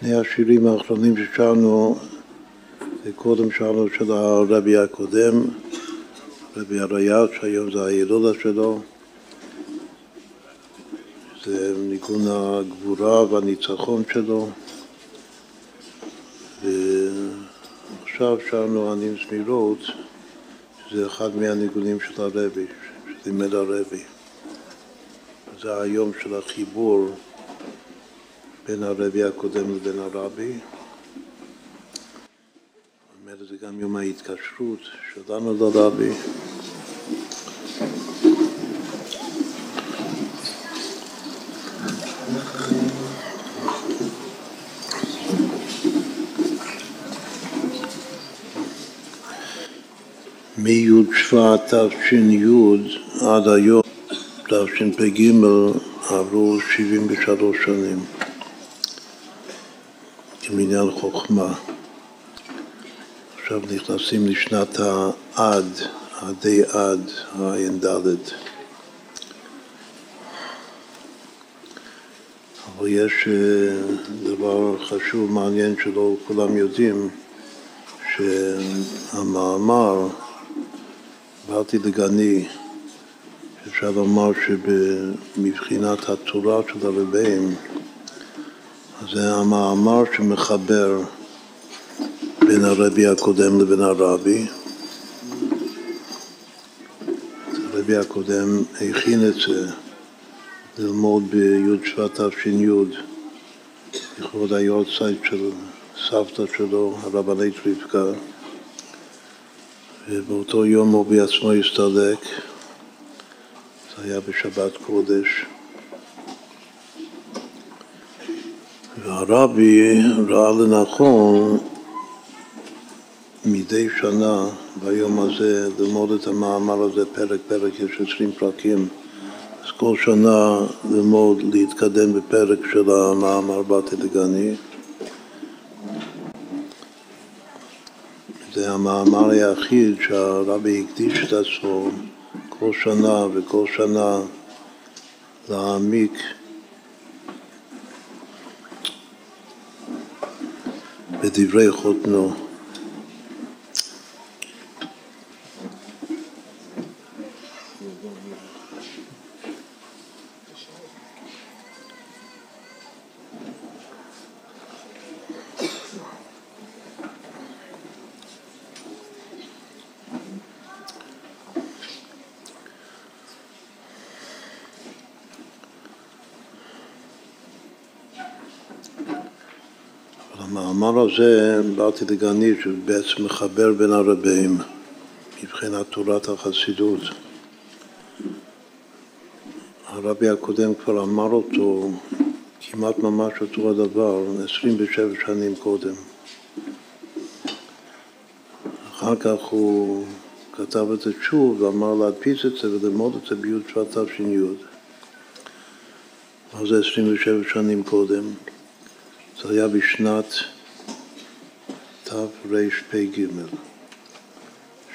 שני השירים האחרונים ששרנו, קודם שרנו של הרבי הקודם, רבי הרי"ל, שהיום זה הילודה שלו. זה ניגון הגבורה והניצחון שלו. ועכשיו שרנו עניים זמירות, שזה אחד מהניגונים של הרבי, שלימד הרבי. זה היום של החיבור בין הרבי הקודם לבין הרבי. אומרת, זה גם יום ההתקשרות שלנו לרבי. מי' שבט תש"י עד היום, תשפ"ג, עברו 73 שנים כמניין חוכמה. עכשיו נכנסים לשנת העד, עדי עד, הע"ד. אבל יש דבר חשוב, מעניין, שלא כולם יודעים, שהמאמר באתי לגני, אפשר לומר שבבחינת התורה של הרבים, זה המאמר שמחבר בין הרבי הקודם לבין הרבי. הרבי הקודם הכין את זה ללמוד בי' שבט תש"י, לכבוד היורצייט של סבתא שלו, הרבנית רבקה. ובאותו יום הוא בעצמו הסתלק, זה היה בשבת קודש. והרבי ראה לנכון מדי שנה ביום הזה ללמוד את המאמר הזה פרק פרק, יש עשרים פרקים, אז כל שנה ללמוד, להתקדם בפרק של המאמר באתי לגני. זה המאמר היחיד שהרבי הקדיש את עצמו כל שנה וכל שנה להעמיק בדברי חותנו. המאמר הזה, באתי לגני, שבעצם מחבר בין הרבים מבחינת תורת החסידות. הרבי הקודם כבר אמר אותו כמעט ממש אותו הדבר 27 שנים קודם. אחר כך הוא כתב את זה שוב ואמר להדפיס את זה וללמוד את זה בי' שבט תש"י. אז זה 27 שנים קודם. זה היה בשנת תרפ"ג,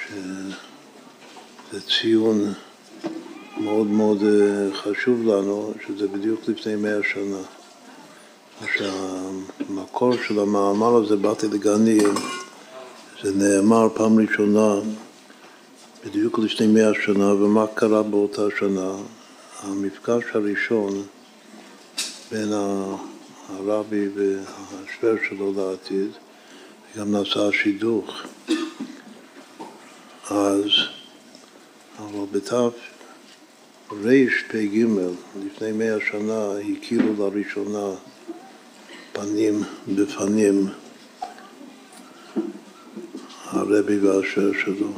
שזה ציון מאוד מאוד חשוב לנו, שזה בדיוק לפני מאה שנה. שהמקור של המאמר הזה, באתי לגני, זה נאמר פעם ראשונה בדיוק לפני מאה שנה, ומה קרה באותה שנה? המפגש הראשון בין הרבי והשוור שלו לעתיד, גם נעשה שידוך. אז, אבל בתף רפ"ג, לפני מאה שנה, הכירו לראשונה פנים בפנים הרבי והשוור שלו,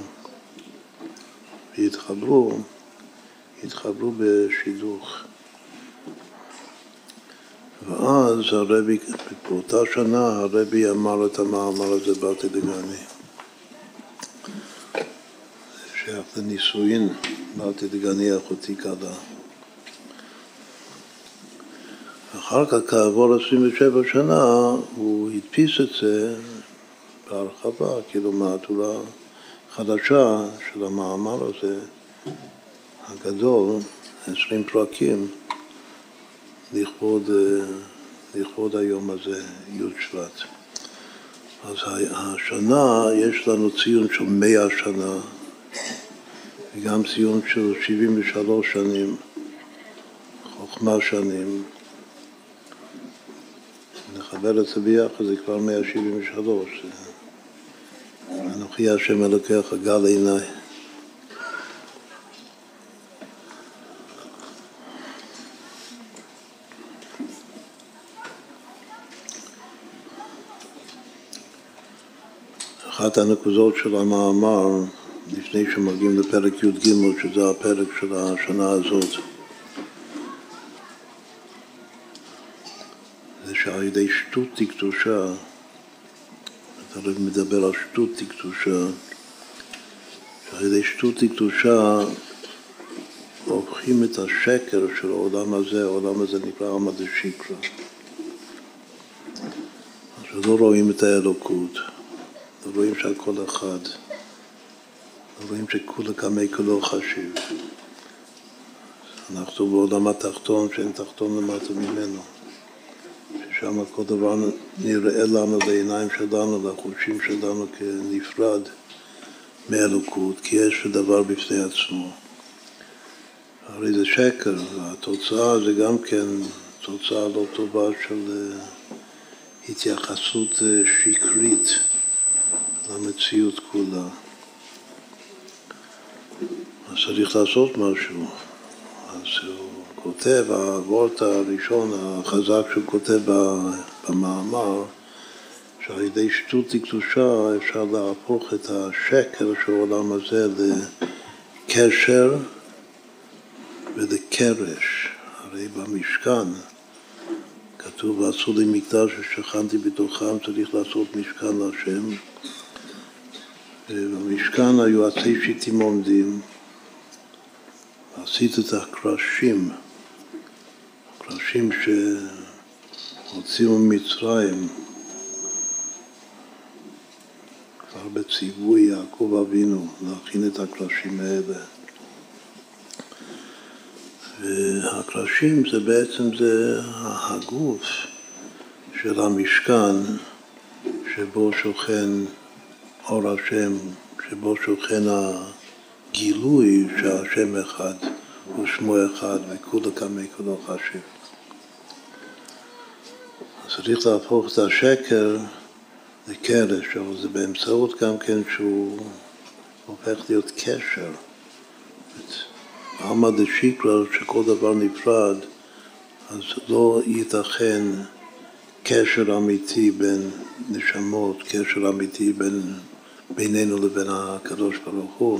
והתחברו, התחברו בשידוך. ואז הרבי, באותה שנה הרבי אמר את המאמר הזה, באתי לגני. שייך לנישואין, באתי לגני אחותי כלה. אחר כך, כעבור 27 שנה, הוא הדפיס את זה בהרחבה, כאילו מהדורה חדשה של המאמר הזה, הגדול, 20 פרקים. לכבוד, לכבוד היום הזה, י' שבט. אז השנה יש לנו ציון של מאה שנה וגם ציון של 73 שנים, חוכמה שנים. נחבר את זה ביחד, זה כבר 173. אנוכי השם אלוקיך גל עיניי. אחת הנקודות של המאמר, לפני שמגיעים לפרק י"ג, שזה הפרק של השנה הזאת, זה שעל ידי שטות תקדושה, אתה לא מדבר על שטות תקדושה, שעל ידי שטות תקדושה הופכים את השקר של העולם הזה, העולם הזה נקרא עמא דשיקרא. אז לא רואים את האלוקות. רואים שהכל אחד, רואים שכולה קמי כולו חשיב. אנחנו בעולם התחתון שאין תחתון למטה ממנו, ששם כל דבר נראה לנו לעיניים שלנו, לחושים שלנו כנפרד מאלוקות, כי יש דבר בפני עצמו. הרי זה שקר, והתוצאה זה גם כן תוצאה לא טובה של אה, התייחסות אה, שקרית. למציאות כולה. אז צריך לעשות משהו. אז הוא כותב, הוורט הראשון, החזק שהוא כותב במאמר, שעל ידי שטות קדושה אפשר להפוך את השקר של העולם הזה לקשר ולקרש. הרי במשכן כתוב, ועשו לי מקדש ששכנתי בתוכם, צריך לעשות משכן להשם. במשכן היו עצי שיטים עומדים, עשית את הקרשים, הקרשים שהוציאו ממצרים, כבר בציווי יעקב אבינו להכין את הקרשים האלה. והקרשים זה בעצם זה הגוף של המשכן שבו שוכן אור השם, שבו שוכן הגילוי שהשם אחד ושמו אחד וכולו קמי כולו חשיב. אז צריך להפוך את השקר לקרש, אבל זה באמצעות גם כן שהוא הופך להיות קשר. עלמא דשיקרא, שכל דבר נפרד, אז לא ייתכן קשר אמיתי בין נשמות, קשר אמיתי בין בינינו לבין הקדוש ברוך הוא,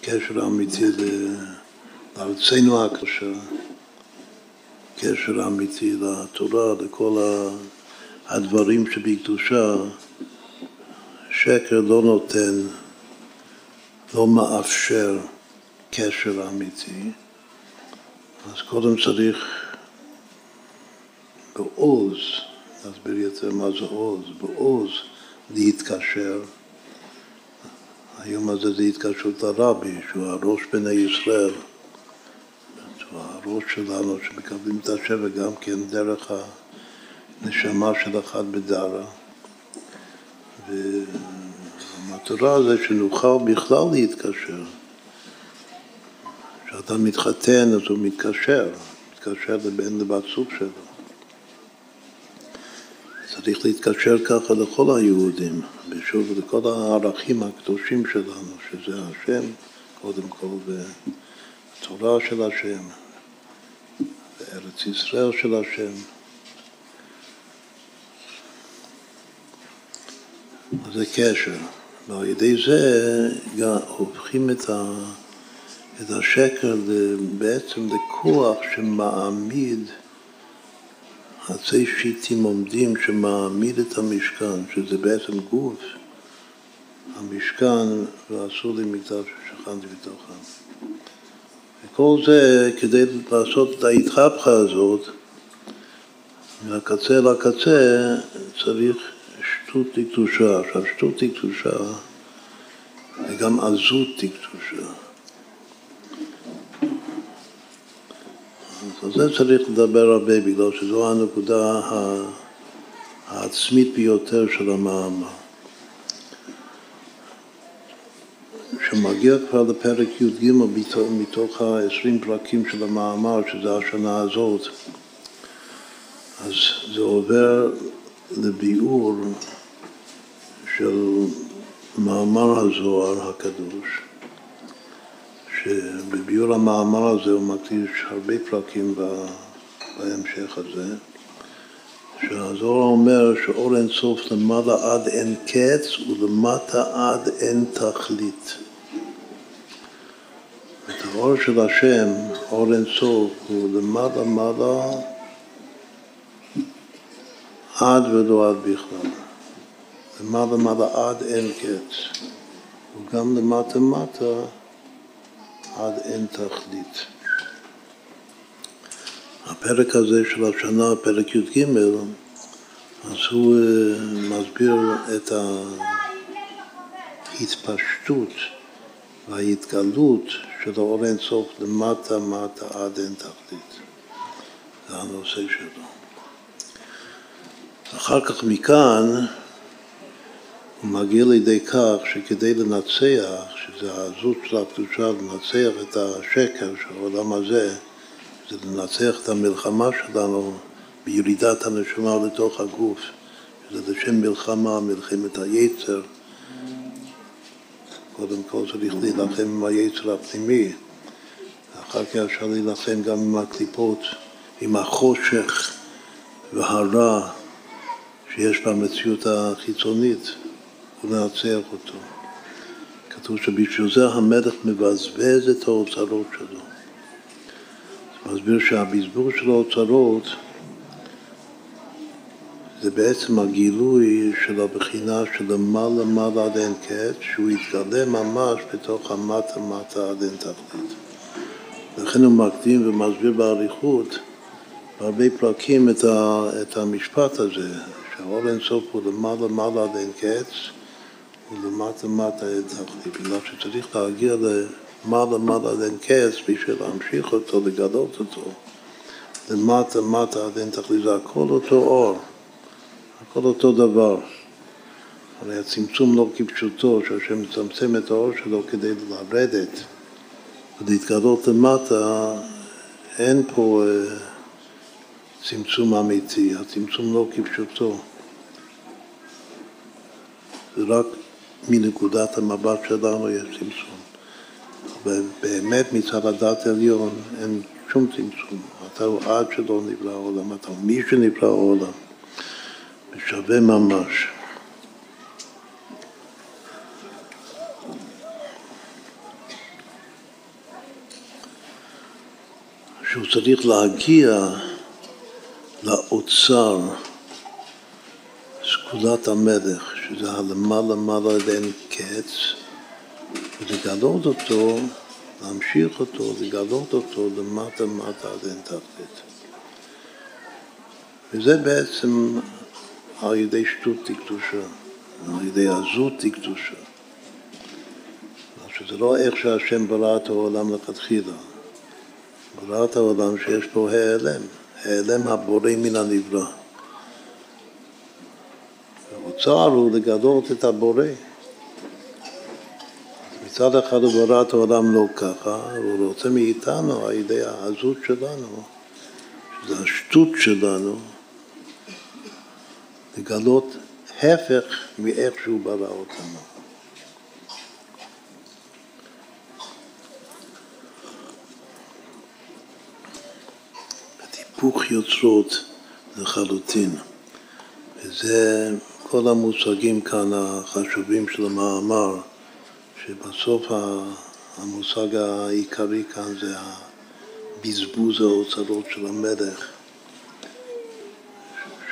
קשר אמיתי לארצנו הקדושה, קשר אמיתי לתורה, לכל הדברים שבקדושה, שקר לא נותן, לא מאפשר קשר אמיתי, אז קודם צריך בעוז, נסביר יותר מה זה עוז, בעוז להתקשר. היום הזה זה התקשרות לרבי, שהוא הראש בני ישראל, שהוא הראש שלנו, שמקבלים את השם וגם כן דרך הנשמה של אחד בדרה. והמטרה זה שנוכל בכלל להתקשר. כשאדם מתחתן אז הוא מתקשר, מתקשר לבן לבת זוג שלו. צריך להתקשר ככה לכל היהודים, ושוב לכל הערכים הקדושים שלנו, שזה השם, קודם כל, והתורה של השם, וארץ ישראל של השם. זה קשר, ועל ידי זה גם הופכים את, ה, את השקר בעצם לכוח שמעמיד עצי שיטים עומדים שמעמיד את המשכן, שזה בעצם גוף, המשכן, ועשו לי מקדש ששכנתי בתוכם. וכל זה כדי לעשות את ההתחפכה הזאת, מהקצה לקצה, צריך שטות לקדושה. עכשיו, שטות לקדושה זה גם עזות לקדושה. על זה צריך לדבר הרבה, בגלל שזו הנקודה העצמית ביותר של המאמר. כשמגיע כבר לפרק י"ג מתוך ה-20 פרקים של המאמר, שזה השנה הזאת, אז זה עובר לביאור של מאמר הזוהר הקדוש, שבביאור המאמר הזה הוא מקדיש הרבה פרקים בהמשך הזה, שהזוהר אומר שאור אין סוף למעלה עד אין קץ ולמטה עד אין תכלית. את האור של השם, אור אין סוף, הוא למעלה מעלה עד ולא עד בכלל. למעלה מעלה עד אין קץ. וגם למטה מטה עד אין תכלית. הפרק הזה של השנה, פרק י"ג, אז הוא אה, מסביר את ההתפשטות וההתגלות של האור אין סוף למטה מטה עד אין תכלית. זה הנושא שלו. אחר כך מכאן הוא מגיע לידי כך שכדי לנצח, שזה העזות של הקדושה, לנצח את השקר של העולם הזה, זה לנצח את המלחמה שלנו בירידת הנשמה לתוך הגוף, שזה לשם מלחמה, מלחמת היצר. קודם כל צריך להילחם עם היצר הפנימי, אחר כך אפשר להילחם גם עם הקליפות, עם החושך והרע שיש במציאות החיצונית ולנצח אותו. כתוב שבשביל זה המלך מבזבז את האוצרות שלו. זה מסביר שהבזבוז של האוצרות זה בעצם הגילוי של הבחינה של למעלה מעלה עד אין קץ, שהוא יתגלה ממש בתוך המטה מטה עד אין תכלית. לכן הוא מקדים ומסביר באריכות בהרבה פרקים את, ה, את המשפט הזה, שהאור אינסוף הוא למעלה מעלה עד אין קץ ולמטה מטה עד תכלית, בגלל שצריך להגיע למעלה מעלה עד אין קץ בשביל להמשיך אותו, לגלות אותו. למטה מטה עד אין תכלית, זה הכל אותו אור, הכל אותו דבר. הרי הצמצום לא כפשוטו, שהשם מצמצם את האור שלו כדי לרדת ולהתגלות למטה, אין פה אה, צמצום אמיתי, הצמצום לא כפשוטו. זה רק מנקודת המבט שלנו יש צמצום. ובאמת מצד הדת העליון אין שום צמצום. אתה הוא עד שלא נברא העולם, אתה מי שנברא העולם. ושווה ממש. שהוא צריך להגיע לאוצר סגולת המלך, שזה הלמעלה מעלה עד אין קץ, ולגלות אותו, להמשיך אותו, לגלות אותו למטה מטה עד אין תכלית. וזה בעצם על ידי שטות תקדושה, על ידי עזות תקדושה. שזה לא איך שהשם ברא את העולם לכתחילה, ברא את העולם שיש פה העלם, העלם הבורא מן הנברא. האוצר הוא לגלות את הבורא. מצד אחד הוא ברא את העולם לא ככה, הוא רוצה מאיתנו, על ידי העזות שלנו, שזה השטות שלנו, לגלות הפך מאיך שהוא ברא אותנו. היפוך יוצרות לחלוטין. וזה כל המושגים כאן החשובים של המאמר, שבסוף המושג העיקרי כאן זה בזבוז האוצרות של המלך,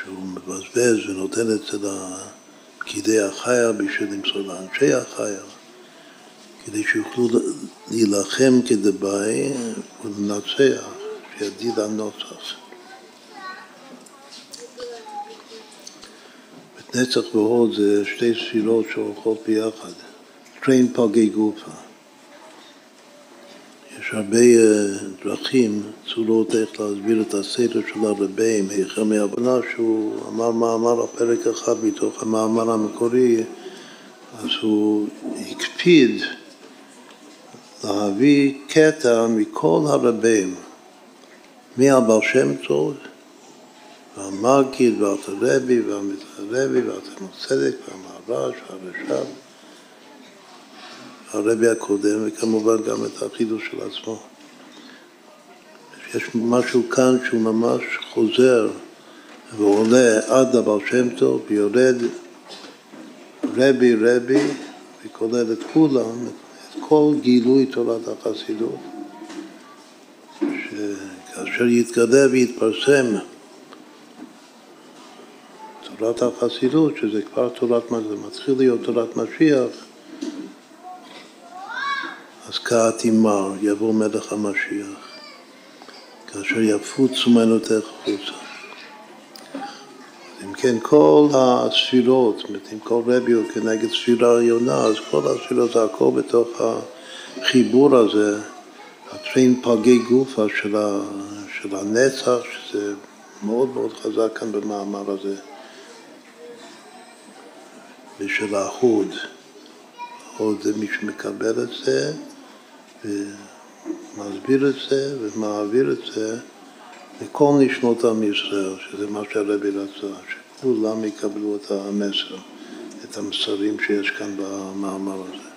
שהוא מבזבז ונותן את זה לפקידי החיה בשביל למסור לאנשי החיה, כדי שיוכלו להילחם כדבעי ולנצח, שידיד הנוצח. נצח והוד זה שתי ספירות שהולכות ביחד, טריין פגי גופה. יש הרבה אה, דרכים, צורות איך להסביר את הסדר של הרבים, היכר מהבנה שהוא אמר מאמר הפרק אחד מתוך המאמר המקורי, אז הוא הקפיד להביא קטע מכל הרבים, מהבעל שם טוב, והמגיד, והרבי, והמתרבי, והתלמוד צדק, והמהר"ש, והרש"ב. הרבי הקודם, וכמובן גם את החידוש של עצמו. יש משהו כאן שהוא ממש חוזר ועולה עד דבר שם טוב, ויורד רבי רבי, וכולל את כולם, את כל גילוי תורת החסידות, שכאשר יתגלה ויתפרסם תורת החסידות, שזה כבר תורת, זה מתחיל להיות תורת משיח, אז כעת ימר, יבוא מלך המשיח, כאשר יפוצו מנותיך החוצה. אם כן, כל הספירות, אם כל רבי הוא כנגד ספירה עליונה, אז כל הספירות זה הכל בתוך החיבור הזה, הטרין פלגי גופה של הנצח, שזה מאוד מאוד חזק כאן במאמר הזה, ושל האחוד. עוד מי שמקבל את זה, ומסביר את זה ומעביר את זה לכל נשמות עם ישראל, שזה מה שהרבי רצה, שכולם יקבלו את המסר, את המסרים שיש כאן במאמר הזה.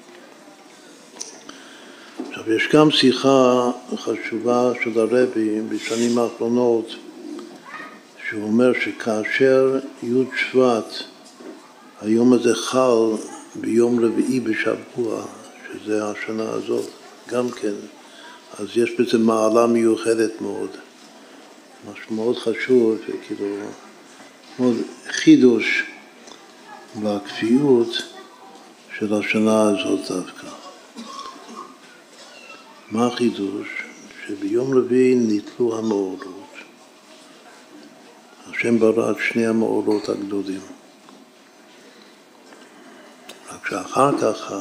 עכשיו, יש גם שיחה חשובה של הרבי בשנים האחרונות, שהוא אומר שכאשר י' שבט, היום הזה חל ביום רביעי בשבוע, שזה השנה הזאת, גם כן, אז יש בזה מעלה מיוחדת מאוד, משהו מאוד חשוב, וכאילו, מאוד חידוש בכפיות של השנה הזאת דווקא. מה החידוש? שביום רביעי ניתלו המאורות. השם ברא את שני המאורות הגדולים. שאחר כך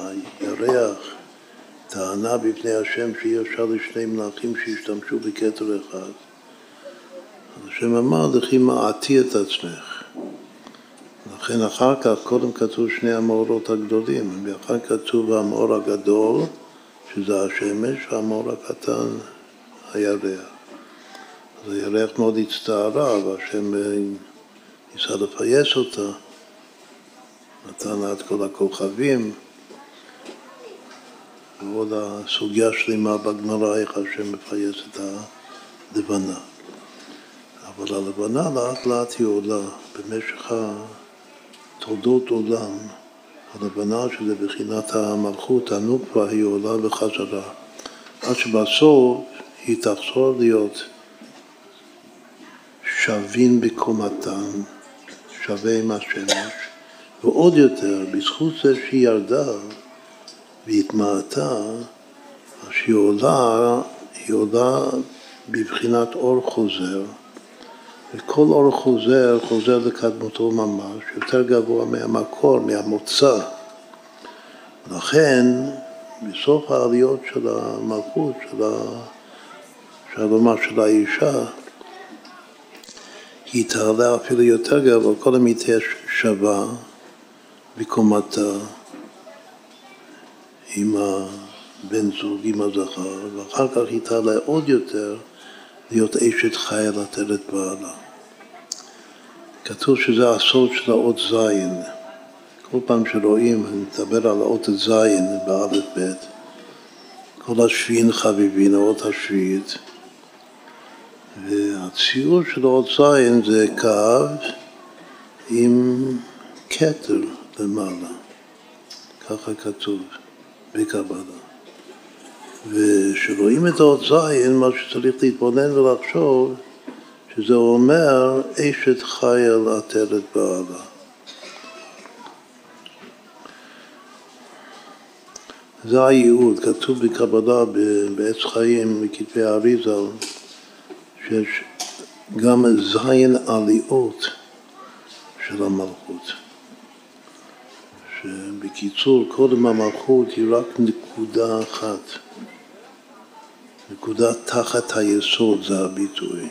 הירח טענה בפני השם שאי אפשר לשני מלאכים שישתמשו בכתר אחד. אז השם אמר, לכי מעטי את עצמך. לכן אחר כך, קודם כתוב שני המאורות הגדולים, ואחר כתוב המאור הגדול, שזה השמש, והמאור הקטן, הירח. אז הירח מאוד הצטערה, והשם ניסה לפייס אותה, נתן לה את כל הכוכבים. ועוד הסוגיה שלמה בגמרא, איך השם מפייס את הלבנה. אבל הלבנה לאט לאט היא עולה במשך תולדות עולם. הלבנה שזה בחינת המלכות, הנוקבה, היא עולה בחזרה. עד שבסוף היא תחזור להיות שווים בקומתן, שווה עם השמש, ועוד יותר, בזכות זה שהיא ירדה, והתמעטה, אז שהיא עולה, היא עולה בבחינת אור חוזר, וכל אור חוזר, חוזר לקדמותו ממש, יותר גבוה מהמקור, מהמוצא. לכן, בסוף העליות של המלכות, של, ה... של האישה, היא תעלה אפילו יותר גבוה, כל היא תהיה שווה בקומתה. עם הבן זוג, עם הזכר, ואחר כך היא תעלה עוד יותר להיות אשת חיה לתת בעלה. כתוב שזה הסוד של האות זין. כל פעם שרואים, אני מדבר על האות זין באלף בית, כל השביעין חביבין, האות השביעית, והציור של האות זין זה קו עם כתר למעלה, ככה כתוב. בקבלה. וכשרואים את האות זין, מה שצריך להתבונן ולחשוב, שזה אומר אשת חייל עטרת בעלה. זה הייעוד, כתוב בקבלה בעץ חיים, בכתבי האריזה, שיש גם זין עליות של המלכות. שבקיצור, קודם המלכות היא רק נקודה אחת נקודה תחת היסוד זה הביטוי.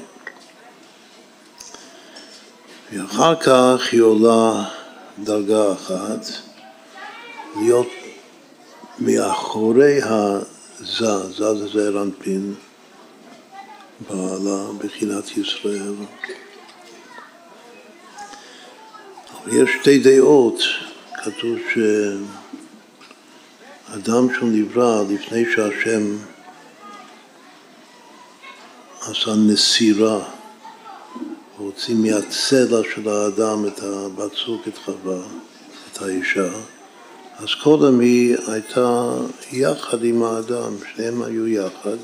ואחר כך היא עולה דרגה אחת, להיות מאחורי הזז, זז זה רנפין, בעלה בחינת ישראל. יש שתי דעות, כתוב שאדם שהוא נברא לפני שהשם עשה נסירה, הוציא מהצלע של האדם את הבת זוג, את חווה, את האישה, אז קודם היא הייתה יחד עם האדם, שניהם היו יחד,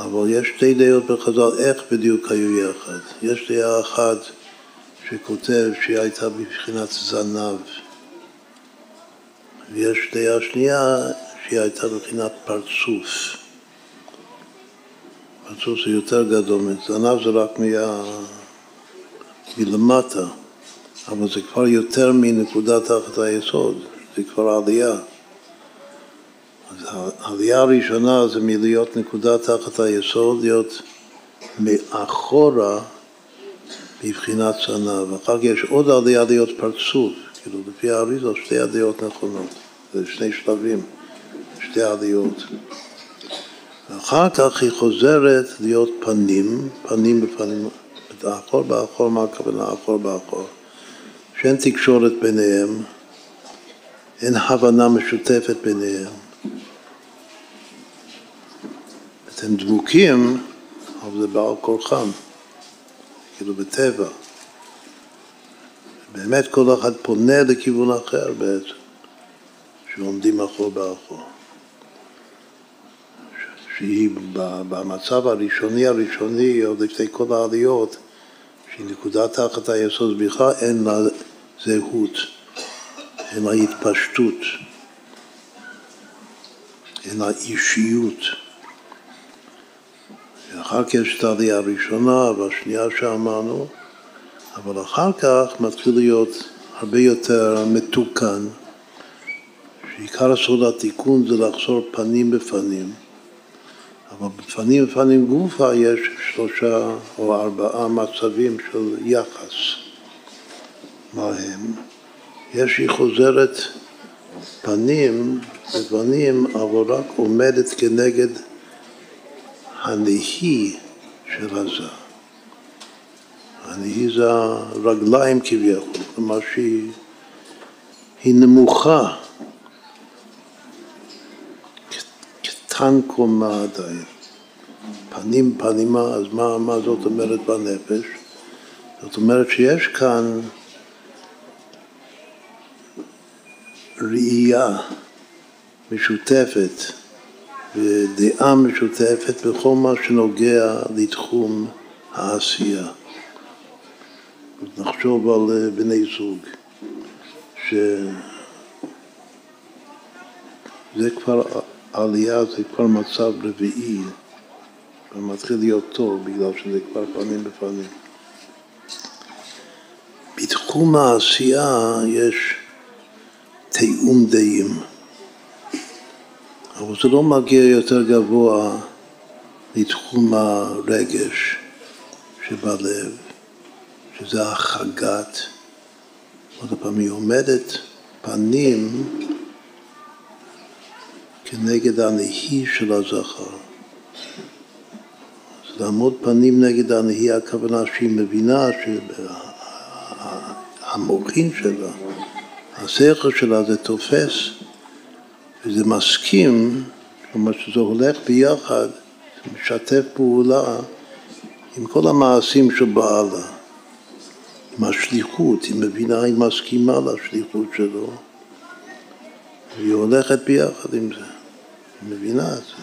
אבל יש שתי דעות בחז"ל איך בדיוק היו יחד. יש דעה אחת שכותב שהיא הייתה בבחינת זנב, ויש דעה שנייה שהיא הייתה בבחינת פרצוף. פרצוף זה יותר גדול, זנב זה רק מה... מלמטה. אבל זה כבר יותר מנקודה תחת היסוד, זה כבר עלייה. אז העלייה הראשונה זה מלהיות נקודה תחת היסוד, להיות מאחורה מבחינת צנע, ואחר כך יש עוד עלייה להיות פרצוף, כאילו לפי האריזה שתי הדעות נכונות, זה שני שלבים, שתי עליות. ואחר כך היא חוזרת להיות פנים, פנים בפנים, האחור באחור, מה הכוונה אחור באחור? שאין תקשורת ביניהם, אין הבנה משותפת ביניהם. הם דבוקים, אבל זה בעל כורחם, כאילו בטבע. באמת כל אחד פונה לכיוון אחר בעצם, שעומדים אחור באחור. שהיא במצב הראשוני הראשוני, עוד לפני כל העליות, שהיא נקודה תחת היסוד בכלל, אין לה זהות, אין לה התפשטות, אין לה אישיות. ואחר כך יש את העלייה הראשונה והשנייה שאמרנו, אבל אחר כך מתחיל להיות הרבה יותר מתוקן, שעיקר הסוד התיקון זה לחזור פנים בפנים, אבל בפנים בפנים גופה יש שלושה או ארבעה מצבים של יחס. מה הם? יש שהיא חוזרת פנים בפנים, אבל רק עומדת כנגד הנהי של הזה. הנהי זה הרגליים כביכול, כלומר שהיא נמוכה, קטן קומה עדיין. פנים פנימה, אז מה, מה זאת אומרת בנפש? זאת אומרת שיש כאן ראייה משותפת ודעה משותפת בכל מה שנוגע לתחום העשייה. נחשוב על אה, בני זוג, שזה כבר עלייה, זה כבר מצב רביעי, ומתחיל להיות טוב בגלל שזה כבר פנים בפנים. בתחום העשייה יש תיאום דעים. אבל זה לא מגיע יותר גבוה לתחום הרגש שבלב, שזה החגת. עוד פעם, היא עומדת פנים כנגד הנהי של הזכר. אז לעמוד פנים נגד הנהי, הכוונה שהיא מבינה שהמוחין שלה, השכל שלה זה תופס וזה מסכים, כלומר שזה הולך ביחד, משתף פעולה עם כל המעשים של בעלה, עם השליחות, היא מבינה, היא מסכימה לשליחות שלו, והיא הולכת ביחד עם זה, היא מבינה את זה.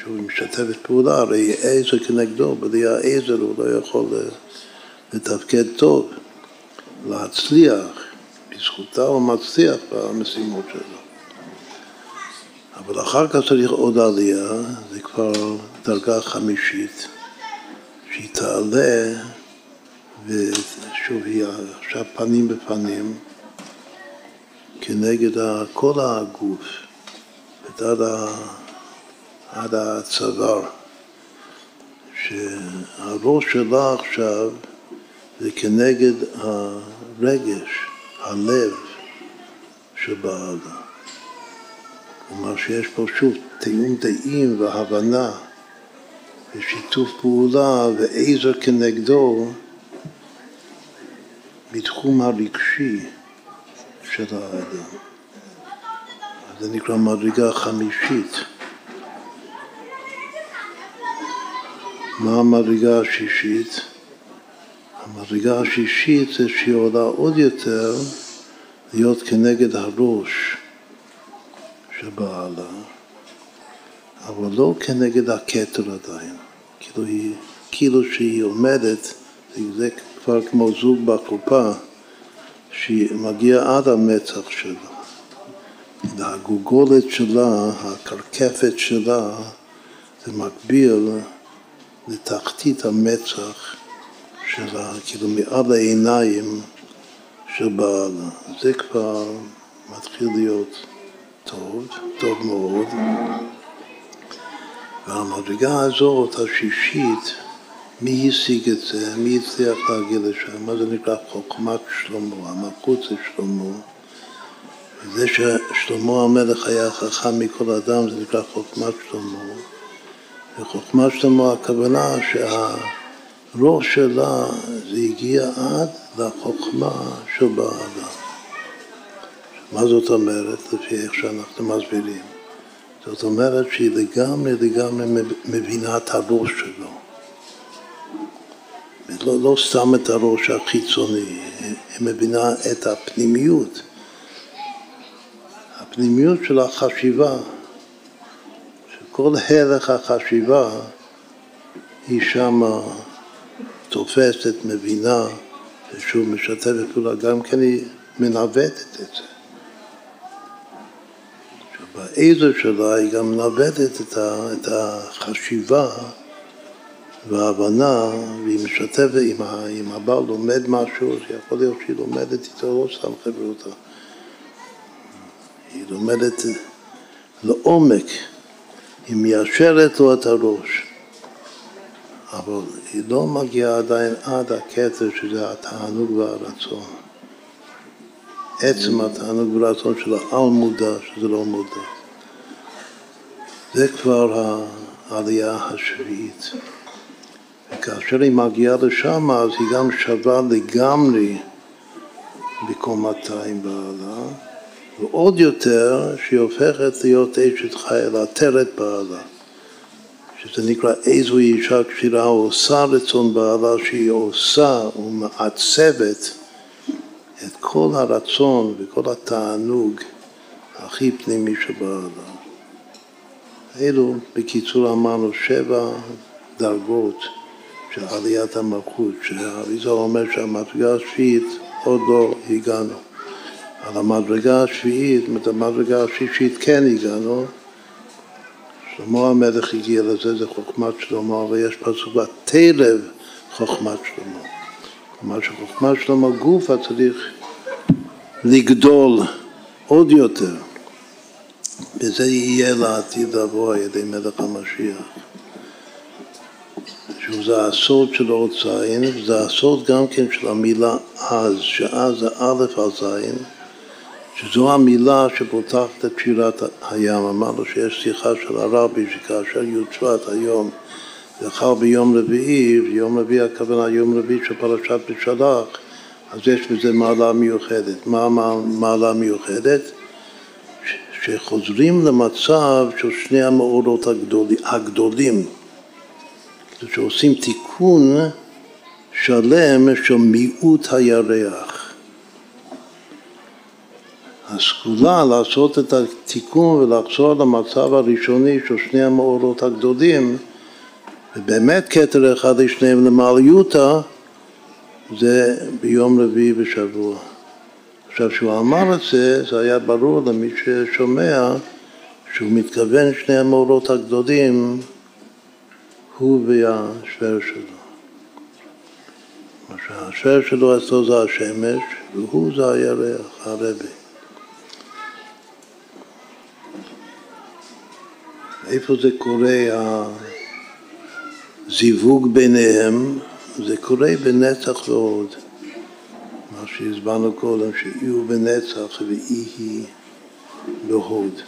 שהוא משתפת פעולה, הרי עזר כנגדו, בלי העזר הוא לא יכול לתפקד טוב, להצליח, בזכותה הוא מצליח במשימות שלו. אבל אחר כך צריך עוד עלייה, זה כבר דרגה חמישית, שהיא תעלה, ושוב, היא עכשיו פנים בפנים, כנגד כל הגוף, עד עד הצוואר, שהראש שלה עכשיו זה כנגד הרגש, הלב בעלה. כלומר שיש פה שוב תיאום דעים והבנה ושיתוף פעולה ועזר כנגדו בתחום הרגשי של האדם. זה נקרא מדרגה חמישית. מה המדרגה השישית? המדרגה השישית זה שהיא עולה עוד יותר להיות כנגד הראש שבעלה, אבל לא כנגד הכתר עדיין. כאילו, היא, כאילו שהיא עומדת, זה כבר כמו זוג בקופה, שהיא מגיעה עד המצח שלה. והגוגולת שלה, הקרקפת שלה, זה מקביל לתחתית המצח שלה, כאילו מעל העיניים של בעלה. זה כבר מתחיל להיות טוב, טוב מאוד. והמדרגה הזאת, השישית, מי השיג את זה? מי הצליח להגיע לשם? מה זה נקרא חוכמת שלמה, המלכות זה שלמה. זה ששלמה המלך היה חכם מכל אדם, זה נקרא חוכמת שלמה. וחוכמת שלמה הכוונה שהראש שלה זה הגיע עד לחוכמה בעלה. מה זאת אומרת, לפי איך שאנחנו מסבירים? זאת אומרת שהיא לגמרי לגמרי מבינה את הראש שלו. לא, לא סתם את הראש החיצוני, היא מבינה את הפנימיות. הפנימיות של החשיבה, שכל הלך החשיבה היא שמה תופסת, מבינה, ושוב משתפת פעולה, גם כן היא מנווטת את זה. בעזר שלה היא גם מנווטת את החשיבה וההבנה, והיא משתפת, אם הבעל לומד משהו, שיכול להיות שהיא לומדת איתו, לא סתם חברותה. היא לומדת לעומק, היא מיישרת לו את הראש, אבל היא לא מגיעה עדיין עד הכתר שזה התענוג והרצון. עצם התענוג והרצון של העל מודע, שזה לא מודע. זה כבר העלייה השביעית. וכאשר היא מגיעה לשם, אז היא גם שווה לגמרי בקומתה עם בעלה. ועוד יותר שהיא הופכת להיות אשת חיל, עטרת בעלה, שזה נקרא איזו אישה כשירה עושה רצון בעלה, שהיא עושה ומעצבת את כל הרצון וכל התענוג הכי פנימי בעלה. אלו, בקיצור אמרנו, שבע דרגות של עליית המלכות, שהאריזה אומר שהמדרגה השביעית עוד לא הגענו. על המדרגה השביעית, זאת המדרגה השלישית כן הגענו, שלמה המלך הגיע לזה, זה חוכמת שלמה, ויש פסוק בתלב חוכמת שלמה. כלומר שחוכמת שלמה גופה צריך לגדול עוד יותר, וזה יהיה לעתיד לבוא על ידי מלך המשיח. שזה הסוד של זין, וזה הסוד גם כן של המילה אז, שאז זה א' על זין, שזו המילה שפותחת את שירת הים. אמרנו שיש שיחה של הרבי שכאשר יוצאת היום חל ביום רביעי, ויום רביעי הכוונה יום רביעי של פרשת בשלח, אז יש בזה מעלה מיוחדת. מה המעלה מיוחדת? שחוזרים למצב של שני המאורות הגדולים, הגדולים. שעושים תיקון שלם של מיעוט הירח. הסגולה לעשות את התיקון ולחזור למצב הראשוני של שני המאורות הגדולים, ובאמת כתר אחד לשניהם למעליותא, זה ביום רביעי בשבוע. עכשיו, כשהוא אמר את זה, זה היה ברור למי ששומע שהוא מתכוון שני המאורות הגדולים, הוא והשוור שלו. שהשוור שלו אצלו זה השמש, והוא זה הירח, הרבי. איפה זה קורה, הזיווג ביניהם, זה קורה בנצח ועוד. מה שהסברנו קודם, שאי הוא בנצח ואי היא בהוד.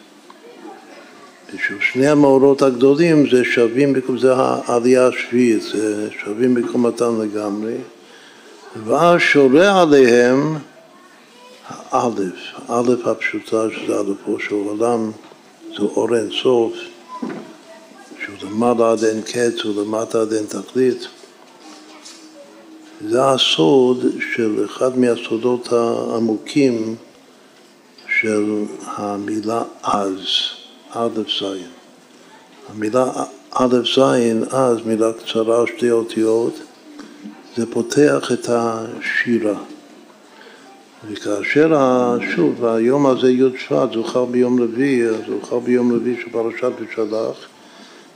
שני המאורות הגדולים זה שווים, זה העלייה השביעית, זה שווים בקומתם לגמרי, ואז שורה עליהם האלף, האלף הפשוטה שזה אלפו של עולם, זה אור אין סוף, שהוא למעלה עד אין קץ, הוא למטה עד אין תכלית. זה הסוד של אחד מהסודות העמוקים של המילה אז. א' ז'. המילה א' ז', אז מילה קצרה, שתי אותיות, זה פותח את השירה. וכאשר, שוב, היום הזה י' שבט זוכר ביום רביעי, זוכר ביום רביעי של פרשת ושלח,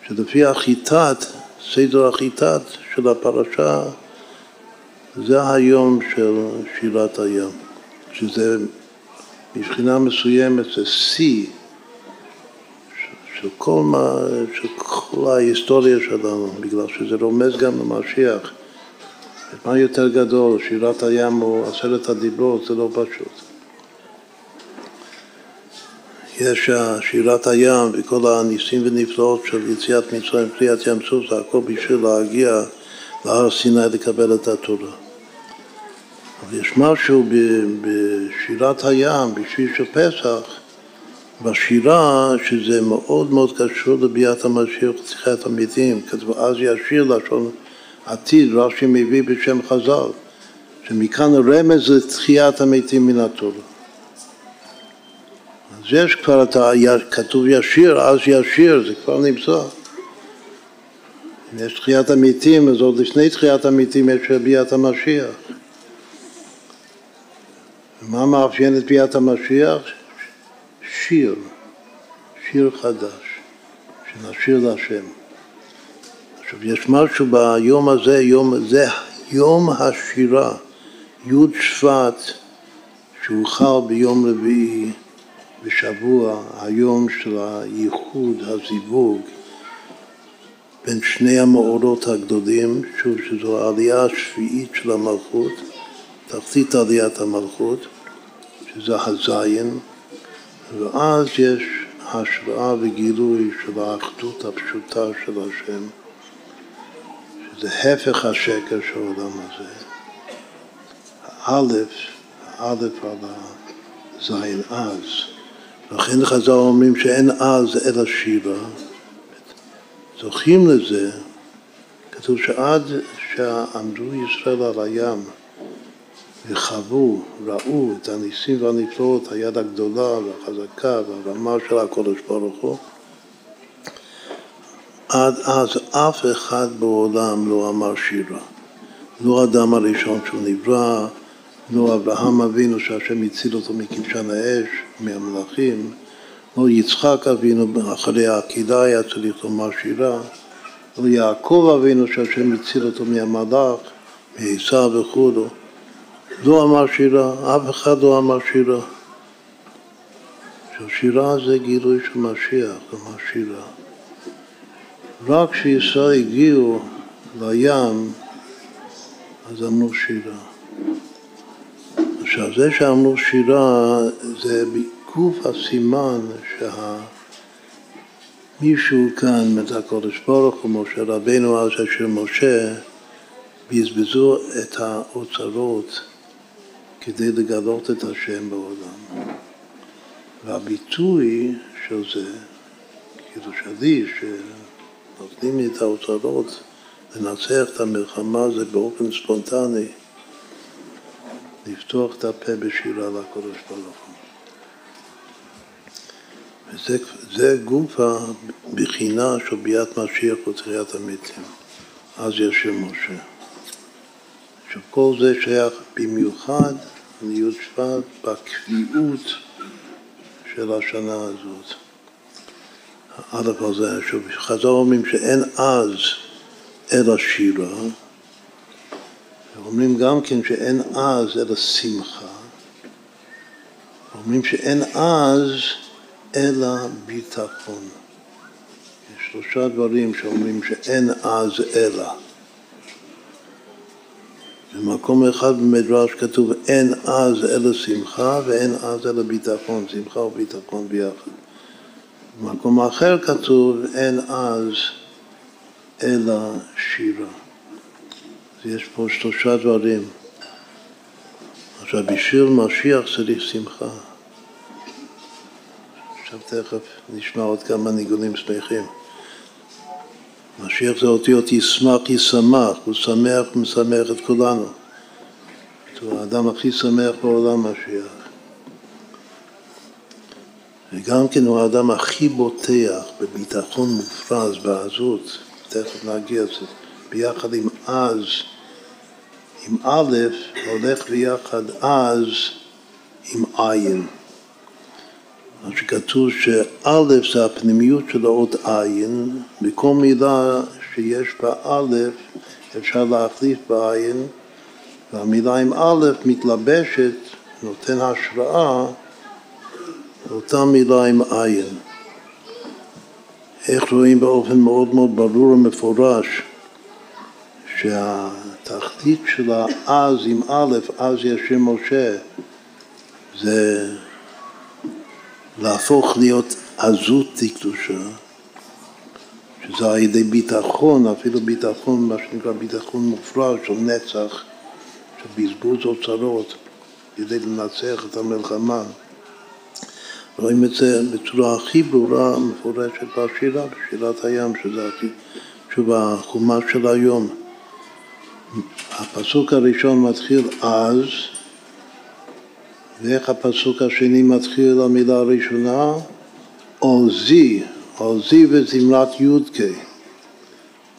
שלפי החיטת, סדר החיטת של הפרשה, זה היום של שירת הים, שזה מבחינה מסוימת זה שיא של כל, מה, של כל ההיסטוריה שלנו, בגלל שזה רומז גם למשיח. מה יותר גדול, שירת הים או עשרת הדיברות, זה לא פשוט. יש שירת הים וכל הניסים ונפלאות של יציאת מצרים, קריאת ים סוף, זה הכל בשביל להגיע להר סיני לקבל את התורה. אבל יש משהו בשירת הים, בשביל של פסח, בשירה, שזה מאוד מאוד קשור לביאת המשיח וצריכת המתים, כתוב אז ישיר לשון עתיד, רש"י מביא בשם חז"ל, שמכאן רמז לתחיית המתים מן התורה. אז יש כבר את ה... כתוב ישיר, אז ישיר, זה כבר נמצא. אם יש תחיית המתים, אז עוד לפני תחיית המתים יש ביאת המשיח. מה מאפיין את ביאת המשיח? שיר, שיר חדש, שנשיר להשם. עכשיו, יש משהו ביום הזה, יום, זה יום השירה, י' שבט, שהוא חל ביום רביעי בשבוע, היום של הייחוד, הזיווג, בין שני המאורות הגדולים, שוב שזו העלייה השביעית של המלכות, תחתית עליית המלכות, שזה הזין, ואז יש השראה וגילוי של האחדות הפשוטה של השם, שזה הפך השקר של העולם הזה. האלף, האלף על הזין אז. לכן חז"ל אומרים שאין אז אלא שירה. זוכים לזה, כתוב שעד שעמדו ישראל על הים וחוו, ראו את הניסים והנפלאות, היד הגדולה והחזקה והרמה של הקודש ברוך הוא, עד אז אף אחד בעולם לא אמר שירה. לא האדם הראשון שהוא נברא, לא אברהם אבינו שהשם הציל אותו מכבשן האש, מהמלאכים, לא יצחק אבינו אחרי העקידה היה צריך לומר שירה, לא יעקב אבינו שהשם הציל אותו מהמלאך, מעשיו וכו'. לא אמר שירה, אף אחד לא אמר שירה. שירה זה גילוי של משיח, אמר שירה. רק כשישראל הגיעו לים, אז אמרו שירה. עכשיו, זה שאמרו שירה, זה בגוף הסימן שמישהו כאן, מת הקודש ברוך הוא, משה רבינו אז אשר משה, בזבזו את האוצרות כדי לגלות את השם בעולם. והביטוי של זה, כאילו שלי, שנותנים לי את האוצרות לנצח את המלחמה זה באופן ספונטני, לפתוח את הפה בשירה לקודש ברוך הוא. וזה גוף הבחינה של ביאת משיח ותחיית המתים. אז יש משה. עכשיו כל זה שייך במיוחד לי' שבט בקביעות של השנה הזאת. א' על זה, שוב, חז"ל אומרים שאין אז אלא שירה, ואומרים גם כן שאין אז אלא שמחה, אומרים שאין אז אלא ביטחון. שלושה דברים שאומרים שאין אז אלא. במקום אחד במדרש כתוב אין אז אלא שמחה ואין אז אלא ביטחון, שמחה וביטחון ביחד. במקום אחר כתוב אין אז אלא שירה. אז יש פה שלושה דברים. עכשיו, בשביל משיח צריך שמחה. עכשיו תכף נשמע עוד כמה ניגונים שמחים. משיח זה אותיות ישמח ישמח, הוא שמח ומשמח את כולנו. הוא האדם הכי שמח בעולם משיח. וגם כן הוא האדם הכי בוטח בביטחון מופרז, בעזות, תכף נגיע לזה, ביחד עם אז, עם א', הולך ביחד אז עם עין. מה שכתוב שא' זה הפנימיות של האות עין, בכל מילה שיש בה א' אפשר להחליף בעין, והמילה עם א' מתלבשת, נותן השראה לאותה מילה עם עין. איך רואים באופן מאוד מאוד ברור ומפורש שהתכלית של האז עם א', אז ישיר משה, זה להפוך להיות עזות לקדושה, שזה על ידי ביטחון, אפילו ביטחון, מה שנקרא ביטחון מופרע של נצח, של בזבוז אוצרות, כדי לנצח את המלחמה. רואים את זה בצורה הכי ברורה, מפורשת בשירה, בשירת הים, שזה הכי, שוב, החומש של היום. הפסוק הראשון מתחיל אז, ואיך הפסוק השני מתחיל המילה הראשונה? עוזי, עוזי וזמרת י"ק.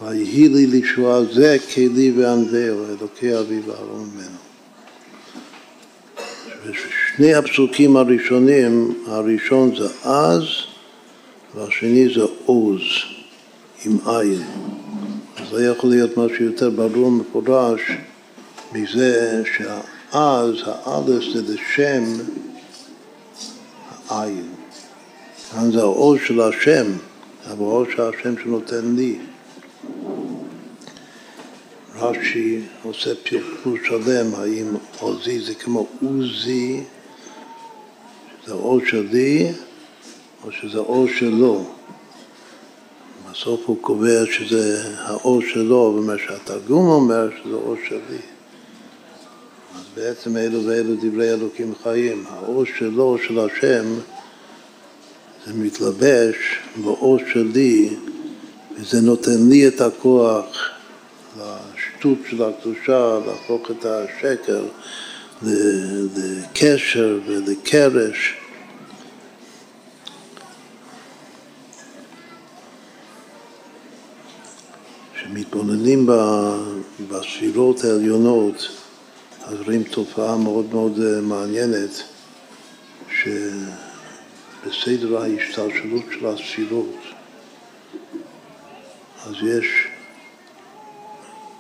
ויהי לי לישועה זה כלי וענווהו, אלוקי אבי ואהרון ממנו. שני הפסוקים הראשונים, הראשון זה אז והשני זה עוז, עם עין. לא יכול להיות משהו יותר ברור ומפורש מזה שה... אז האלף זה לשם העין. כאן זה האור של השם, אבל האור של השם שנותן לי. רש"י עושה פרפור שלם, האם עוזי זה כמו עוזי, שזה האור שלי, או שזה האור שלו. בסוף הוא קובע שזה האור שלו, ומה שהתרגום אומר שזה האור שלי. בעצם אלו ואלו דברי אלוקים חיים. האור שלו, של השם, זה מתלבש באור שלי, וזה נותן לי את הכוח לשטות של הקדושה, להפוך את השקר לקשר ולקרש. כשמתבוננים בספירות העליונות, אז רואים תופעה מאוד מאוד אה, מעניינת, שבסדר ההשתלשלות של הספירות, אז יש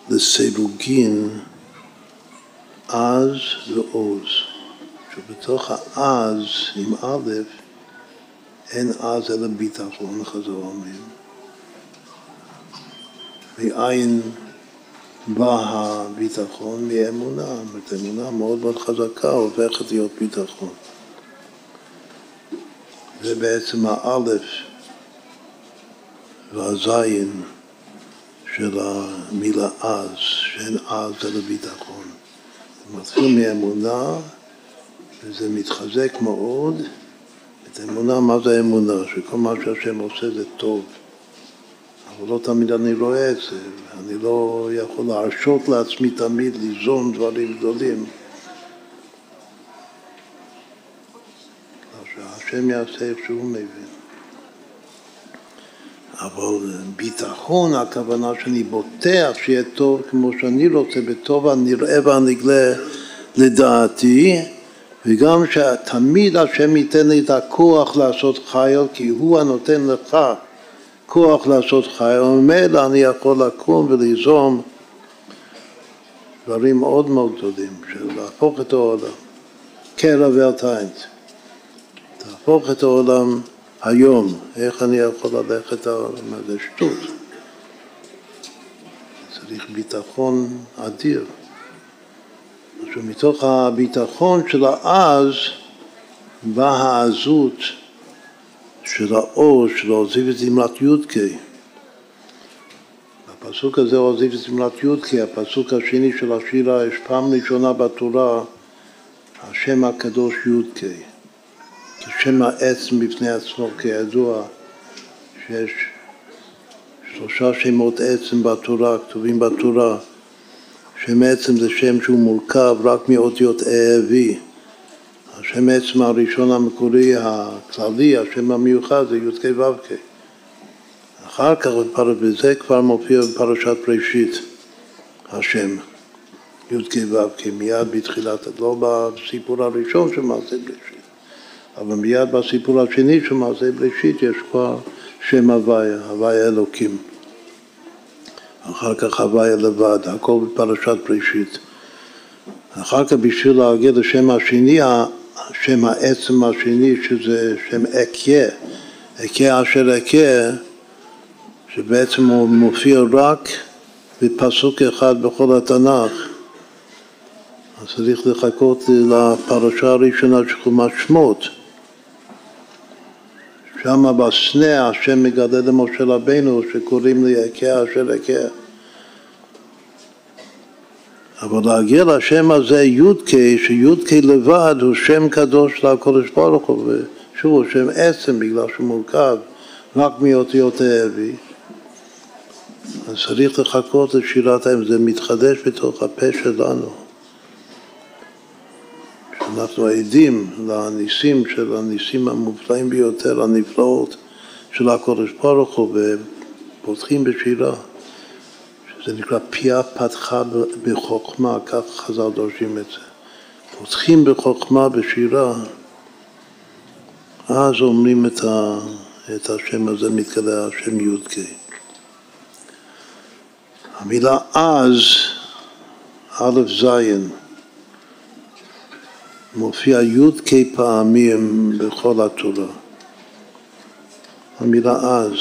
לסירוגין עז ועוז, שבתוך העז עם א' אין עז אלא ביטחון חזור אומרים, מאין בא הביטחון מאמונה, זאת אמונה מאוד מאוד חזקה הופכת להיות ביטחון. זה בעצם האלף והזין של המילה אז, שאין אז אלא ביטחון. זה מתחיל מאמונה וזה מתחזק מאוד. את האמונה, מה זה האמונה? שכל מה שהשם עושה זה טוב. אבל לא תמיד אני רואה את זה, אני לא יכול להרשות לעצמי תמיד ליזום דברים גדולים. שהשם יעשה איך שהוא מבין. אבל ביטחון, הכוונה שאני בוטח שיהיה טוב כמו שאני רוצה, בטוב הנראה והנגלה לדעתי, וגם שתמיד השם ייתן לי את הכוח לעשות חייל, כי הוא הנותן לך כוח לעשות חי, וממילא אני יכול לקום וליזום דברים מאוד מאוד גדולים, של להפוך את העולם, קרע ואלטיינט, תהפוך את העולם היום, איך אני יכול ללכת, זה שטות. צריך ביטחון אדיר. עכשיו, מתוך הביטחון של האז באה העזות של האור של עוזיב את זמרת י"ק. הפסוק הזה עוזיב את זמרת י"ק, הפסוק השני של השירה, יש פעם ראשונה בתורה השם הקדוש י"ק. כשם העצם בפני עצמו, כידוע שיש שלושה שמות עצם בתורה, כתובים בתורה. שם עצם זה שם שהוא מורכב רק מאותיות אהבי. השם עצם הראשון המקורי, הכללי, השם המיוחד זה י"ק ו"ק. אחר כך, וזה כבר מופיע בפרשת בראשית, השם, י"ק ו"ק, מיד בתחילת, לא בסיפור הראשון של מעשה בראשית, אבל מיד בסיפור השני של מעשה בראשית יש כבר שם הוויה, הוויה אלוקים. אחר כך הוויה לבד, הכל בפרשת בראשית. אחר כך בשביל להגיד לשם השני, שם העצם השני, שזה שם אקיה, אקיה אשר אקיה, שבעצם הוא מופיע רק בפסוק אחד בכל התנ"ך. אז צריך לחכות לפרשה הראשונה של חומת שמות. שם בסנה השם מגלה למשה רבינו שקוראים לי אכה אשר אכה. אבל להגיע לשם הזה י"ק, שי"ק לבד הוא שם קדוש לקודש ברוך הוא, ושוב הוא שם עצם בגלל שהוא מורכב רק מאותיות האבי. אז צריך לחכות לשירת האם, זה מתחדש בתוך הפה שלנו. אנחנו עדים לניסים של הניסים המופלאים ביותר, הנפלאות של הקודש ברוך הוא, ופותחים בשירה, שזה נקרא פיה פתחה בחוכמה, כך חז"ל דורשים את זה. פותחים בחוכמה בשירה, אז אומרים את, ה, את השם הזה, מתגלה השם י"ק. המילה אז, א' ז', מופיע י"ק פעמים בכל התורה. המילה אז.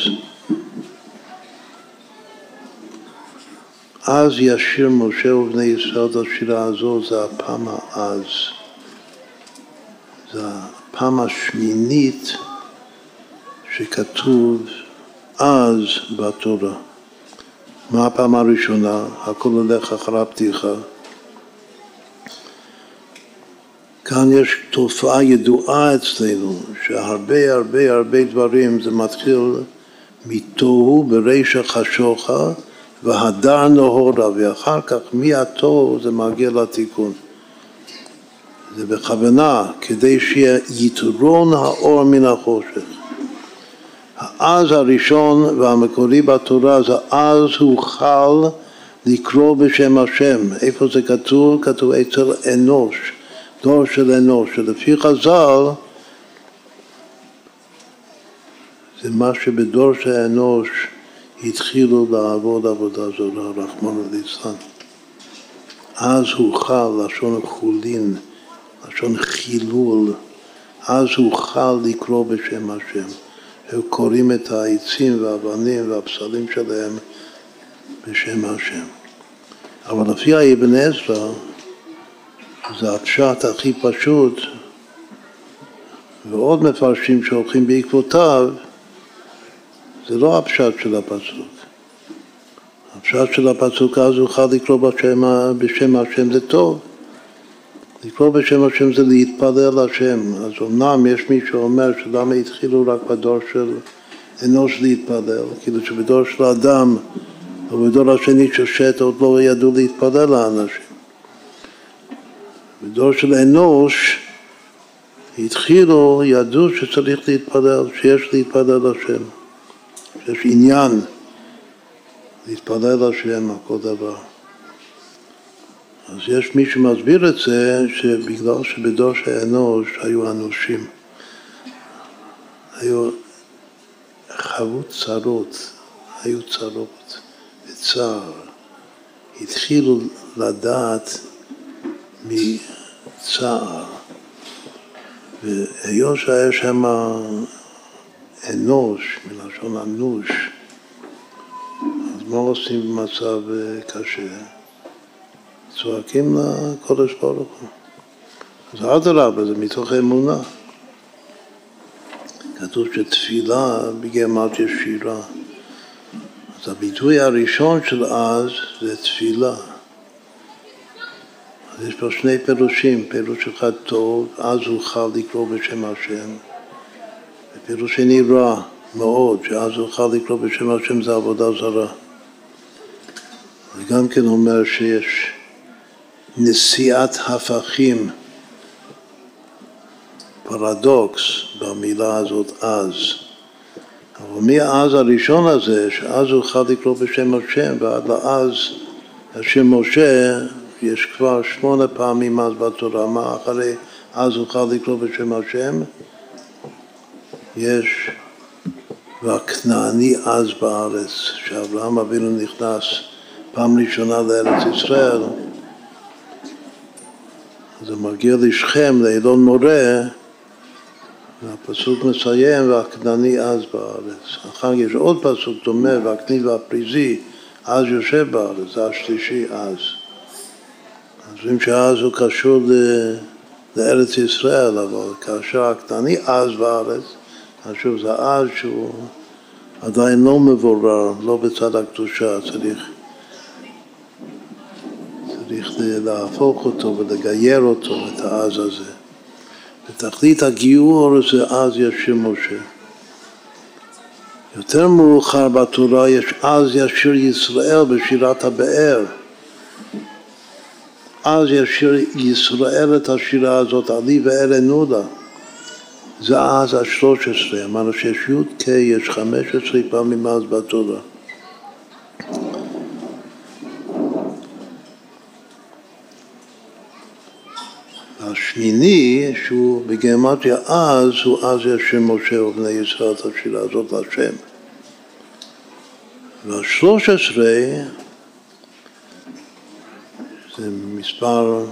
אז ישיר משה ובני ישראל את השירה הזו, זה הפעם האז. זה הפעם השמינית שכתוב אז בתורה. מה הפעם הראשונה? הכל הולך אחרי הפתיחה. כאן יש תופעה ידועה אצלנו, שהרבה הרבה הרבה דברים זה מתחיל מתוהו ברישא חשוכה והדר נהורה, ואחר כך מהתוהו זה מגיע לתיקון. זה בכוונה, כדי שיהיה יתרון האור מן החושך. האז הראשון והמקורי בתורה זה אז הוחל לקרוא בשם השם. איפה זה כתוב? כתוב אצל אנוש. דור של אנוש, שלפי חז"ל זה מה שבדור של אנוש התחילו לעבוד עבודה זולה, רחמנא ליצלן. אז הוחל, לשון חולין, לשון חילול, אז הוחל לקרוא בשם השם. הם קוראים את העצים והאבנים והפסלים שלהם בשם השם. אבל לפי האבן עזרא, זה הפשט הכי פשוט, ועוד מפרשים שהולכים בעקבותיו, זה לא הפשט של הפסוק. הפשט של הפסוק אז יוכל לקרוא בשם, בשם השם זה טוב. לקרוא בשם השם זה להתפלל השם. אז אמנם יש מי שאומר שלמה התחילו רק בדור של אנוש להתפלל, כאילו שבדור של אדם ובדור השני של שט עוד לא ידעו להתפלל לאנשים. בדור של אנוש התחילו, ידעו שצריך להתפלל, שיש להתפלל השם, שיש עניין להתפלל השם על כל דבר. אז יש מי שמסביר את זה שבגלל שבדור של אנוש היו אנושים, היו חוו צרות, היו צרות וצער, התחילו לדעת מצער. והיות שהיה שם אנוש, מלשון אנוש, אז מה עושים במצב אה, קשה? צועקים לקודש ברוך הוא. אז אדרבה, זה מתוך אמונה. כתוב שתפילה בגרמטיה שירה. אז הביטוי הראשון של אז זה תפילה. אז יש פה שני פירושים, פירוש אחד טוב, אז אוכל לקרוא בשם השם, ופירוש שני רע מאוד, שאז אוכל לקרוא בשם השם זה עבודה זרה. וגם כן אומר שיש נשיאת הפכים, פרדוקס במילה הזאת אז. אבל מאז הראשון הזה, שאז אוכל לקרוא בשם השם, ועד לאז השם משה, יש כבר שמונה פעמים אז בתורה, מה אחרי אז אוכל לקרוא בשם השם? יש והכנעני אז בארץ, שאברהם אבינו נכנס פעם ראשונה לארץ ישראל, הוא מגיע לשכם, לאלון מורה, והפסוק מסיים, והכנעני אז בארץ. אחר כך יש עוד פסוק דומה, והכניל והפריזי אז יושב בארץ, זה השלישי אז. אז רואים שאז הוא קשור ל... לארץ ישראל, אבל כאשר הכנעני אז בארץ, אז שוב זה אז שהוא עדיין לא מבורר, לא בצד הקדושה, צריך, צריך להפוך אותו ולגייר אותו, את האז הזה. בתכלית הגיור זה אז יש שיר משה. יותר מאוחר בתורה יש אז ישיר ישראל בשירת הבאר. אז ישיר ישראל את השירה הזאת, עלי ואל אנודה. זה אז השלוש עשרה, אמרנו שיש י"ק, יש חמש עשרה פעמים אז בתורה. השמיני, שהוא בגימטריה אז, הוא אז יש משה ובני ישראל את השאלה הזאת להשם. והשלוש עשרה זה מספר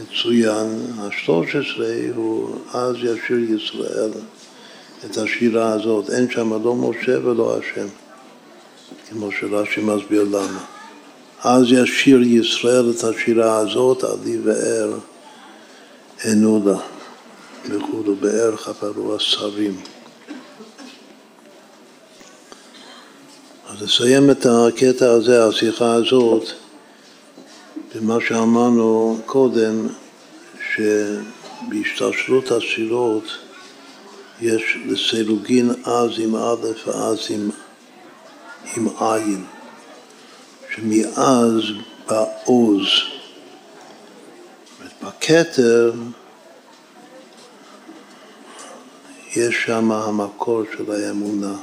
מצוין, השלוש עשרה הוא אז ישיר ישראל את השירה הזאת, אין שם לא משה ולא השם, כמו שרש"י מסביר למה. אז ישיר ישראל את השירה הזאת, עלי ואר. אנודה וכולו, באר חברו השרים. אז נסיים את הקטע הזה, השיחה הזאת, במה שאמרנו קודם, שבהשתלשלות הספירות יש לסילוגין אז עם א' ואז עם, עם עין, שמאז בא עוז. בכתר יש שם המקור של האמונה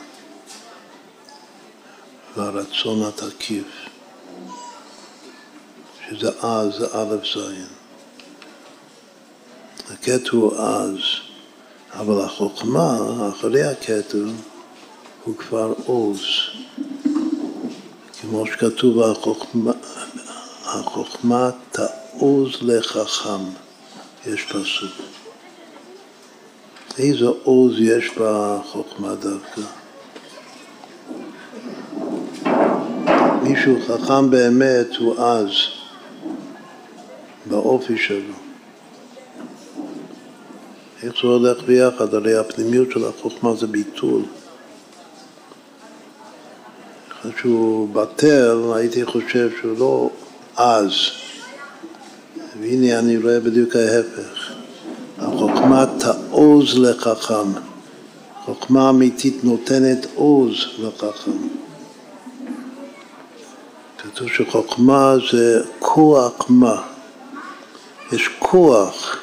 והרצון התקיף, שזה אז, זה א' זין. הכתר הוא אז, אבל החוכמה, אחרי הכתר, הוא כבר עוז. כמו שכתוב, החוכמה, החוכמה תעוז לחכם, יש פסוק. איזה עוז יש בחוכמה דווקא. מישהו חכם באמת הוא עז באופי שלו. איך זה הולך ביחד? הרי הפנימיות של החוכמה זה ביטול. אחרי שהוא בטל, הייתי חושב שהוא לא עז. והנה אני רואה בדיוק ההפך. החוכמה תעוז לחכם. חוכמה אמיתית נותנת עוז לחכם. כתוב שחוכמה זה כוח מה. יש כוח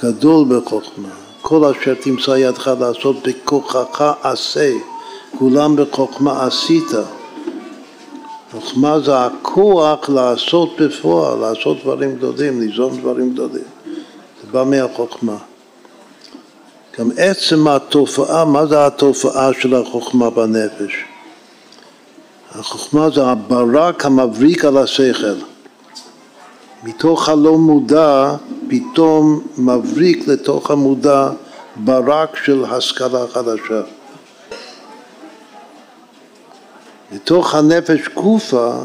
גדול בחוכמה. כל אשר תמצא ידך לעשות בכוחך עשה, כולם בחוכמה עשית. חוכמה זה הכוח לעשות בפועל, לעשות דברים גדולים, ליזום דברים גדולים. זה בא מהחוכמה. גם עצם התופעה, מה זה התופעה של החוכמה בנפש? החוכמה זה הברק המבריק על השכל. מתוך הלא מודע פתאום מבריק לתוך המודע ברק של השכלה חדשה. בתוך הנפש גופה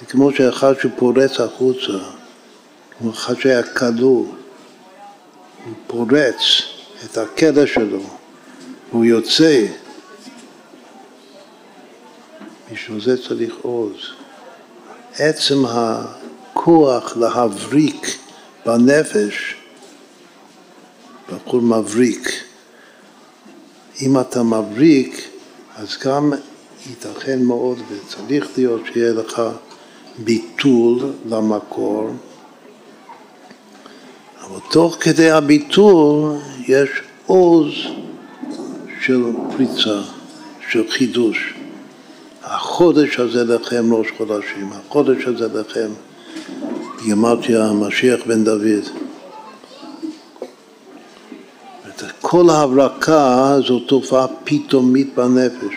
זה כמו שאחד שפורץ החוצה, כמו אחד שהיה כלוא, הוא פורץ את הכלא שלו, הוא יוצא. בשביל זה צריך עוז. עצם הכוח להבריק בנפש, בחור מבריק. אם אתה מבריק, אז גם ייתכן מאוד וצריך להיות שיהיה לך ביטול למקור, אבל תוך כדי הביטול יש עוז של פריצה, של חידוש. החודש הזה לכם ראש חודשים, החודש הזה לכם גימטריה המשיח בן דוד. כל ההברקה זו תופעה פתאומית בנפש.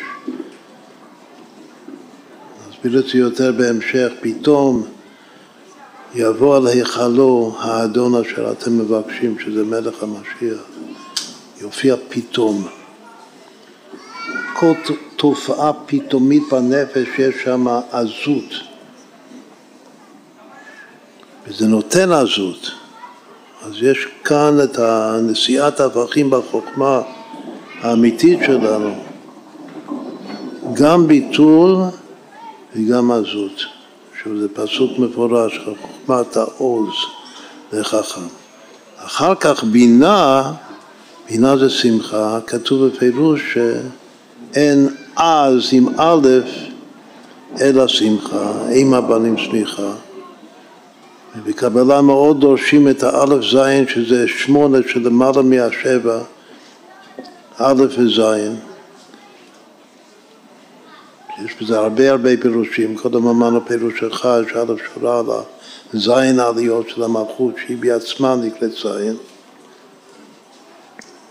נסביר את זה יותר בהמשך, פתאום יבוא על היכלו האדון אשר אתם מבקשים, שזה מלך המשיח. יופיע פתאום. כל תופעה פתאומית בנפש יש שם עזות. וזה נותן עזות. אז יש כאן את נשיאת ההפכים בחוכמה האמיתית שלנו, גם ביטול וגם עזות, שזה פסוק מפורש, חוכמת העוז לחכם. אחר כך בינה, בינה זה שמחה, כתוב בפירוש שאין אז עם א' אלא שמחה, עם הבנים שמחה. ובקבלה מאוד דורשים את האלף זין, שזה שמונה שלמעלה מהשבע, א' וזין. יש בזה הרבה הרבה פירושים, קודם אמרנו פירוש אחד, שאלף שורה על הזין העליות של המלכות, שהיא בעצמה נקראת זין,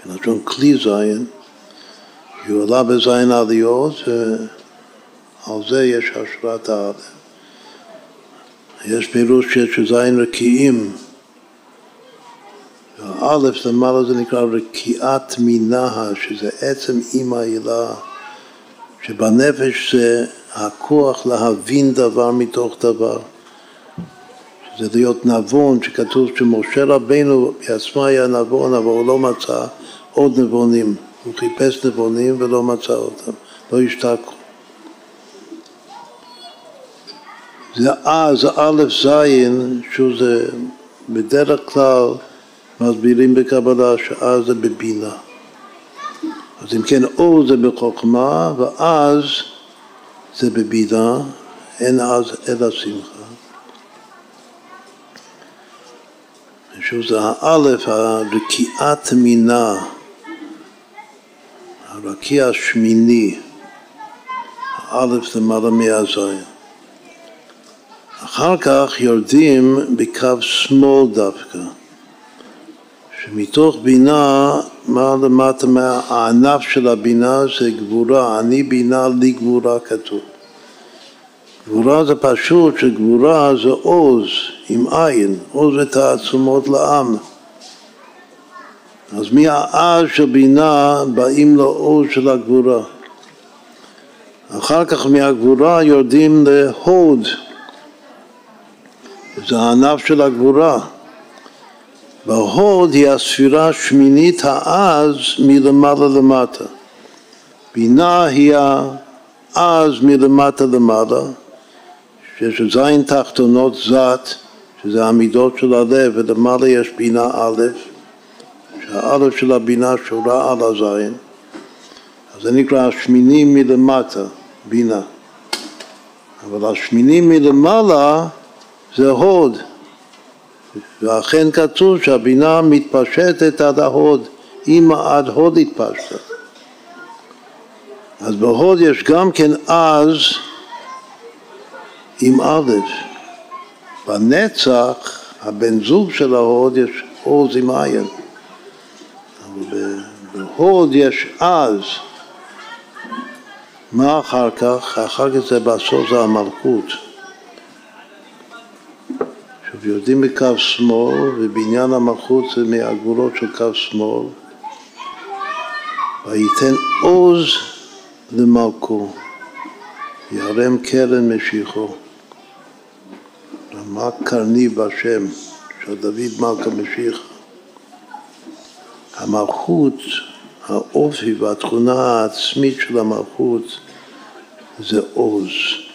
בלשון כלי זין, היא עולה בזין העליות, ועל זה יש השראת האלף. יש פירוש שיש זין רקיעים. א' למעלה זה נקרא רקיעת מינה, שזה עצם עם העילה, שבנפש זה הכוח להבין דבר מתוך דבר. שזה להיות נבון, שכתוב שמשה רבינו בעצמו היה נבון, אבל הוא לא מצא עוד נבונים. הוא חיפש נבונים ולא מצא אותם, לא השתקו. זה אה, זה א' זין, שזה בדרך כלל מסבירים בקבלה שאז זה בבינה. אז אם כן, או זה בחוכמה, ואז זה בבינה, אין אז אלא שמחה. שוב זה האלף, הרקיעת מינה, הרקיע השמיני, האלף למעלה מהזין. אחר כך יורדים בקו שמאל דווקא, שמתוך בינה, מה למטה מהענף של הבינה זה גבורה, אני בינה לי גבורה כתוב. גבורה זה פשוט שגבורה זה עוז עם עין, עוז ותעצומות לעם. אז מהעז של בינה באים לעוז של הגבורה. אחר כך מהגבורה יורדים להוד. זה הענף של הגבורה. בהוד היא הספירה השמינית העז מלמעלה למטה. בינה היא העז מלמטה למעלה, שיש זין תחתונות זת, שזה המידות של הלב, ולמעלה יש בינה א', שהאלף של הבינה שורה על הזין, אז זה נקרא השמיני מלמטה, בינה. אבל השמיני מלמעלה זה הוד. ואכן כתוב שהבינה מתפשטת עד ההוד, אם עד הוד התפשטה. אז בהוד יש גם כן אז עם א', בנצח הבן זוג של ההוד יש עוז עם עין, אבל בהוד יש אז. מה אחר כך? אחר כך זה בסוף זה המלכות. עכשיו יורדים מקו שמאל ובעניין המלכות זה מהגבולות של קו שמאל וייתן עוז למלכו, ירם קרן משיחו. מה קרני בשם של דוד מלכה משיח? המלכות, האופי והתכונה העצמית של המלכות זה עוז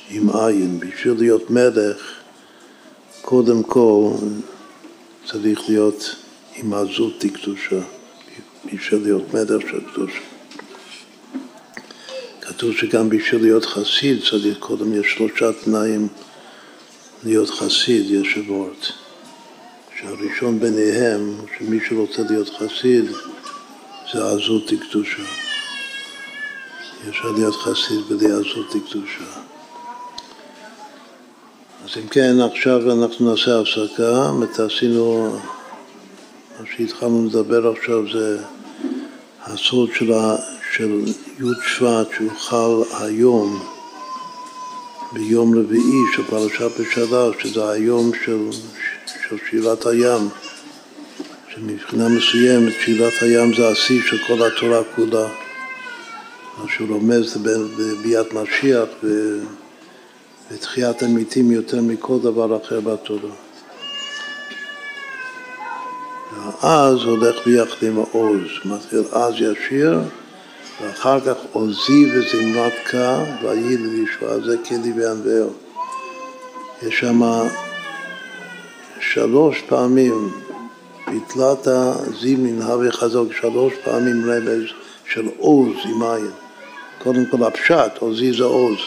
עם עין. בשביל להיות מלך, קודם כל צריך להיות עם עזות דקדושה, בשביל להיות מלך של קדושה. כתוב שגם בשביל להיות חסיד צריך קודם, יש שלושה תנאים להיות חסיד, יש עבורת. שהראשון ביניהם, שמי שרוצה להיות חסיד, זה עזות דקדושה. אפשר להיות חסיד בלי עזות דקדושה. אז אם כן, עכשיו אנחנו נעשה הפסקה, עשינו, מה שהתחלנו לדבר עכשיו זה הסוד של, של י' שבט שהוא חל היום ביום רביעי של פרשת בשלח, שזה היום של, של שירת הים, שמבחינה מסוימת שירת הים זה השיא של כל התורה כולה. מה שהוא רומז בביאת משיח ותחיית המתים יותר מכל דבר אחר בתורה. אז הולך ביחד עם העוז, מתחיל אז ישיר ואחר כך עוזי וזמרת כה ויהי לישועה זה כלי וענווהו. יש שם שלוש פעמים ביטלת זימין הווה חזוק, שלוש פעמים רמז של עוז עם עין. קודם כל הפשט, עוזי זה עוז.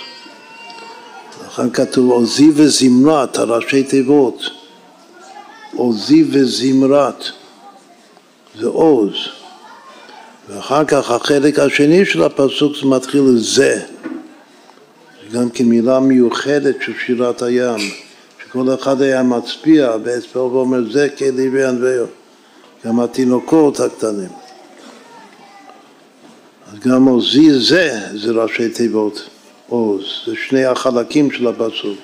לכן כתוב עוזי וזמרת, הראשי תיבות. עוזי וזמרת, זה עוז. ואחר כך החלק השני של הפסוק זה מתחיל. זה גם כמילה מיוחדת של שירת הים, שכל אחד היה מצביע באצבעו ואומר זה כלי וענווהו, גם התינוקות הקטנים. אז גם עוזי זה, זה ראשי תיבות עוז, זה שני החלקים של הפסוק.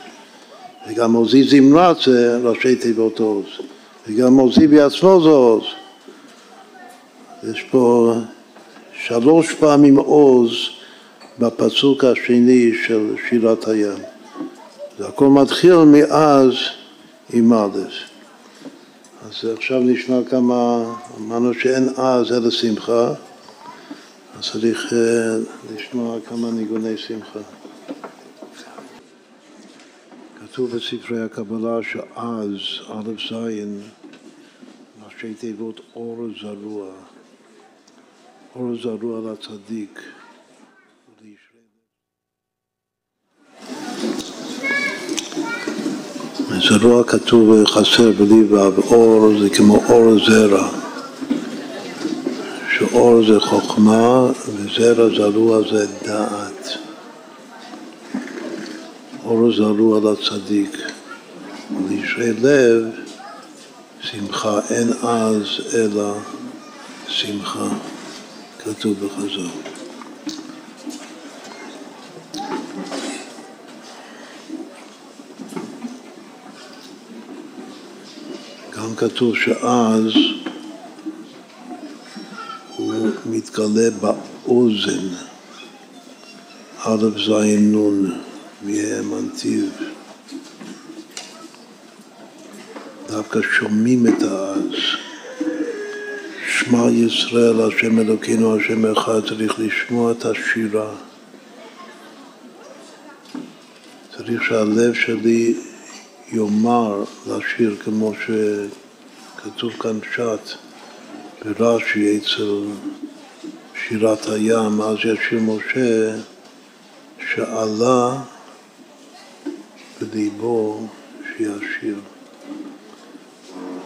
וגם עוזי זמרת זה ראשי תיבות עוז, וגם עוזי בעצמו זה עוז. יש פה שלוש פעמים עוז בפסוק השני של שירת הים. זה הכל מתחיל מאז א'. אז עכשיו נשמע כמה, אמרנו שאין אז אלא שמחה, אז צריך אה, לשמוע כמה ניגוני שמחה. כתוב בספרי הקבלה שאז, א' ז', ראשי תיבות אור זרוע. אור זרוע לצדיק. זרוע כתוב חסר בלי ו', אור זה כמו אור זרע, שאור זה חוכמה וזרע זרוע זה דעת. אור זרוע לצדיק, ולישרי לב שמחה אין אז אלא שמחה. כתוב בחז"ל. גם כתוב שאז מתגלה באוזן, א' ז' נ', מהמנתיב. דווקא שומעים את האז. שמע ישראל, השם אלוקינו, השם אחד, צריך לשמוע את השירה. צריך שהלב שלי יאמר לשיר כמו שכתוב כאן פשט ברש"י אצל שירת הים, אז ישיר משה שעלה בליבו שישיר.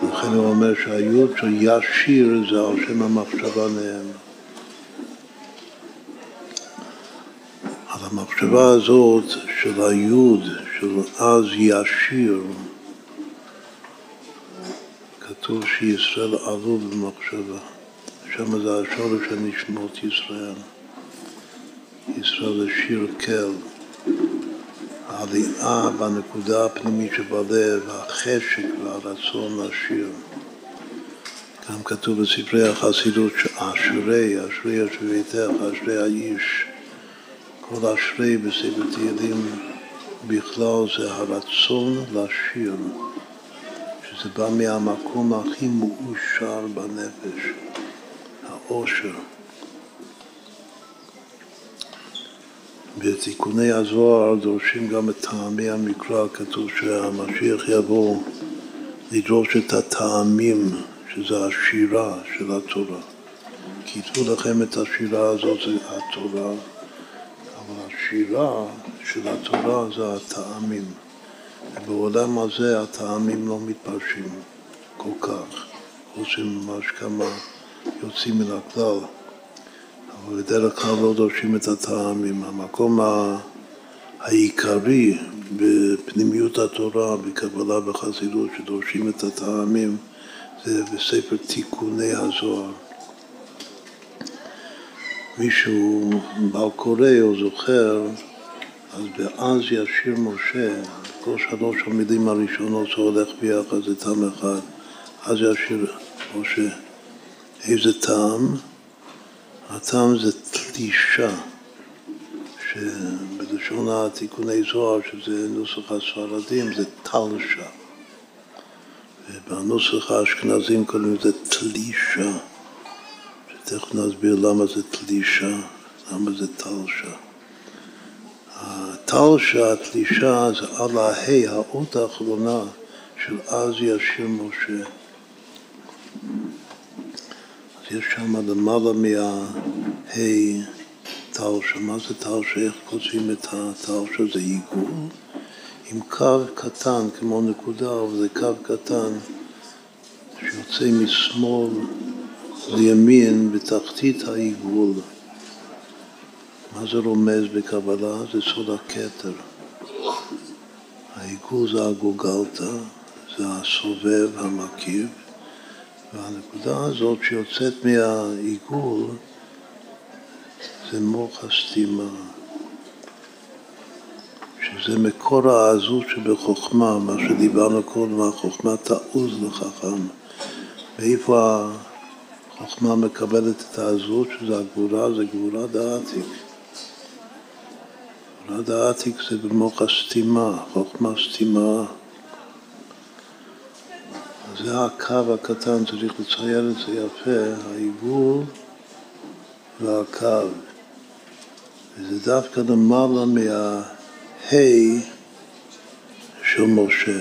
לכן הוא אומר שהיוד של ישיר זה על שם המחשבה נהם. על המחשבה הזאת של היוד, של אז ישיר, כתוב שישראל עלו במחשבה. שם זה השורש של נשמות ישראל. ישראל זה שיר כל. העלייה בנקודה הפנימית שבלב, החשק והרצון לשיר. גם כתוב בספרי החסידות שאשרי, אשרי אשריתך, אשרי האיש. כל אשרי בספר תהילים בכלל זה הרצון לשיר, שזה בא מהמקום הכי מאושר בנפש, העושר. בתיקוני הזוהר דורשים גם את טעמי המקרא, כתוב שהמשיח יבוא לדרוש את הטעמים, שזה השירה של התורה. כיתבו לכם את השירה הזאת, זה התורה, אבל השירה של התורה זה הטעמים. ובעולם הזה הטעמים לא מתפרשים כל כך, חוץ ממש כמה יוצאים מן הכלל. אבל בדרך כלל לא דורשים את הטעמים. המקום העיקרי בפנימיות התורה, בקבלה וחסידות, שדורשים את הטעמים, זה בספר תיקוני הזוהר. מישהו בעל קורא או זוכר, אז באז ישיר משה, כל שלוש המילים הראשונות שהולך ביחד זה טעם אחד, אז ישיר משה. איזה טעם? הטעם זה תלישה, שבלשון התיקוני זוהר, שזה נוסח הספרדים, זה תלשה. ובנוסח האשכנזים קוראים לזה תלישה, שתכף נסביר למה זה תלישה, למה זה תלשה. התלשה, התלישה, זה על ההי, האות האחרונה של אז ישיר משה. יש שם למעלה מההי תלשה. מה זה תלשה? איך כותבים את התלשה? זה עיגול עם קו קטן, כמו נקודה, אבל זה קו קטן שיוצא משמאל לימין בתחתית העיגול. מה זה רומז בקבלה? זה סוד הכתר. העיגול זה הגוגלתא, זה הסובב, המקיף. והנקודה הזאת שיוצאת מהעיגול זה מוח הסתימה, שזה מקור העזות שבחוכמה, מה שדיברנו קודם, החוכמה תעוז לחכם. ואיפה החוכמה מקבלת את העזות, שזה הגבורה, זה גבורה דעתיק. גבורה דעתיק זה במוח הסתימה, חוכמה סתימה. זה הקו הקטן, צריך לצייר את זה יפה, העיגול והקו. וזה דווקא למעלה מההי של משה.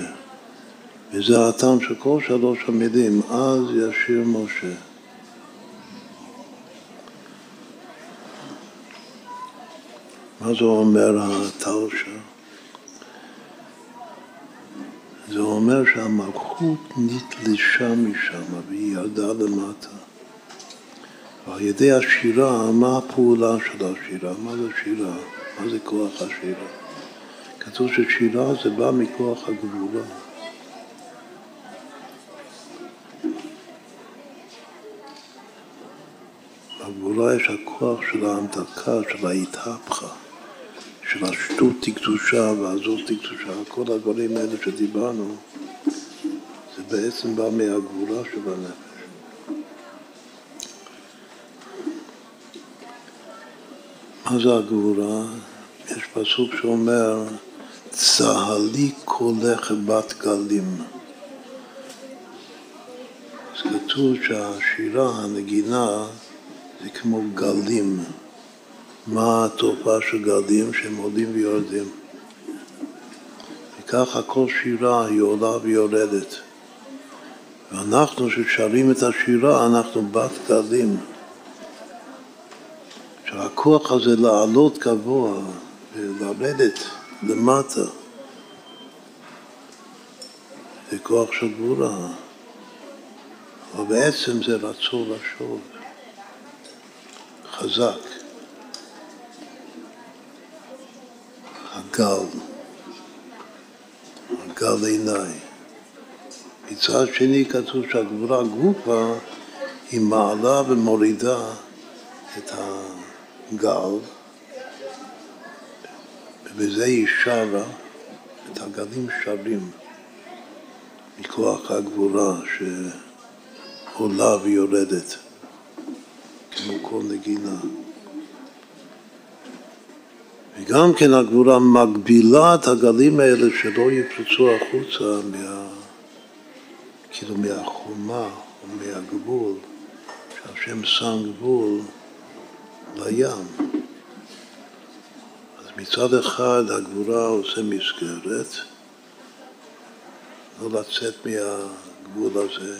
וזה הטעם של כל שלוש המילים, אז ישיר משה. מה זה אומר התלשה? זה אומר שהמלכות נתלשה משם והיא ירדה למטה. ועל ידי השירה, מה הפעולה של השירה? מה זה שירה? מה זה כוח השירה? כתוב ששירה זה בא מכוח הגבורה. בגבורה יש הכוח של ההמתקה, של ההתהפכה. של השטות תקדושה והזוז תקדושה, כל הדברים האלה שדיברנו, זה בעצם בא מהגבורה של הנפש. מה זה הגבורה? יש פסוק שאומר, צהלי קולך בת גלים. אז כתוב שהשירה, הנגינה, זה כמו גלים. מה התופעה של גלים שהם עולים ויורדים. וככה כל שירה היא עולה ויורדת. ואנחנו ששרים את השירה, אנחנו בת גלים. שהכוח הזה לעלות גבוה ולרדת למטה זה כוח של גבורה. אבל בעצם זה רצון לשוב. חזק. הגל, הגל עיניי. מצד שני כתוב שהגבורה גופה היא מעלה ומורידה את הגל, ובזה היא שרה, את הגלים שרים מכוח הגבורה עולה ויורדת, כמו כל נגינה. וגם כן הגבורה מגבילה את הגלים האלה שלא יפרצו החוצה מה, כאילו מהחומה או מהגבול, שהשם שם גבול לים. אז מצד אחד הגבורה עושה מסגרת, לא לצאת מהגבול הזה,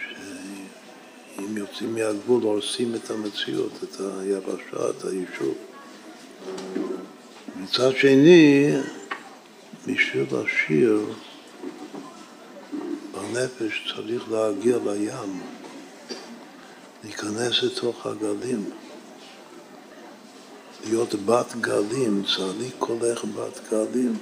שאם יוצאים מהגבול הורסים את המציאות, את היבשה, את היישוב. מצד שני, בשביל לשיר בנפש צריך להגיע לים, להיכנס לתוך הגלים, להיות בת גלים, צהלי קולך בת גלים.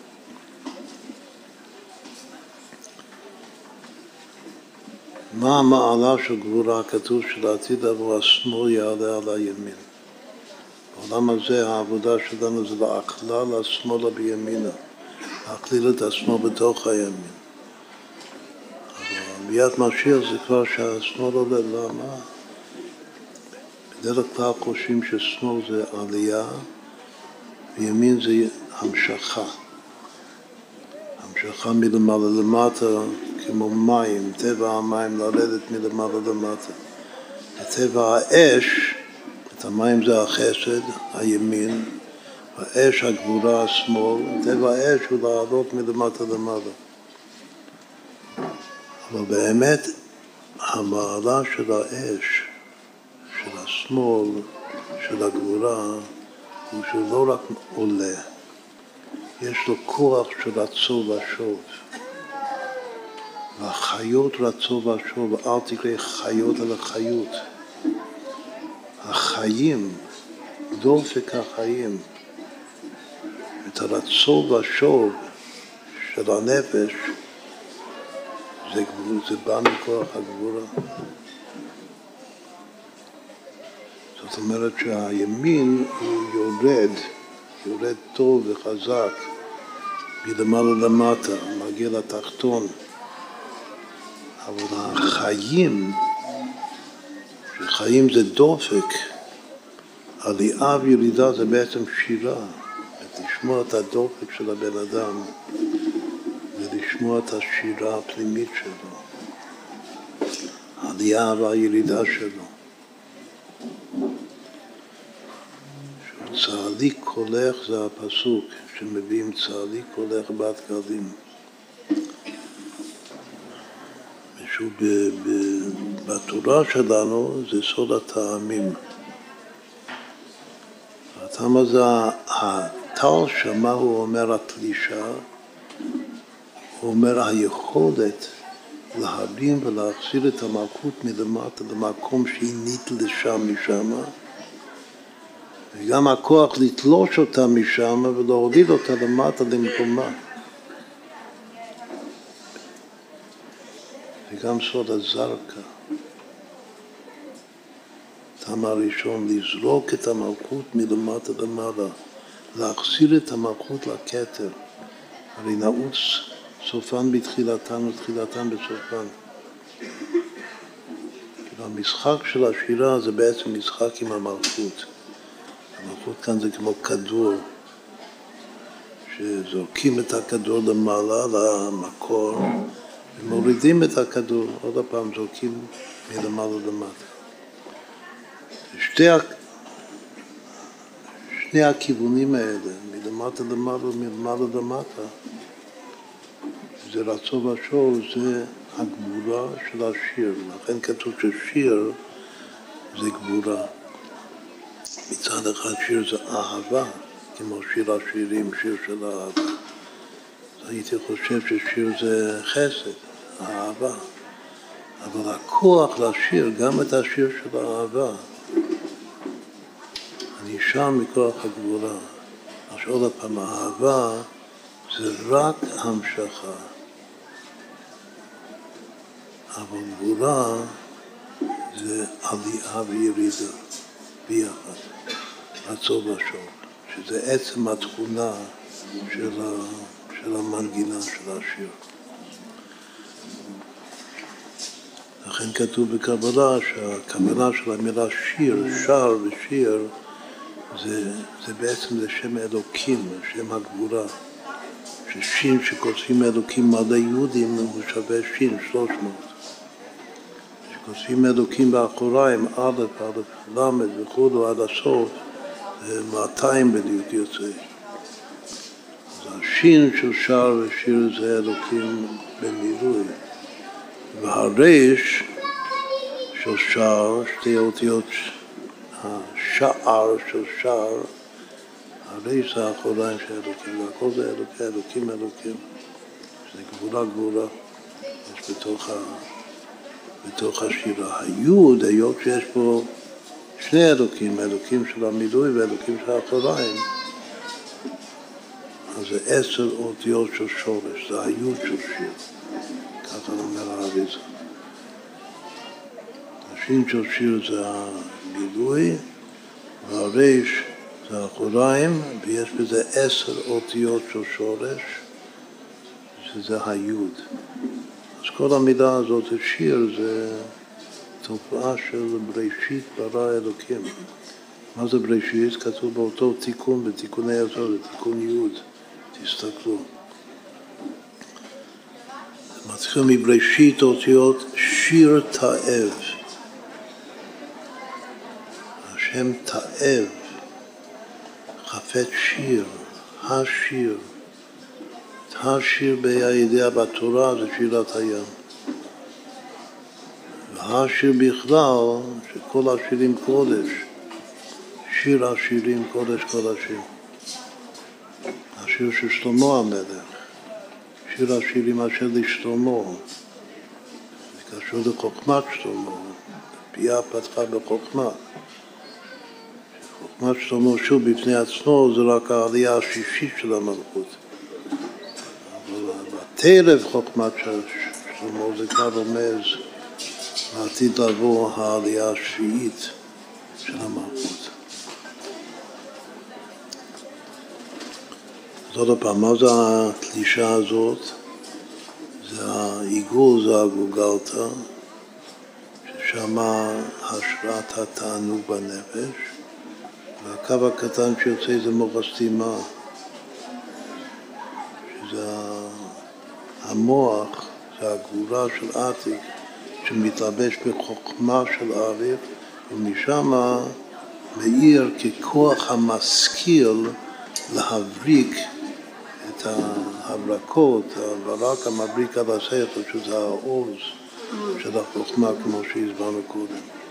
מה המעלה של גבורה? כתוב שלעתיד עבור השמאל יעלה על הימין. בעולם הזה העבודה שלנו זה להכלל השמאלה בימינה, להכליל את השמאל בתוך הימין. אבל ביאת משיח זה כבר שהשמאל עולה, למה? בדרך כלל חושבים ששמאל זה עלייה וימין זה המשכה. המשכה מלמעלה למטה כמו מים, טבע המים לרדת מלמעלה למטה. וטבע האש המים זה החסד, הימין, האש הגבורה השמאל, טבע האש הוא לעלות מלמטה למעלה. אבל באמת המעלה של האש, של השמאל, של הגבורה, הוא שהוא לא רק עולה, יש לו כוח של רצו ושוב. והחיות רצו ושוב, אל תקרא חיות אלא החיים, דופק החיים, את הרצון והשוב של הנפש, זה, זה בא מכוח הגבורה. זאת אומרת שהימין הוא יורד, יורד טוב וחזק, מלמעלה למטה, מגיע לתחתון, אבל החיים שחיים זה דופק, עלייה וירידה זה בעצם שירה, לשמוע את הדופק של הבן אדם ולשמוע את השירה הפנימית שלו, העלייה והירידה שלו. צהלי קולך זה הפסוק שמביאים צהלי קולך בת גלים. שהוא בתורה שלנו זה סוד הטעמים. הטעם הזה, הטל שמה הוא אומר התלישה, הוא אומר היכולת להרים ולהחזיר את המלכות מלמטה למקום שהיא נתלשה משם, וגם הכוח לתלוש אותה משם ולהוריד אותה למטה למקומה. וגם סוד הזרקה. טעם הראשון, לזרוק את המלכות מלמטה למעלה, להחזיר את המלכות לכתר. הרי נעוץ סופן בתחילתן ותחילתן בסופן. המשחק של השירה זה בעצם משחק עם המלכות. המלכות כאן זה כמו כדור, שזורקים את הכדור למעלה למקור. ומורידים את הכדור, עוד פעם זורקים מלמעלה למטה. שתי, שני הכיוונים האלה, מלמטה למעלה ומלמעלה למטה, זה רצון ושור, זה הגבורה של השיר. לכן כתוב ששיר זה גבורה. מצד אחד שיר זה אהבה, כמו שיר השירים, שיר של אהבה. הייתי חושב ששיר זה חסד, אהבה. אבל הכוח לשיר גם את השיר של האהבה, שם מכוח הגבולה. עכשיו עוד פעם, האהבה זה רק המשכה. אבל גבולה זה עלייה וירידה ביחד, רצון ושוב, שזה עצם התכונה של ה... של המנגינה של השיר. לכן כתוב בקבלה שהכוונה של המילה שיר, שר ושיר, זה, זה בעצם זה שם אלוקים, שם הגבורה. ששין שכותבים אלוקים מלא יהודים הוא שווה שין, שלוש מאות. כשכותבים אלוקים באחוריים, א', א', ל' וכו' עד הסוף, זה 200 בדיוק יוצא. אז השין של שר ושיר זה אלוקים במילוי. והריש של שר, שתי אותיות השער של שער, הריש זה האחוריים של אלוקים, והכל זה אלוקים, אלוקים, אלוקים. זה גבולה גבולה, יש בתוך, ה, בתוך השירה. היוד, היות שיש פה שני אלוקים, אלוקים של המילוי ואלוקים של האחוריים, אז זה עשר אותיות של שורש, זה היוד של שיר. ככה אומר האריזה. השין של שיר זה הגילוי, והריש זה האחוריים, ויש בזה עשר אותיות של שורש, שזה היוד. אז כל המילה הזאת, שיר, זה תופעה של בראשית ברא אלוקים. מה זה בראשית? כתוב באותו תיקון, בתיקוני הזו, בתיקון יוד. תסתכלו. מתחיל מבראשית אותיות שיר תאב. השם תאב, חפץ שיר, השיר. השיר בידיעה בתורה זה שירת הים. והשיר בכלל, שכל השירים קודש, שיר השירים קודש קודשים. השיר של שלמה המלך. שיר השירים אשר לשלמה, זה קשור לחוכמת שלמה, פיה פתחה בחוכמה. חוכמת שלמה שוב בפני עצמו זה רק העלייה השישית של המלכות. אבל בתרב חוכמת שלמה זה כבר רומז לעתיד לבוא העלייה השביעית של המלכות. אז עוד פעם, מה זה התלישה הזאת? זה העיגול, זה הגוגלתא, ששם השראת התענוג בנפש, והקו הקטן שיוצא זה מוח הסתימה, שזה המוח, זה הגבורה של עתיק, שמתלבש בחוכמה של אריך, ומשם מאיר ככוח המשכיל להבריק את ההברקות, הברק המבריק על השכל, שזה העוז של החוכמה, כמו שהסברנו קודם.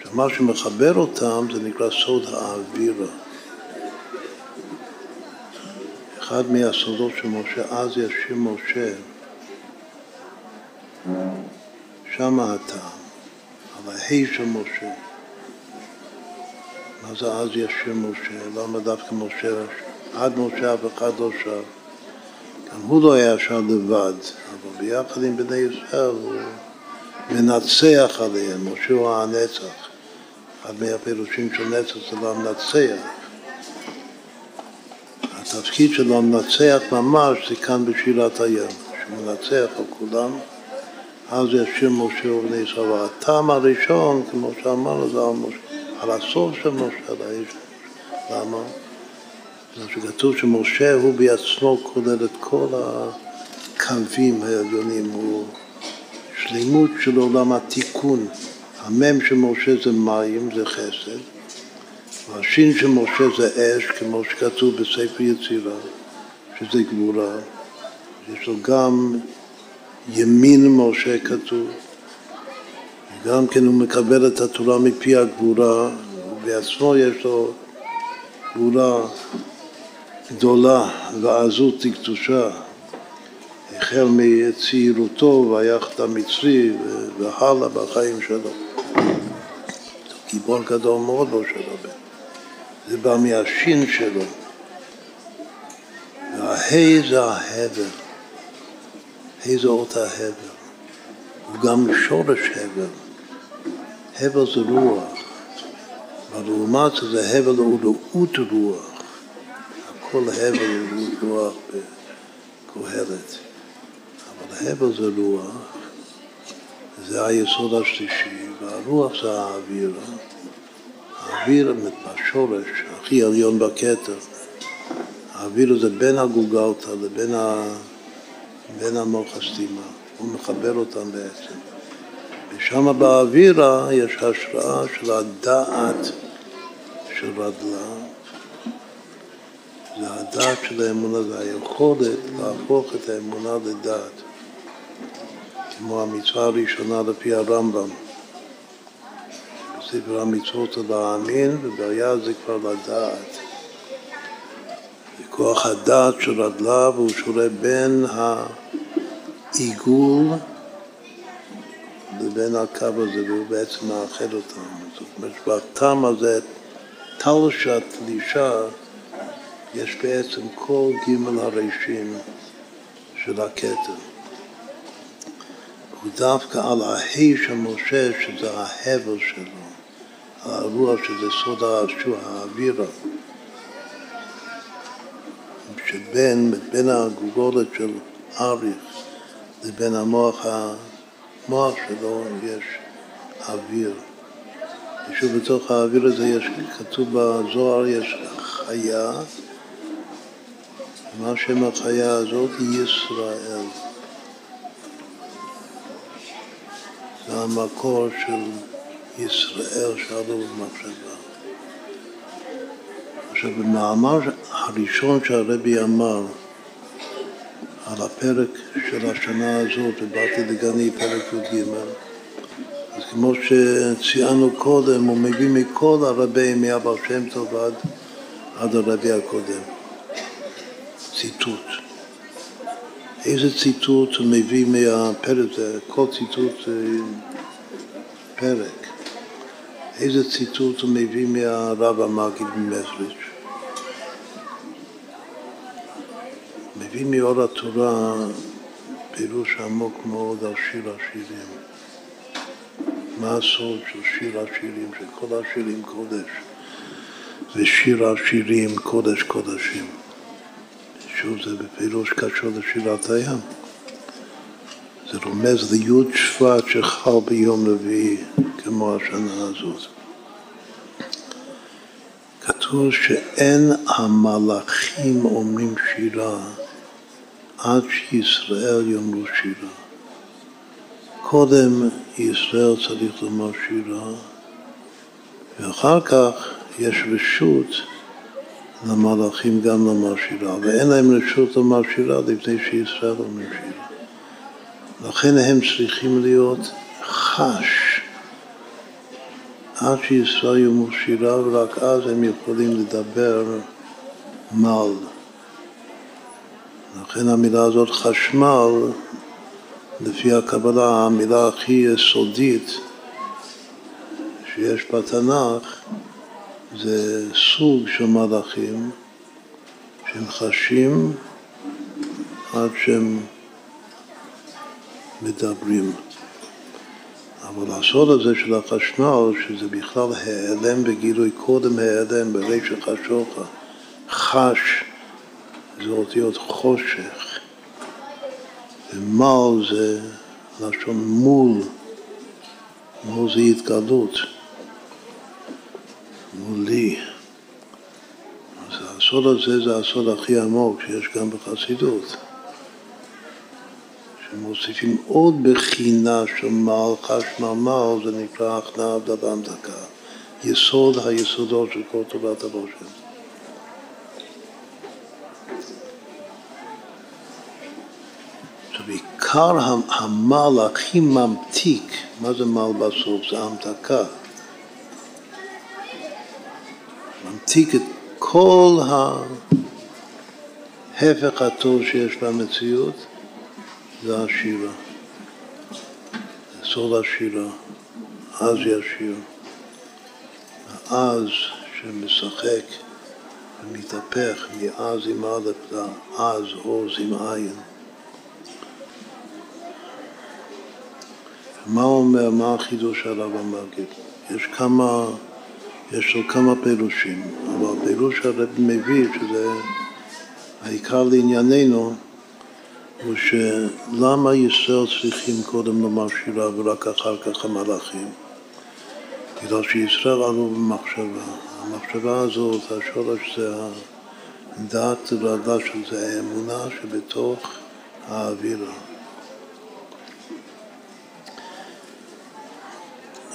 עכשיו, מה שמחבר אותם זה נקרא סוד האווירה. אחד מהסודות של משה, אז ישיר משה, שם הטעם, על ההי של משה. מה זה אז ישיר משה? למה דווקא משה? עד משה אף אחד לא שר. גם הוא לא היה שר לבד, אבל ביחד עם בני ישראל הוא מנצח עליהם, משה הוא הנצח. אחד מהפירושים של נצח זה למנצח. התפקיד שלו למנצח ממש זה כאן בשירת הים, שהוא מנצח על כולם. אז ישיר משה ובני ישראל. הטעם הראשון, כמו שאמרנו, זה על, משה, על הסוף של משה, על האיש. למה? זה שכתוב שמשה הוא בעצמו כולל את כל הקווים העליונים, הוא שלמות של עולם התיקון. המם של משה זה מים, זה חסד, והשין של משה זה אש, כמו שכתוב בספר יצירה, שזה גבורה. יש לו גם ימין משה כתוב, וגם כן הוא מקבל את התורה מפי הגבורה, ובעצמו יש לו גבורה גדולה ועזות לקדושה, החל מצעירותו והיחד המצרי והלאה בחיים שלו. גיבור גדול מאוד משה רבנו. זה בא מהשין שלו. וההי זה ההבל. ה' זה אות ההבל. הוא גם שורש הבל. הבל זה רוח. אבל לעומת זה הבל הוא רעות רוח. הכל הבל הוא רוח בקהלת. אבל הבל זה רוח. זה היסוד השלישי, והרוח זה האוויר. האוויר בשורש, הכי עליון בכתר. האוויר זה בין הגוגלתא לבין ה... בין המוח הסתימה, הוא מחבר אותם בעצם. ושם באווירה יש השראה של הדעת של רדלה, זה הדעת של האמונה, זה היכולת להפוך את האמונה לדעת. כמו המצווה הראשונה לפי הרמב"ם. בספר המצוות זה להאמין, ובעיה זה כבר לדעת. זה כוח הדעת של רדלה, והוא שורה בין העיגול לבין הקו הזה, והוא בעצם מאחד אותם. זאת אומרת, בטעם הזה, תלשת תלישה, יש בעצם כל גימל הראשים של הכתר. הוא דווקא על ההי של משה, שזה ההבל שלו, על הרוח שזה סוד שהוא האווירה, שבין בין הגולגולת של אריך לבין המוח, המוח שלו יש אוויר. ושוב בתוך האוויר הזה יש, כתוב בזוהר, יש חיה, מה שם החיה הזאת? ישראל. המקור של ישראל שעלו במחשבה. עכשיו, במאמר הראשון שהרבי אמר על הפרק של השנה הזאת, ובאתי לגני פרק י"ג, אז כמו שציינו קודם, הוא מביא מכל הרבי, מאבא שם טוב עד, עד הרבי הקודם. ציטוט. איזה ציטוט הוא מביא מהפרק, כל ציטוט פרק. איזה ציטוט הוא מביא מהרב המגיד ממזריץ'. מביא מאור התורה פירוש עמוק מאוד על שיר השירים. מה הסוד של שיר השירים, שכל השירים קודש, ושיר השירים קודש קודשים. שוב, זה בפירוש קשור לשירת הים. זה רומז ליוד שבט שחל ביום רביעי, כמו השנה הזאת. כתוב שאין המלאכים אומרים שירה עד שישראל יאמרו שירה. קודם ישראל צריך לומר שירה, ואחר כך יש רשות למלאכים גם לומר שירה, ואין להם רשות לומר שירה לפני שישראל אומרים שירה. לכן הם צריכים להיות חש עד שישראל יאמרו שירה, ורק אז הם יכולים לדבר מל. לכן המילה הזאת חשמל, לפי הקבלה, המילה הכי יסודית שיש בתנ"ך, זה סוג של מלאכים שהם חשים עד שהם מדברים. אבל הסוד הזה של החשמל, שזה בכלל העלם וגילוי, קודם העלם בריש החשוכה, חש זה אותיות חושך, ומל זה לשון מול, מול זה התגלות. מולי. אז הסוד הזה זה הסוד הכי עמוק שיש גם בחסידות. שמוסיפים עוד בחינה של מעל חשמל, זה נקרא הכנעה דבן דקה. יסוד היסודות של כל תורת. עכשיו, עיקר המל הכי ממתיק, מה זה מל בסוף? זה המתקה. ממתיק את כל ההפך הטוב שיש במציאות, זה השירה. סוד השירה. אז ישיר. אז שמשחק ומתהפך מאז עם א' לאז עוז עם עין. מה אומר, מה החידוש עליו המגיד? יש כמה יש לו כמה פירושים, אבל הפירוש שהרב מביא, שזה העיקר לענייננו, הוא שלמה ישראל צריכים קודם לומר שירה ורק אחר כך המלאכים? בגלל שישראל עלו במחשבה. המחשבה הזאת, השורש זה הדעת רדה של זה, האמונה שבתוך האווירה.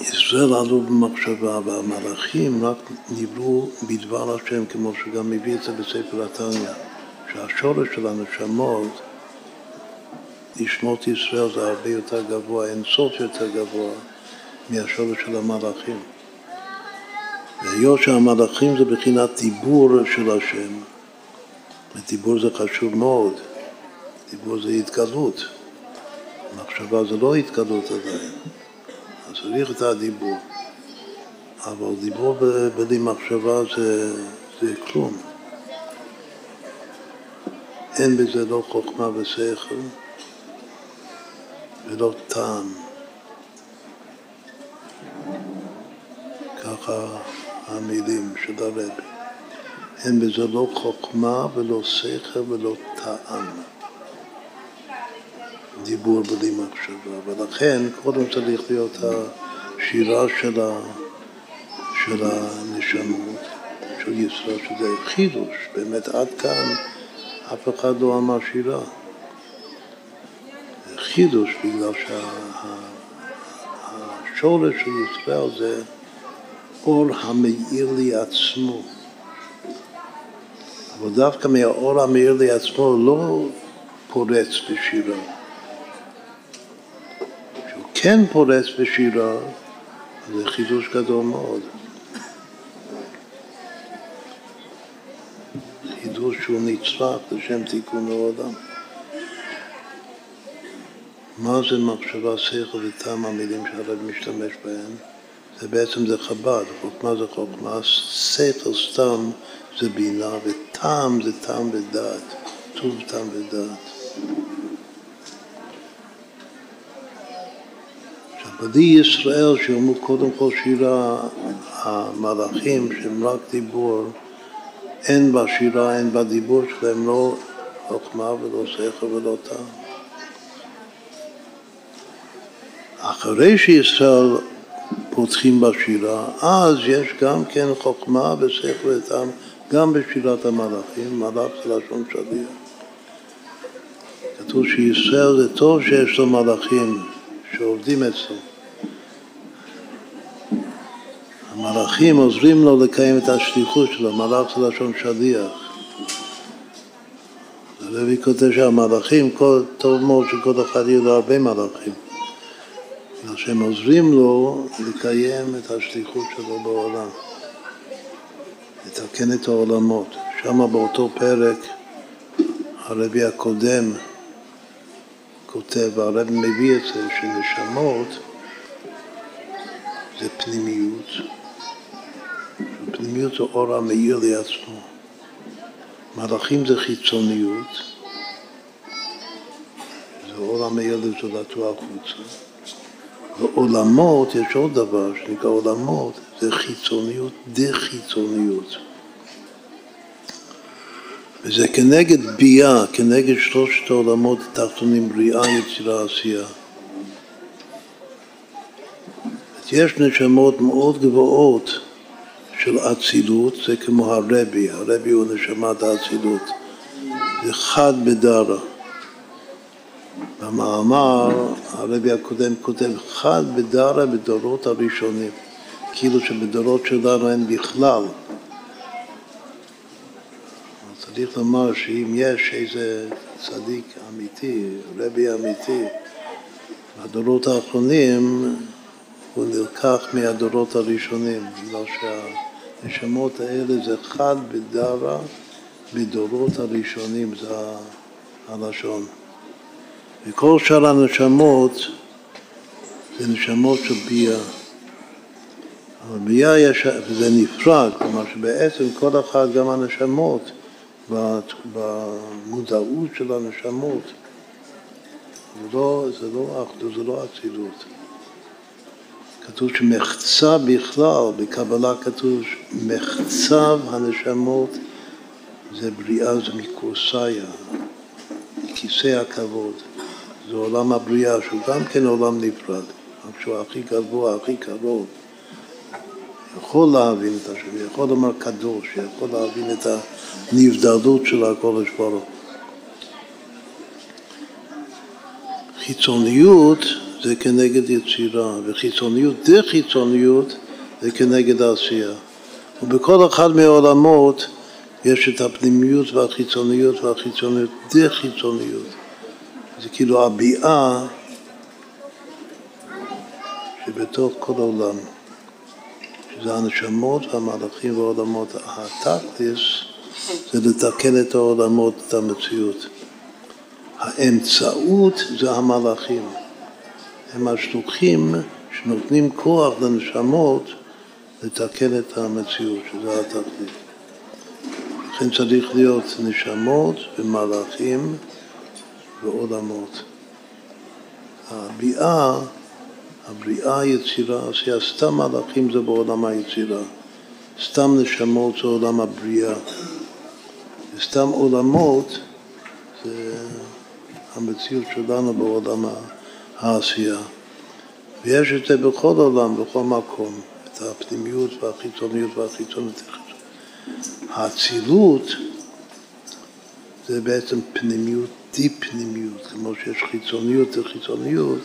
ישראל עלו במחשבה והמלאכים רק נבראו בדבר השם כמו שגם מביא את זה בספר התניא שהשורש של הנשמות נשמות ישראל זה הרבה יותר גבוה, אין סוף יותר גבוה מהשורש של המלאכים. והיות שהמלאכים זה בחינת דיבור של השם, ודיבור זה חשוב מאוד, דיבור זה התגלות, מחשבה זה לא התגלות עדיין, צריך את הדיבור, אבל דיבור בלי מחשבה זה, זה כלום. אין בזה לא חוכמה ושכל ולא טעם. ככה המילים של הרבי. אין בזה לא חוכמה ולא שכל ולא טעם. דיבור בלי מחשבה, ולכן קודם צריך להיות השירה של, ה, של הנשמות, של ישראל, שזה חידוש, באמת עד כאן אף אחד לא אמר שירה. חידוש בגלל שהשורש של ישראל זה האור המאיר לי עצמו. אבל דווקא מהאור המאיר לי עצמו לא פורץ בשירה. כן פורץ בשירה, זה חידוש גדול מאוד. חידוש שהוא נצרך לשם תיקון העולם. מה זה מחשבה, שכל וטעם המילים שהרב משתמש בהן? זה בעצם זה חב"ד, חוכמה זה חוכמה, שכל סתם זה בינה, וטעם זה טעם ודעת, טוב טעם ודעת. בלי ישראל שאומרו קודם כל שירה המלאכים שהם רק דיבור, אין בשירה, אין בדיבור שלהם לא חוכמה ולא שכל ולא טעם. אחרי שישראל פותחים בשירה, אז יש גם כן חוכמה ושכל וטעם גם בשירת המלאכים, מלאך זה לשון שליח. כתוב שישראל זה טוב שיש לו מלאכים שעובדים אצלו. המלאכים עוזרים לו לקיים את השליחות שלו, מלאך זה לשון שליח. הרבי כותב שהמלאכים, טוב מאוד שכל אחד יהיו לו הרבה מלאכים. שהם עוזרים לו לקיים את השליחות שלו בעולם, לתקן את העולמות. שם באותו פרק הרבי הקודם כותב, והרבי מביא את זה, שנשמות זה פנימיות, פנימיות זה אור המאיר לעצמו. מלאכים זה חיצוניות, זה אור המאיר לזולתו החוצה. ועולמות, יש עוד דבר שנקרא עולמות, זה חיצוניות, דחיצוניות. וזה כנגד ביאה, כנגד שלושת העולמות התחתונים, בריאה, יצירה, עשייה. יש נשמות מאוד גבוהות של אצילות, זה כמו הרבי, הרבי הוא נשמת האצילות, זה חד בדרה. במאמר הרבי הקודם כותב חד בדרה בדורות הראשונים, כאילו שבדורות שלנו אין בכלל. צריך לומר שאם יש איזה צדיק אמיתי, רבי אמיתי, בדורות האחרונים הוא נלקח מהדורות הראשונים, בגלל שהנשמות האלה זה חד בדרה בדורות הראשונים, זה הלשון. וכל שאר הנשמות זה נשמות של ביאה. אבל ביאה יש, וזה נפרד, כלומר שבעצם כל אחד, גם הנשמות, במודעות של הנשמות, זה לא, לא אחדות, זה לא אצילות. כתוב שמחצה בכלל, בקבלה כתוב מחצב הנשמות זה בריאה, זה מקורסיה, כיסא הכבוד, זה עולם הבריאה, שהוא גם כן עולם נפרד, רק שהוא הכי גבוה, הכי קרוב. יכול להבין את השם, יכול לומר קדוש, יכול להבין את הנבדלות של הקודש ברוך חיצוניות זה כנגד יצירה, וחיצוניות דחיצוניות זה כנגד העשייה. ובכל אחד מהעולמות יש את הפנימיות והחיצוניות והחיצוניות דחיצוניות. זה כאילו הביאה שבתוך כל העולם, שזה הנשמות והמהלכים והעולמות. התכלס זה לתקן את העולמות, את המציאות. האמצעות זה המלאכים. הם השלוחים שנותנים כוח לנשמות לתקן את המציאות, שזה התכלית. לכן צריך להיות נשמות ומלאכים ועולמות. הביאה, הבריאה, היצירה, עשייה, סתם מלאכים זה בעולם היצירה, סתם נשמות זה עולם הבריאה, וסתם עולמות זה המציאות שלנו בעולם העשייה. ויש את זה בכל עולם, בכל מקום, את הפנימיות והחיצוניות והחיצוניות. האצילות זה בעצם פנימיות, די-פנימיות, כמו שיש חיצוניות וחיצוניות,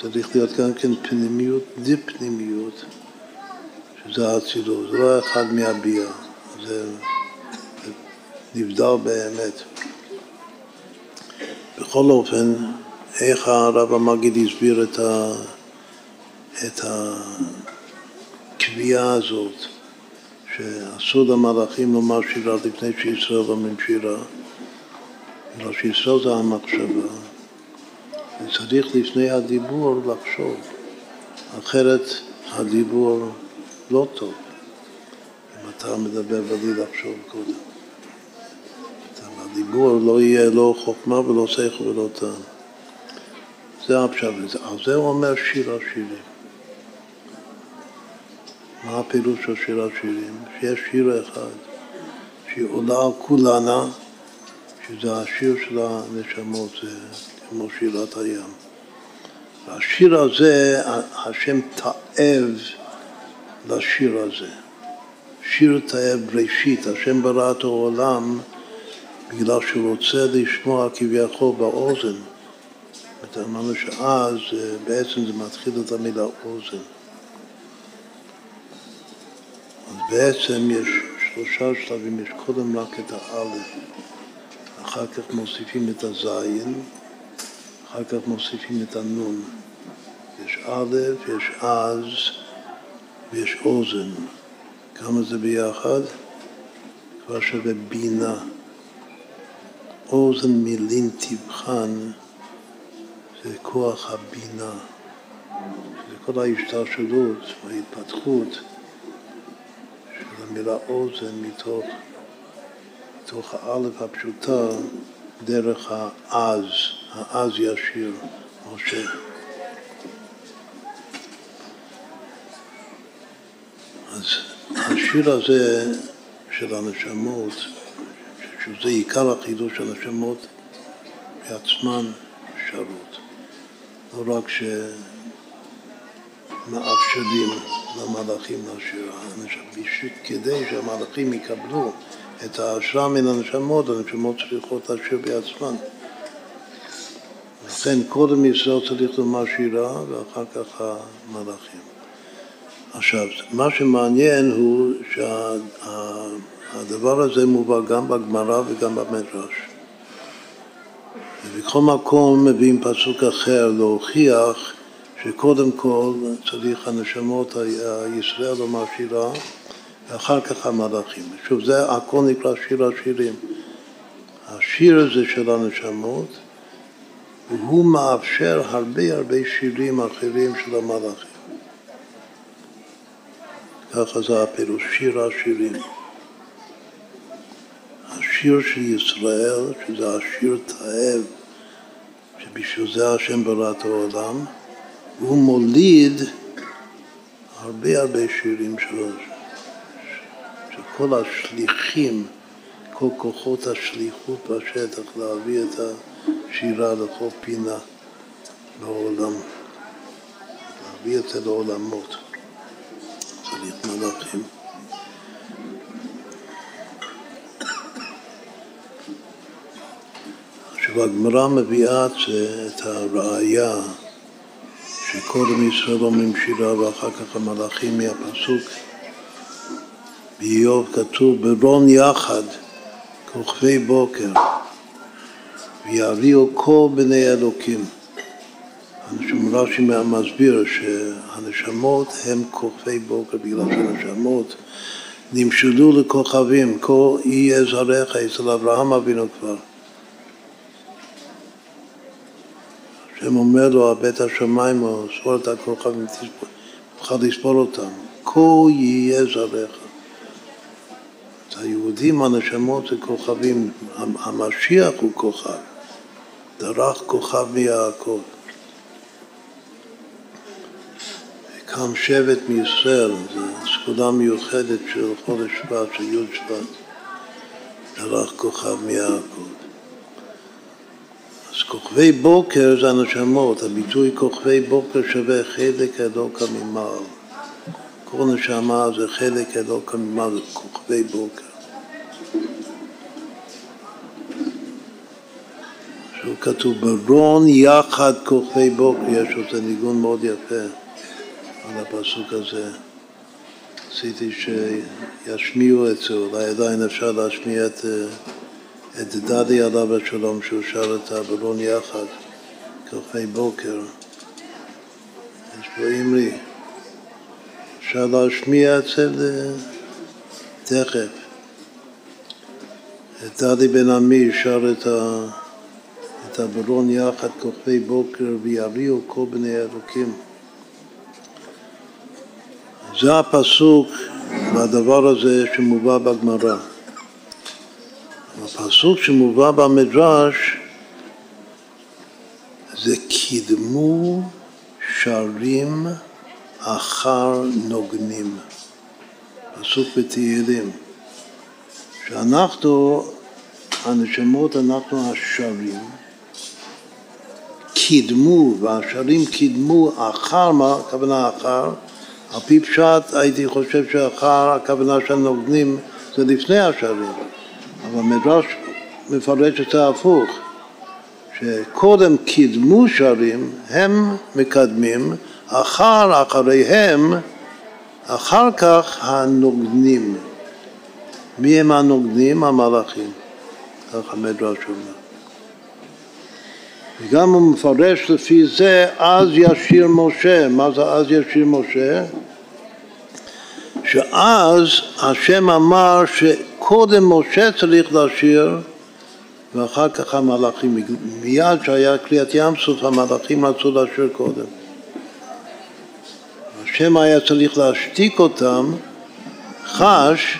צריך להיות גם כן פנימיות, די-פנימיות, שזה האצילות, זה לא אחד מהביאה, זה נבדל באמת. בכל אופן, איך הרב המגיד הסביר את, ה, את הקביעה הזאת, שאסור למלאכים לומר שירה לפני שישראל אומרים שירה, אלא שישראל זה המחשבה, וצריך לפני הדיבור לחשוב, אחרת הדיבור לא טוב, אם אתה מדבר בלי לחשוב קודם. הדיבור לא יהיה לא חוכמה ולא שכל ולא טעם. זה הפשט, על זה הוא אומר שיר השירים. מה הפירוש של שיר השירים? שיש שיר אחד שהיא עולה על כולנה, שזה השיר של הנשמות, זה כמו שירת הים. והשיר הזה, השם תאב לשיר הזה. שיר תאב בראשית, השם ברא את העולם בגלל שהוא רוצה לשמוע כביכול באוזן. אמרנו שאז בעצם זה מתחיל את המילה אוזן. אז בעצם יש שלושה שלבים, יש קודם רק את האלף, אחר כך מוסיפים את הזין, אחר כך מוסיפים את הנון. יש א', יש אז ויש אוזן. כמה זה ביחד? כבר שווה בינה. אוזן מילין תבחן זה כוח הבינה, זה כל ההשתלשלות וההתפתחות של המילה אוזן מתוך, מתוך האלף הפשוטה דרך העז, העז ישיר, משה. אז השיר הזה של הנשמות שזה עיקר החידוש של השמות בעצמן שרות. לא רק שמאפשרים למלאכים לשיר, כדי שהמלאכים יקבלו את ההשראה מן הנשמות, הנשמות צריכות לשיר בעצמן. לכן קודם ישראל צריך לומר שירה ואחר כך המלאכים. עכשיו, מה שמעניין הוא שה... הדבר הזה מובא גם בגמרא וגם במדרש. ובכל מקום מביאים פסוק אחר להוכיח שקודם כל צריך הנשמות הישראל לומר שירה ואחר כך המלאכים. שוב, זה הכל נקרא שיר השירים. השיר הזה של הנשמות והוא מאפשר הרבה הרבה שירים אחרים של המלאכים. ככה זה הפירוש, שיר השירים. השיר של ישראל, שזה השיר תאב, שבשביל זה השם ברא את העולם, הוא מוליד הרבה הרבה שירים שלו, שכל השליחים, כל כוחות השליחות בשטח להביא את השירה לכל פינה בעולם, להביא את זה לעולמות. צריך מלאכים. עכשיו הגמרא מביאה את הראייה שקודם ישראל אומרים שירה ואחר כך המלאכים מהפסוק באיוב כתוב ברון יחד כוכבי בוקר ויביאו כל בני אלוקים. רש"י מסביר שהנשמות הם כוכבי בוקר בגלל שהנשמות נמשלו לכוכבים, כה יהיה זרעך אצל אברהם אבינו כבר. השם אומר לו, בית השמיים או ספור את הכוכבים, תוכל לספור אותם. כה יהיה זרעך. היהודים, הנשמות זה כוכבים, המשיח הוא כוכב, דרך כוכב מיעקב. קם שבט מישראל, זו סגולה מיוחדת של חודש שבט, של י' שבט, דרך כוכב מיעקב. אז כוכבי בוקר זה הנשמות, הביטוי כוכבי בוקר שווה חלק אלוקא ממעל. כל נשמה זה חלק אלוקא ממעל, זה כוכבי בוקר. שהוא כתוב ברון יחד כוכבי בוקר, יש עוד ניגון מאוד יפה על הפסוק הזה. רציתי שישמיעו את זה, אולי עדיין אפשר להשמיע את... את דדי עליו השלום שהוא שר את הברון יחד, כוכבי בוקר. יש פה אמרי. אפשר להשמיע את זה תכף. את דדי בן עמי שר את, ה... את הברון יחד, כוכבי בוקר, ויביאו כל בני אלוקים. זה הפסוק והדבר הזה שמובא בגמרא. הפסוק שמובא במדרש זה קידמו שרים אחר נוגנים, פסוק בתהילים, שאנחנו, הנשמות, אנחנו השרים, קידמו, והשרים קידמו אחר, מה הכוונה אחר? על פי פשט הייתי חושב שאחר הכוונה של נוגנים זה לפני השרים. אבל המדרש מפרש את זה הפוך, שקודם קידמו שרים, הם מקדמים, אחר אחריהם, אחר כך הנוגנים. מי הם הנוגנים? המלאכים. כך המדרש אומר. וגם הוא מפרש לפי זה, אז ישיר משה. מה זה אז ישיר משה? שאז השם אמר שקודם משה צריך לשיר ואחר כך המלאכים, מיד שהיה קריאת ים סוף המלאכים רצו לשיר קודם. השם היה צריך להשתיק אותם, חש,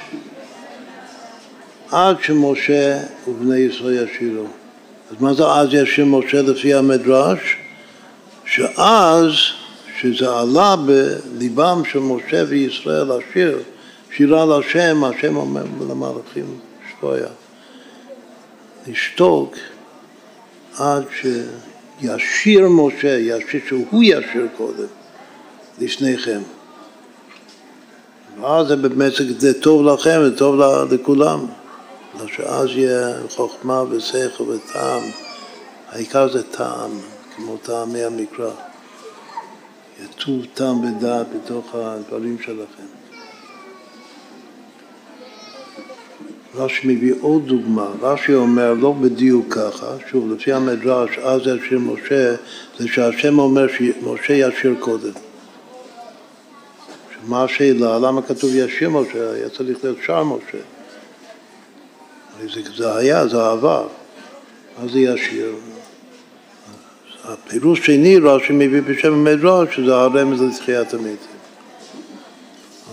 עד שמשה ובני ישראל ישירו. אז מה זה אז ישיר משה לפי המדרש? שאז שזה עלה בליבם של משה וישראל לשיר, שירה להשם, השם אומר למלאכים שטויה. לשתוק עד שישיר משה, ישיר, שהוא ישיר קודם, לפניכם. ואז זה באמת זה טוב לכם, זה טוב לכולם. שאז יהיה חוכמה ושכל וטעם. העיקר זה טעם, כמו טעמי המקרא. יטוב טעם ודעת בתוך הדברים שלכם. רש"י מביא עוד דוגמה, רש"י אומר לא בדיוק ככה, שוב לפי המדרש אז ישיר משה, זה שהשם אומר שמשה ישיר קודם. מה השאלה? למה כתוב ישיר משה? היה צריך להיות שר משה. זה, זה היה, זה עבר. מה זה ישיר? הפירוש שני רש"י מביא בשם המדרש שזה הרמז לתחיית המתים.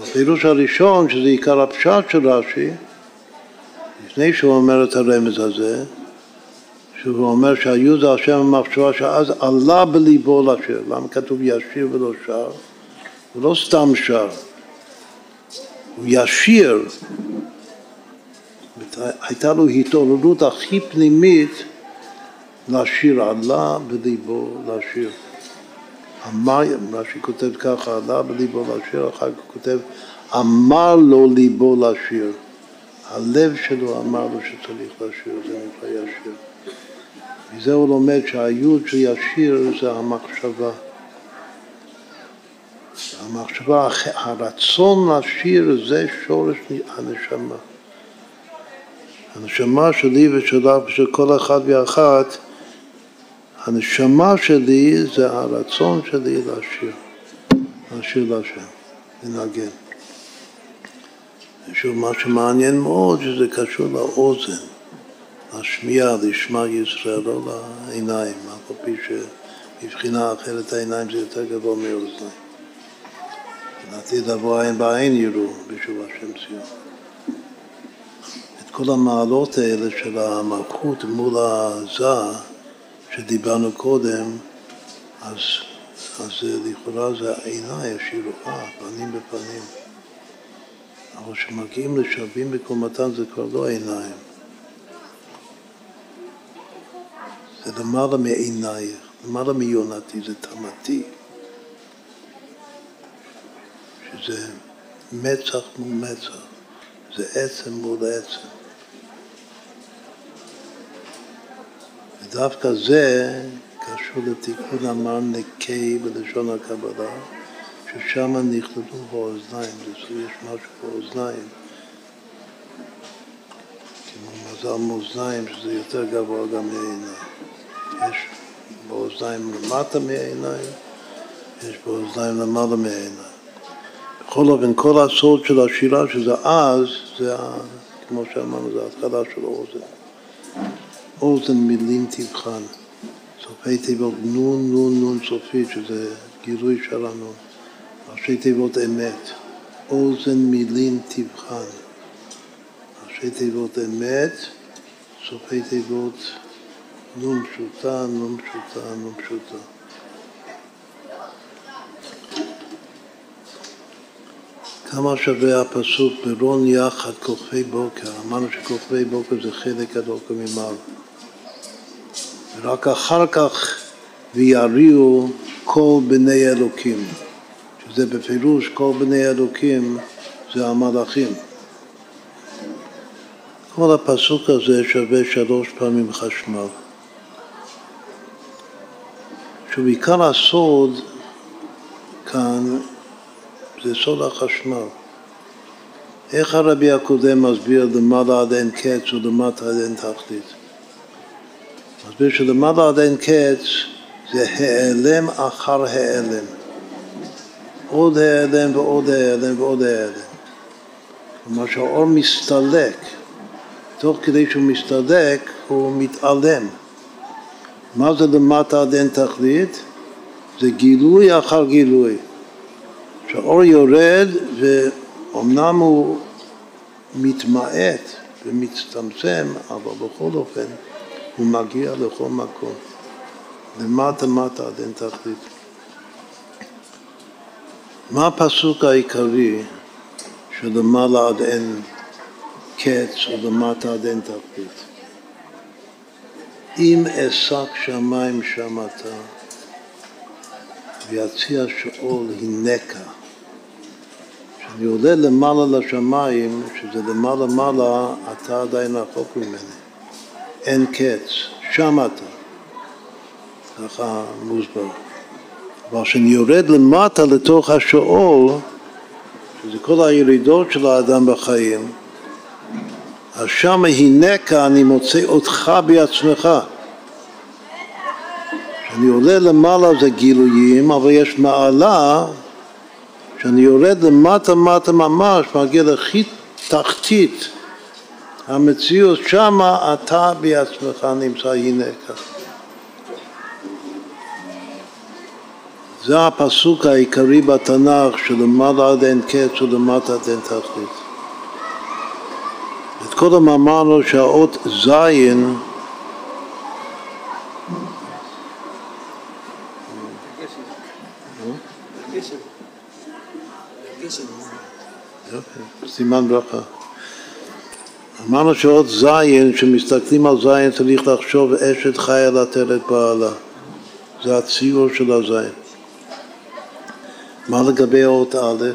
הפירוש הראשון, שזה עיקר הפשט של רש"י, לפני שהוא אומר את הרמז הזה, שהוא אומר שהיו זה השם המחשבה שאז עלה בליבו לשיר. למה כתוב ישיר ולא שר? הוא לא סתם שר, הוא ישיר, הייתה לו התעוררות הכי פנימית לשיר, עלה בליבו לשיר. אמר, רש"י כותב ככה, עלה בליבו לשיר, אחר כך כותב, אמר לו ליבו לשיר. הלב שלו אמר לו שצריך לשיר, זה נקרא ישיר. מזה הוא לומד שהיוד של ישיר זה המחשבה. המחשבה, הרצון לשיר זה שורש הנשמה. הנשמה שלי ושלה ושל כל אחד ואחת, הנשמה שלי זה הרצון שלי לשיר, לשיר להשם, לנגן. שוב, מה שמעניין מאוד שזה קשור לאוזן, לשמיעה, לשמע ישראל, לא לעיניים, אף על פי שמבחינה אחרת העיניים זה יותר גבוה מאוזניים. לעתיד לבוא עין בעין יראו בשוב השם ציון. את כל המעלות האלה של המלכות מול הזה שדיברנו קודם, אז, אז לכאורה זה העיניים, השירוחה, פנים בפנים. אבל כשמגיעים לשווים בקומתן זה כבר לא עיניים. זה למעלה מעינייך, למעלה מיונתי, זה תמתי. שזה מצח מול מצח, זה עצם מול עצם. ודווקא זה קשור לתיקון המר נקי בלשון הקבלה, ששם נכללו האוזניים, יש משהו באוזניים, כמו מזל מאוזניים, שזה יותר גבוה גם מהעיניים. יש באוזניים למטה מהעיניים, יש באוזניים למעלה מהעיניים. בכל אופן, כל הסוד של השירה, שזה אז, זה, כמו שאמרנו, זה ההתחלה של האוזן. אוזן מילים תבחן. סופי תיבות נון נון נון סופית, שזה גילוי של הנון. ראשי תיבות אמת. אוזן מילים תבחן. ראשי תיבות אמת, סופי תיבות נון פשוטה, נון פשוטה, נון פשוטה. כמה שווה הפסוק ברון יחד כוכבי בוקר, אמרנו שכוכבי בוקר זה חלק גדול ממעלה. ורק אחר כך ויריעו כל בני אלוקים, שזה בפירוש כל בני אלוקים זה המלאכים. כל הפסוק הזה שווה שלוש פעמים חשמל. עכשיו עיקר הסוד כאן זה סוד החשמל. איך הרבי הקודם מסביר למעלה עד אין קץ ולמטה עד אין תכלית? מסביר שלמעלה עד אין קץ זה העלם אחר העלם. עוד העלם ועוד העלם ועוד העלם. כלומר שהאור מסתלק. תוך כדי שהוא מסתלק הוא מתעלם. מה זה למטה עד אין תכלית? זה גילוי אחר גילוי. שהאור יורד ואומנם הוא מתמעט ומצטמצם, אבל בכל אופן הוא מגיע לכל מקום. למטה מטה עד אין תכלית. מה הפסוק העיקרי שלמעלה עד אין קץ ולמטה עד אין תכלית? אם אשק שמיים שמעת ויציע שאול הנקה כשאני עולה למעלה לשמיים, שזה למעלה מעלה, אתה עדיין רחוק ממני. אין קץ, שם אתה. ככה מוסבר. אבל כשאני יורד למטה לתוך השאול, שזה כל הירידות של האדם בחיים, אז שם הנקה אני מוצא אותך בעצמך. כשאני עולה למעלה זה גילויים, אבל יש מעלה כשאני יורד למטה מטה ממש, מגיע לכי תחתית המציאות, שמה אתה בעצמך נמצא הנה זה הפסוק העיקרי בתנ"ך שלמעלה עד אין קץ ולמטה עד אין תכלית. את קודם אמרנו שהאות זין סימן ברכה. אמרנו שעוד זין, כשמסתכלים על זין צריך לחשוב אשת חיה לתת את בעלה. זה הציור של הזין. מה לגבי אות א',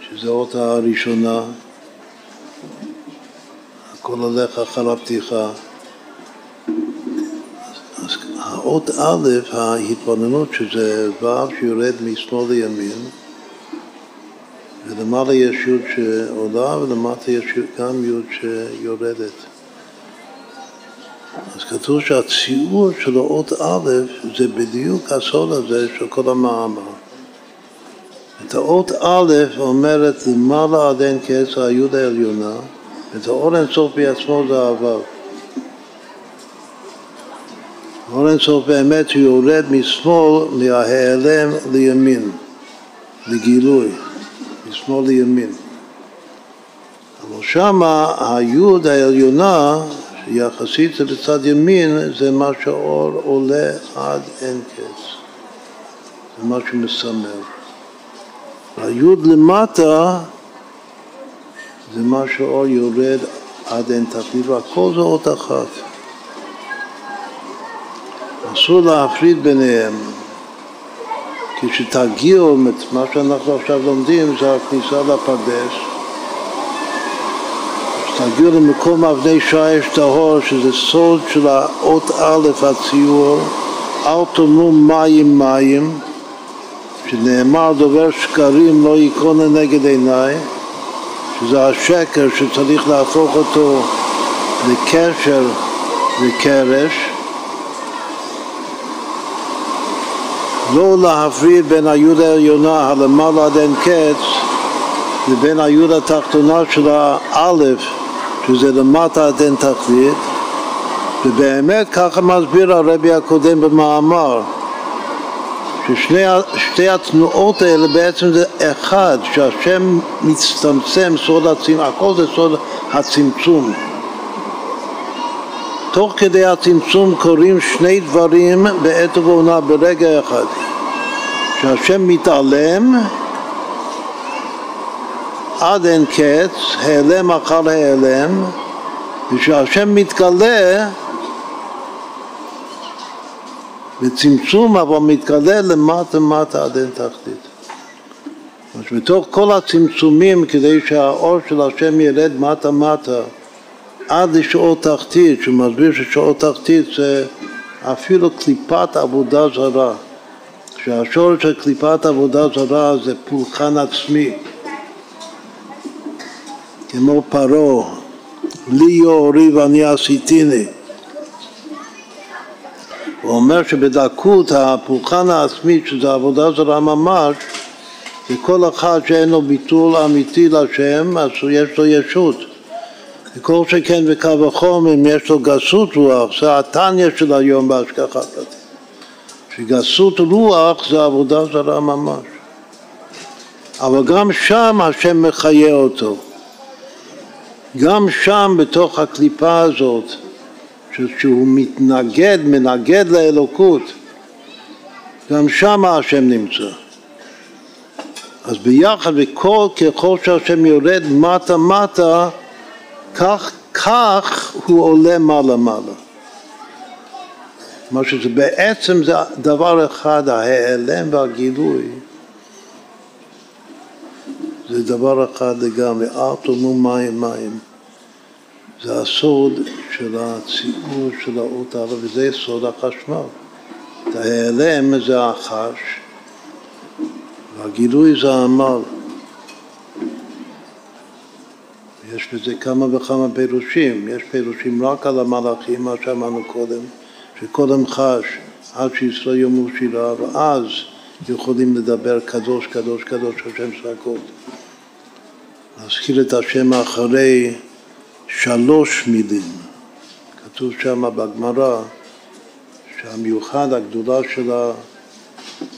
שזה אות הראשונה, הכל הולך אחר הפתיחה. אז האות א', ההתבוננות שזה ו' שיורד משמאל לימין, ולמעלה יש י' שעולה ולמטה יש גם י' שיורדת. אז כתוב שהציור של האות א' זה בדיוק הסוד הזה של כל המאמר. את האות א' אומרת למעלה עד אין קץ היוד העליונה, ואת האור אינסוף בעצמו זה הוו. האור אינסוף באמת יורד משמאל מההיעלם לימין, לגילוי, משמאל לימין. אבל שמה היוד העליונה יחסית זה בצד ימין, זה מה שהאור עולה עד אין קץ. זה מה שמסמל. היוד למטה זה מה שהאור יורד עד אין תכלית, והכל זה אות אחת. אסור להפריד ביניהם. כשתגיעו, מה שאנחנו עכשיו לומדים זה הכניסה לפרדס, תגיעו למקום אבני שיש טהור, שזה סוד של האות א', הציור, אל תאמרו מים מים, שנאמר דובר שקרים לא ייכון לנגד עיניי, שזה השקר שצריך להפוך אותו לקשר וקרש, לא להפריד בין היוד העליונה הלמעלה עד אין קץ לבין היוד התחתונה של האלף שזה למטה עד אין תכלית, ובאמת ככה מסביר הרבי הקודם במאמר, ששתי התנועות האלה בעצם זה אחד, שהשם מצטמצם, סוד הצמצום, הכל זה סוד הצמצום. תוך כדי הצמצום קורים שני דברים בעת ובעונה ברגע אחד. שהשם מתעלם עד אין קץ, העלם אחר העלם, וכשהשם מתגלה בצמצום, אבל מתגלה למטה מטה עד אין תחתית. אז בתוך כל הצמצומים, כדי שהאור של השם ירד מטה מטה עד לשעות תחתית, שהוא מסביר ששעות תחתית זה אפילו קליפת עבודה זרה. שהשורש של קליפת עבודה זרה זה פולחן עצמי. כמו פרעה, לי יאורי ואני עשיתיני. הוא אומר שבדקות הפולחן העצמי, שזה עבודה זרה ממש, זה כל אחד שאין לו ביטול אמיתי לשם, אז יש לו ישות. וכל שכן וקו וחום, אם יש לו גסות רוח, זה התניא של היום בהשגחה פרטית. שגסות רוח זה עבודה זרה ממש. אבל גם שם השם מחיה אותו. גם שם בתוך הקליפה הזאת, שהוא מתנגד, מנגד לאלוקות, גם שם השם נמצא. אז ביחד, וכל ככל שהשם יורד מטה מטה, כך, כך הוא עולה מעלה מעלה. כלומר שזה בעצם זה דבר אחד, ההיעלם והגילוי זה דבר אחד לגמרי, אל תאמרו מים מים. זה הסוד של הציבור של האות הלאה, וזה סוד החשמל. ההיעלם זה החש, והגילוי זה העמל. יש בזה כמה וכמה פירושים, יש פירושים רק על המלאכים, מה שאמרנו קודם, שקודם חש עד שישראל יאמרו שירה, ואז יכולים לדבר קדוש, קדוש, קדוש, השם סרקות. להזכיר את השם אחרי שלוש מילים. כתוב שם בגמרא שהמיוחד, הגדולה של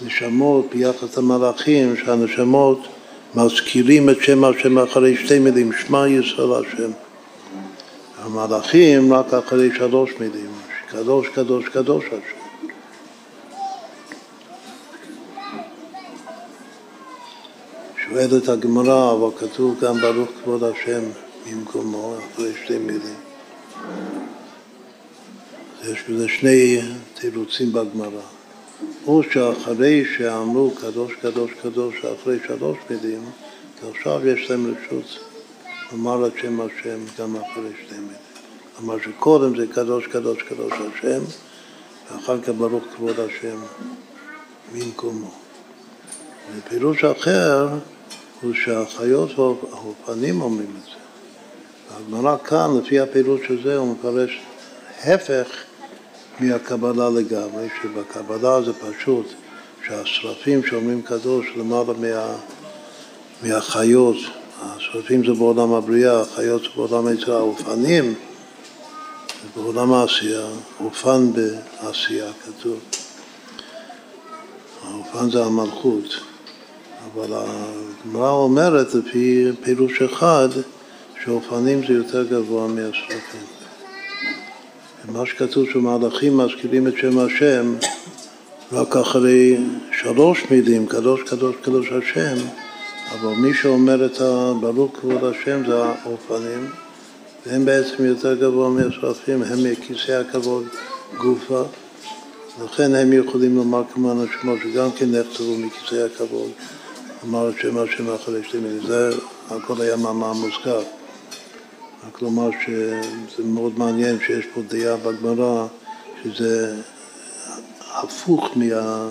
הנשמות ביחס למלאכים, שהנשמות מזכירים את שם השם אחרי שתי מילים, שמע ישראל השם. המלאכים רק אחרי שלוש מילים, קדוש, קדוש, קדוש השם. שואלת הגמרא, אבל כתוב גם ברוך כבוד השם במקומו, אחרי שתי מילים. יש בזה שני תירוצים בגמרא. או שאחרי שאמרו קדוש קדוש קדוש אחרי שלוש מילים, ועכשיו יש להם רשות לומר את שם השם גם אחרי שתי מילים. כלומר שקודם זה קדוש קדוש קדוש השם, ואחר כך ברוך כבוד השם במקומו. ופירוש אחר הוא שהחיות והאופנים אומרים את זה. הגמרא כאן, לפי הפירוש הזה, הוא מפרש הפך מהקבלה לגמרי, שבקבלה זה פשוט שהשרפים שאומרים קדוש למעלה מה, מהחיות, השרפים זה בעולם הבריאה, החיות זה בעולם היצירה, האופנים זה בעולם העשייה, אופן בעשייה כתוב. האופן זה המלכות, אבל הגמרא אומרת לפי פירוש אחד שאופנים זה יותר גבוה מהשרפים. מה שכתוב שמלאכים מזכירים את שם השם רק אחרי שלוש מילים, קדוש קדוש קדוש השם, אבל מי שאומר את הברוך כבוד השם זה האופנים, והם בעצם יותר גבוה מהשרפים, הם מכיסא הכבוד גופה, לכן הם יכולים לומר כמו הנשמות שגם כן נחצבו מכיסא הכבוד, אמר את שם השם מילים, זה הכל היה מאמר מוזכר. רק לומר שזה מאוד מעניין שיש פה דעה בגמרא שזה הפוך מה,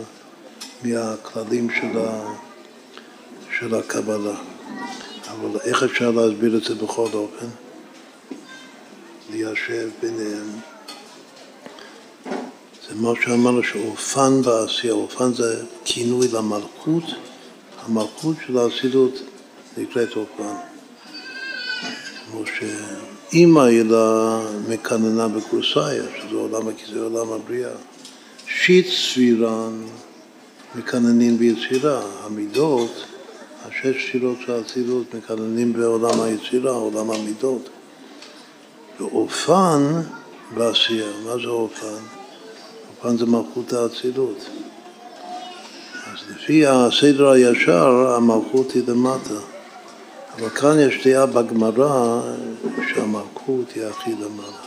מהכללים של, ה, של הקבלה. אבל איך אפשר להסביר את זה בכל אופן? ליישב ביניהם. זה מה שאמרנו שאופן בעשייה, אופן זה כינוי למלכות, המלכות של האסילות נקראת אופן. כמו שאימא היא מקננה בקורסאיה, שזה עולם, זה עולם הבריאה. שיט סבירן מקננים ביצירה, המידות, השש ספירות של האצילות מקננים בעולם היצירה, עולם המידות. ואופן בעשייה, מה זה אופן? אופן זה מלכות האצילות. לפי הסדר הישר, המלכות היא למטה. אבל כאן יש דעה בגמרא שהמלכות היא הכי למעלה.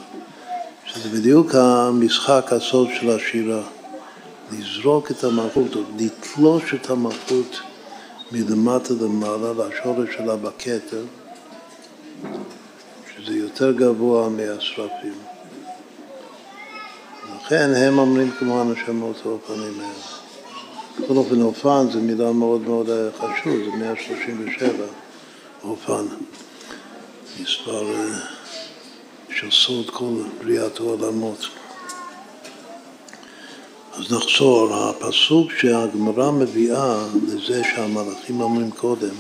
שזה בדיוק המשחק הסוד של השירה. לזרוק את המלכות, או לתלוש את המלכות מלמטה למעלה, לשורש שלה בכתר, שזה יותר גבוה מהשרפים. לכן הם אומרים כמו הנשמות האופנים האלה. בכל אופן אופן זו מילה מאוד מאוד חשוב, זה 137. אופן, מספר אה, של סוד כל בריאת העולמות. אז נחזור, הפסוק שהגמרא מביאה לזה שהמלאכים אומרים קודם,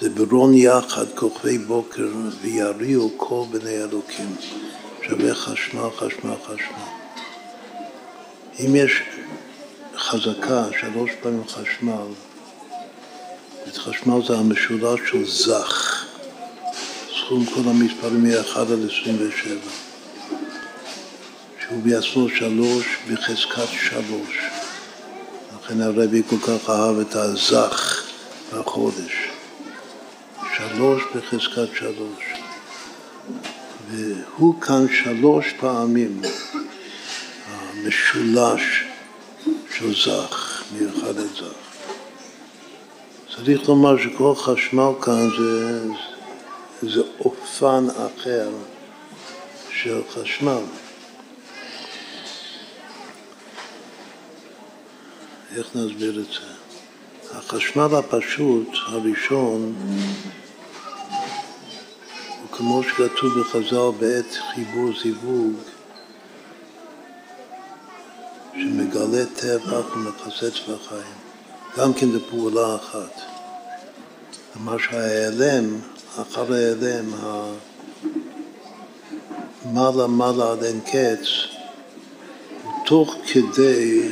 זה ברון יחד כוכבי בוקר ויריעו כל בני אלוקים, שווה חשמל, חשמל, חשמל. אם יש חזקה, שלוש פעמים חשמל, את חשמל זה המשולש של זך, סכום כל המספרים מ-1 עד 27, שהוא בעצמו שלוש בחזקת שלוש. לכן הרבי כל כך אהב את הזך בחודש. שלוש בחזקת שלוש. והוא כאן שלוש פעמים המשולש של זך, מאחד את זך. צריך לומר שכל חשמל כאן זה, זה אופן אחר של חשמל. איך נסביר את זה? החשמל הפשוט הראשון הוא כמו שכתוב בחז"ל בעת חיבור זיווג שמגלה טבח ומחסץ בחיים. גם כן בפעולה אחת. כלומר שההיעלם, אחר ההיעלם, המעלה מעלה עד אין קץ, הוא תוך כדי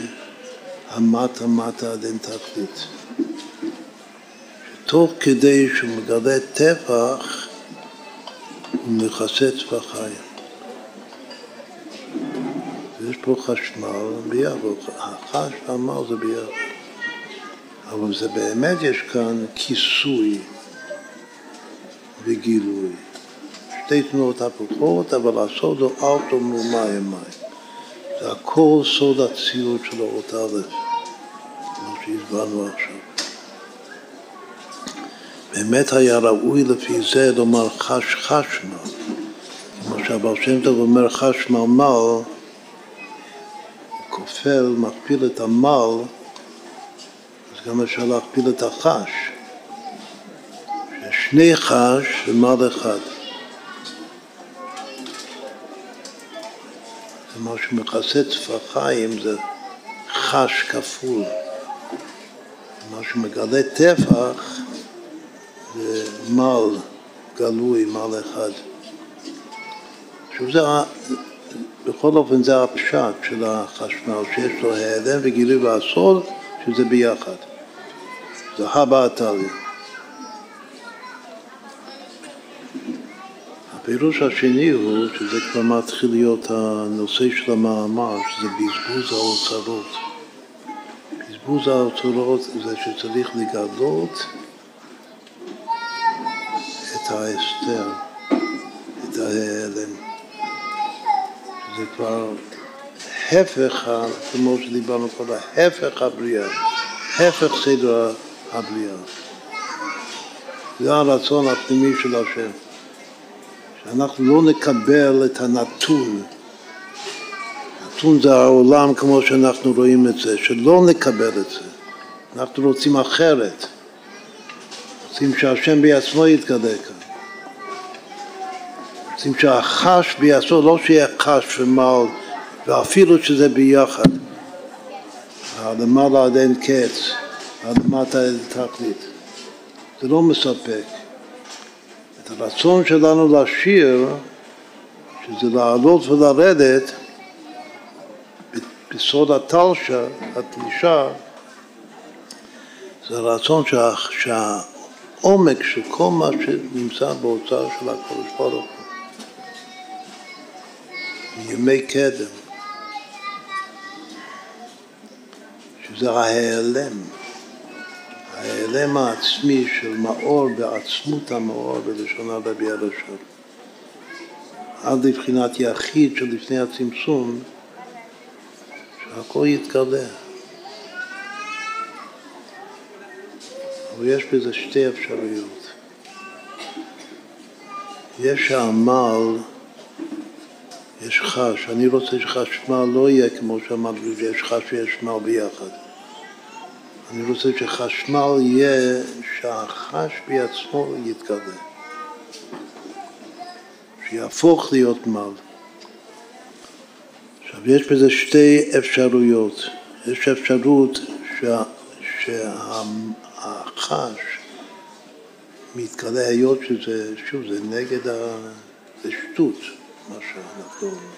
המטה מטה עד אין תכלית. תוך כדי שהוא מגלה טפח, הוא מחסץ בחיים. יש פה חשמל ביחד, החשמל זה ביחד. אבל זה באמת יש כאן כיסוי וגילוי. שתי תנועות הפוכות, אבל הסוד הוא אל תאמרו מים מים. זה הכל סוד הציור של האות א', כמו שהסברנו עכשיו. באמת היה ראוי לפי זה לומר חש חשמל. כמו שהבר שם טוב אומר חשמל מל, כופל, מכפיל את המל, אז גם אפשר להכפיל את החש. שני חש ומל אחד. זה מה שמכסה טפחיים, זה חש כפול. מה שמגלה טפח זה מל גלוי, מל אחד. שזה, בכל אופן זה הפשט של החשמל, שיש לו העלם וגילוי והסוד, שזה ביחד. זה הבא התהליך. הפירוש השני הוא, שזה כבר מתחיל להיות הנושא של המאמר, שזה בזבוז האוצרות. בזבוז האוצרות זה שצריך לגלות את ההסתר, את ההיעלם. זה כבר הפך, כמו שדיברנו קודם, הפך הבריאה, הפך סדר הבריאה. זה הרצון הפנימי של השם. שאנחנו לא נקבל את הנתון. נתון זה העולם כמו שאנחנו רואים את זה, שלא נקבל את זה. אנחנו רוצים אחרת. רוצים שהשם בעצמו יתגלה כאן. רוצים שהחש בעצמו, לא שיהיה חש ומל, ואפילו שזה ביחד. למעלה עד אין קץ, למטה אין תכלית. זה לא מספק. את הרצון שלנו לשיר, שזה לעלות ולרדת בסוד התלשה, התלישה, זה הרצון שה, שהעומק של כל מה שנמצא באוצר של הקדוש ברוך הוא, מימי קדם, שזה ההיעלם. ההיעלם העצמי של מאור בעצמות המאור בלשון הרבי הראשון. עד לבחינת יחיד שלפני הצמצום, שהכל יתגלה. אבל יש בזה שתי אפשרויות. יש העמל, יש חש, אני רוצה שחשמל לא יהיה כמו שאמרתי, יש חש ויש מל ביחד. אני רוצה שחשמל יהיה שהחש בעצמו יתגלה, שיהפוך להיות מל. עכשיו, יש בזה שתי אפשרויות. יש אפשרות שה, שהחש מתגלה היות שזה, שוב, זה נגד ה... זה שטות, מה שאנחנו אומרים.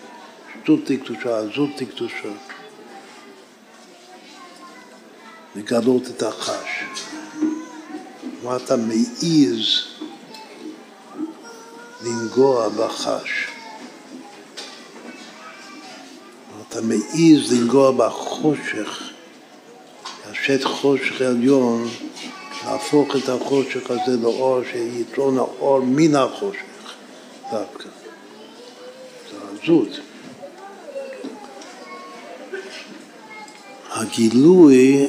שטות תקדושה, עזות תקדושה. לגלות את החש. מה אתה מעז לנגוע בחש? אתה מעז לנגוע בחושך, השט חושך עליון, להפוך את החושך הזה לאור שיתרון האור מן החושך דווקא. עזות. הגילוי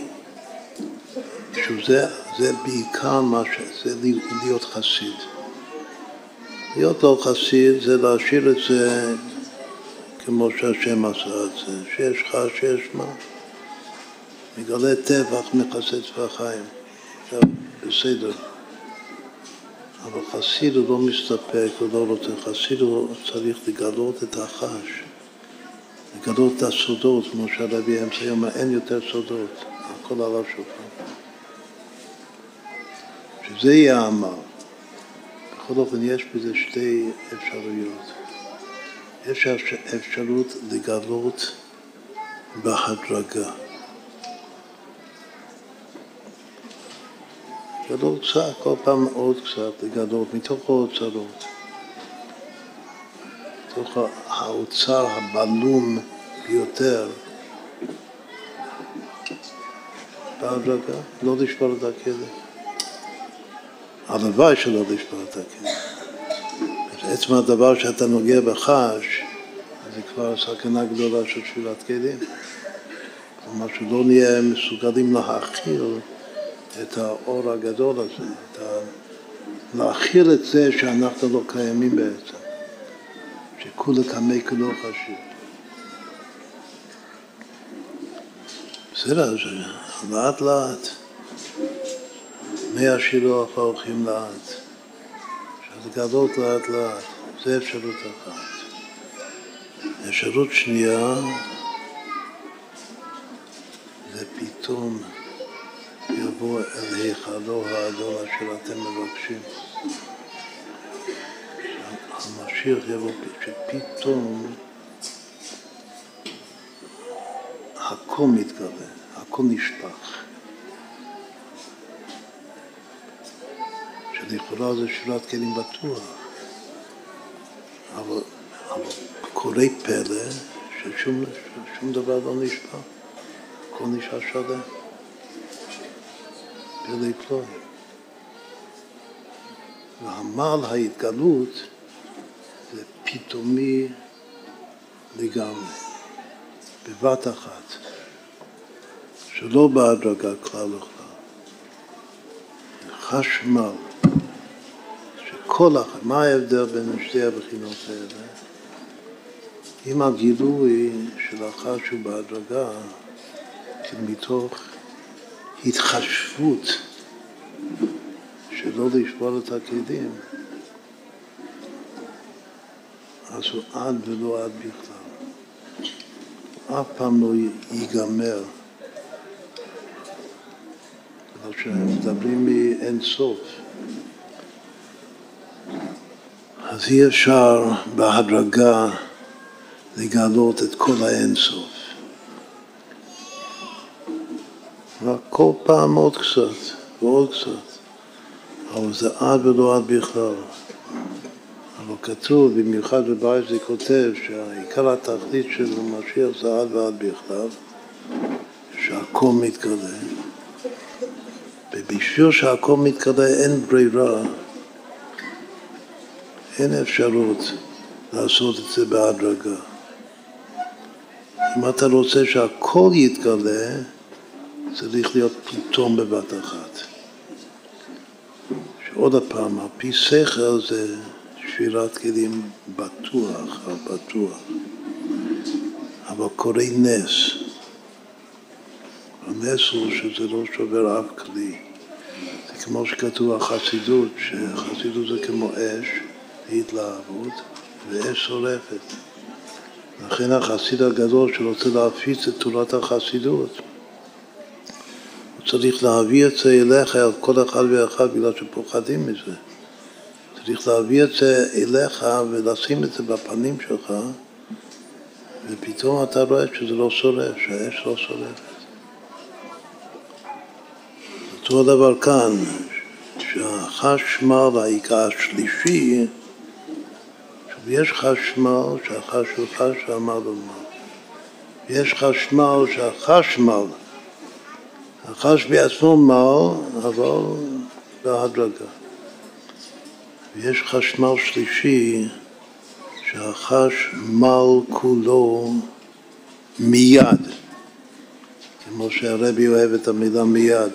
שזה זה בעיקר מה ש... זה להיות חסיד. להיות לא חסיד זה להשאיר את זה כמו שהשם עשה את זה, שיש לך, שיש מה. מגלה טבח, מכסה. עכשיו, בסדר. אבל חסיד הוא לא מסתפק, הוא לא רוצה. חסיד הוא צריך לגלות את החש, לגלות את הסודות, כמו שהרבי אמצע אומר, אין יותר סודות, הכל על השולחן. שזה יהיה העמל. בכל אופן, יש בזה שתי אפשרויות. יש אפשרות לגלות בהדרגה. לגלות קצת, כל פעם עוד קצת, לגלות מתוך האוצרות. מתוך האוצר הבלום ביותר. בהדרגה, לא לשבור את הכלא. הלוואי שלא לשבור את הכלא. עצם הדבר שאתה נוגע בחש, זה כבר סכנה גדולה של תפילת כלים. כלומר שלא נהיה מסוגלים להכיל את האור הגדול הזה, את ה... להכיל את זה שאנחנו לא קיימים בעצם, שכולי קמי כולו חשוב. בסדר, לאט לאט, מי השילוח הולכים לאט, לגלות לאט לאט, זה אפשרות אחת. אפשרות שנייה זה פתאום יבוא אל היכלו האדום אשר אתם מבקשים. המשיח יבוא, שפתאום הכל מתגלה, הכל נשפך. שלכאורה זה שירת כלים בטוח, אבל, אבל קורה פלא ששום דבר לא נשפך, הכל נשאר שלם. פלא פלוי. ועמל ההתגלות זה פתאומי לגמרי, בבת אחת, שלא בהדרגה כלל וכלל. חשמל, שכל אחת, מה ההבדל בין שתי הבחינות האלה? אם הגילוי של החש הוא בהדרגה, מתוך התחשבות שלא לשבור את הכלים, אז הוא עד ולא עד בכלל. אף פעם לא ייגמר. אבל כשמדברים מאין סוף, אז אי אפשר בהדרגה לגלות את כל האין סוף. רק כל פעם עוד קצת ועוד קצת, אבל זה עד ולא עד בכלל. אבל כתוב, במיוחד בבית זה כותב שהעיקר התכלית של המשיח זה עד ועד בכלל, שהכל מתגלה. ובשביל שהכל מתגלה אין ברירה, אין אפשרות לעשות את זה בהדרגה. אם אתה רוצה שהכל יתגלה, צריך להיות פתאום בבת אחת. שעוד פעם, על פי שכל זה שבירת כלים בטוח, בטוח. אבל קורה נס. הנס הוא שזה לא שובר אף כלי. זה כמו שכתוב החסידות, שחסידות זה כמו אש, התלהבות, ואש שורפת. לכן החסיד הגדול שרוצה להפיץ את תורת החסידות, צריך להביא את זה אליך, על כל אחד ואחד, בגלל שפוחדים מזה. צריך להביא את זה אליך ולשים את זה בפנים שלך, ופתאום אתה רואה שזה לא שורף, שהאש לא שורפת. אותו דבר כאן, שהחשמל, העיקר השלישי, יש חשמל שהחש הוא חש ואמר לו מה. יש חשמל שהחשמל החש בעצמו מל, אבל בהדרגה. ויש חשמל שלישי שהחש מל כולו מיד, כמו שהרבי אוהב את המילה מיד.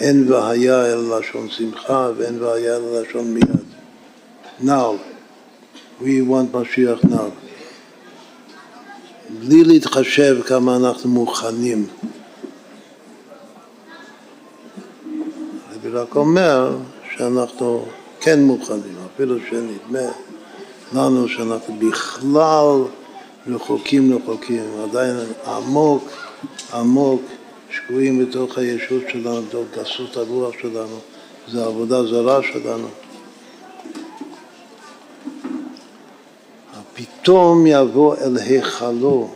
אין והיה אלא לשון שמחה ואין והיה אלא לשון מיד. Now, we want משיח now. בלי להתחשב כמה אנחנו מוכנים. הרבי רק אומר שאנחנו כן מוכנים, אפילו שנדמה לנו שאנחנו בכלל רחוקים רחוקים, עדיין עמוק עמוק שקועים בתוך הישות שלנו, בתוך גסות הרוח שלנו, זה עבודה זרה שלנו. פתאום יבוא אל היכלו,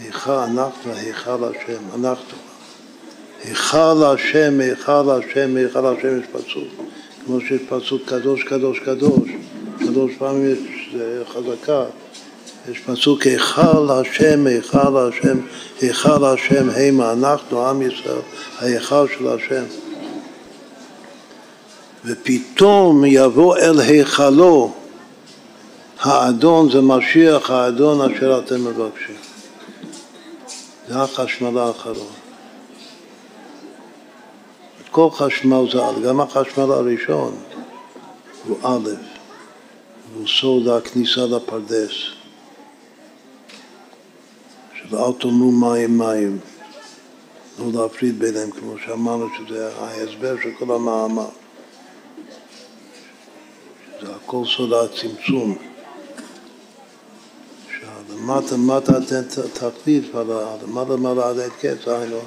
היכל אנחנו, היכל השם, אנחנו. היכל השם, היכל השם, היכל השם יש פסוק, כמו שיש פסוק קדוש, קדוש, קדוש, קדוש פעמים יש חזקה, יש פסוק היכל השם, היכל השם, היכל השם המה, אנחנו עם ישראל, ההיכל של השם. ופתאום יבוא אל היכלו האדון זה משיח האדון אשר אתם מבקשים. זה החשמל האחרון. כל חשמל זה גם החשמל הראשון הוא א', והוא סוד הכניסה לפרדס. של אל תאמרו מים מים, לא להפריד ביניהם, כמו שאמרנו שזה ההסבר של כל המאמר. זה הכל סוד הצמצום. למטה מטה תכלית, למעלה מעלה עד אין קץ, היינו.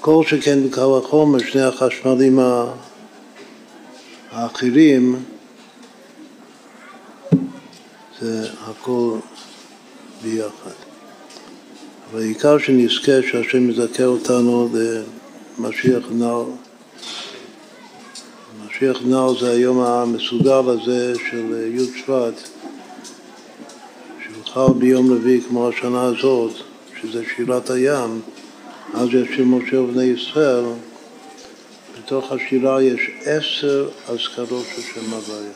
כל שכן בקו החומר, שני החשמלים האחרים, זה הכל ביחד. אבל העיקר שנזכה שהשם יזכה אותנו למשיח נאו. משיח נאו זה היום המסוגל הזה של י' שבט, חל ביום רביעי כמו השנה הזאת, שזה שירת הים, אז יש שיר משה ובני ישראל, בתוך השירה יש עשר אזכרות של שם הוויה.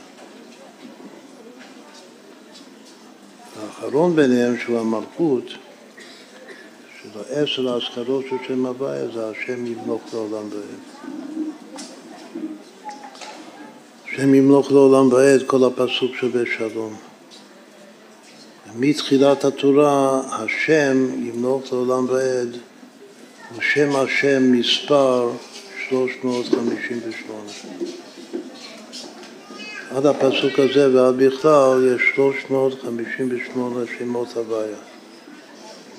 האחרון ביניהם שהוא המלכות, של העשר האזכרות של שם הוויה זה השם ימלוך לעולם ועד. השם ימלוך לעולם ועד, כל הפסוק שווה שלום. מתחילת התורה השם ימלוך לעולם ועד הוא שם השם מספר 358. עד הפסוק הזה ועד בכלל יש 358 שמות הוויה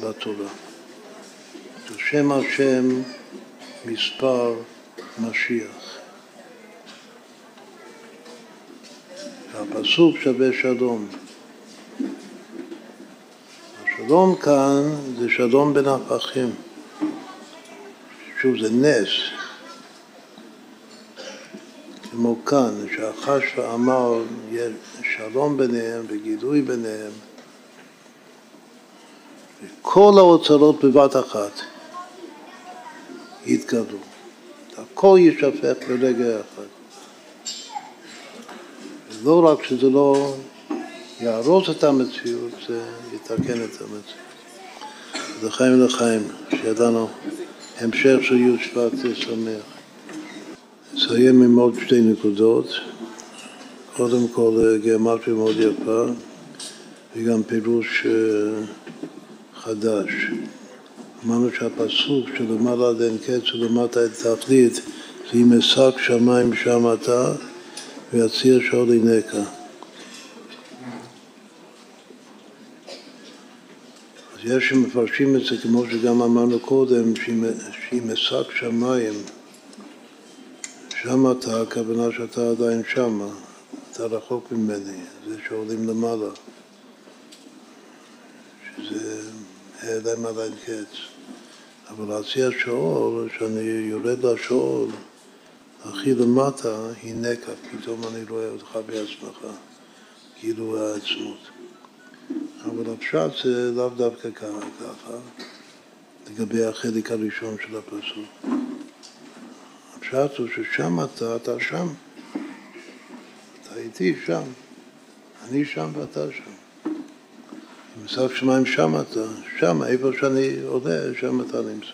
בתורה. שם השם מספר משיח. והפסוק שווה שלום. השלום כאן זה שלום בין הפכים. שוב, זה נס. כמו כאן, שהחש ואמר, יש שלום ביניהם וגילוי ביניהם. וכל האוצרות בבת אחת יתגלו. הכל יישפך ברגע אחד. לא רק שזה לא יהרוס את המציאות, זה יתקן את המציאות. לחיים לחיים, שידענו המשך של י' שבט זה שמח. נסיים עם עוד שתי נקודות. קודם כל גיאומטריה מאוד יפה וגם פירוש אה, חדש. אמרנו שהפסוק שלמעלה עד אין קץ ולמטה אין תכלית זה אם אשק שמיים שם אתה ויציר שאול עינך. יש שמפרשים את זה כמו שגם אמרנו קודם, שאם אשק שמיים, שם אתה, הכוונה שאתה עדיין שמה, אתה רחוק ממני, זה שעולים למעלה, שזה העלם על אין קץ. אבל להציע שאול, שאני יורד לשאול, הכי למטה, הנקה, פתאום אני רואה אותך בעצמך, כאילו העצמות. אבל הפשט זה לאו דווקא ככה, לגבי החלק הראשון של הפסוק. הפשט הוא ששם אתה, אתה שם. אתה איתי שם. אני שם ואתה שם. בסוף שמיים שם אתה, שם, איפה שאני עולה, שם אתה נמצא.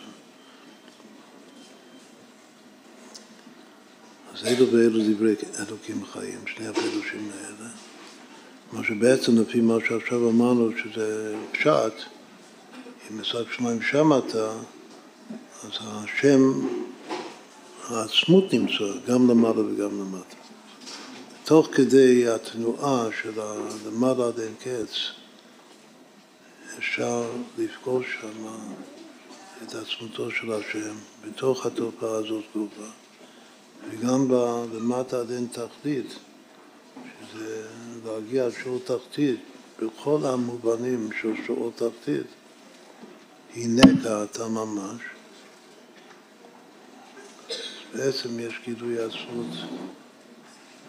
אז אלו ואלו דברי אלוקים חיים, שני הפירושים האלה. מה שבעצם לפי מה שעכשיו אמרנו שזה פשט, אם משחק שמיים שם אתה, אז השם, העצמות נמצא גם למעלה וגם למטה. תוך כדי התנועה של הלמעלה עד אין קץ, אפשר לפגוש שם את עצמותו של השם בתוך התופעה הזאת גובה, וגם למטה עד אין תכלית, שזה להגיע לשור תחתית בכל המובנים של שור תחתית, היא נקע אתה ממש. בעצם יש גילוי עצמות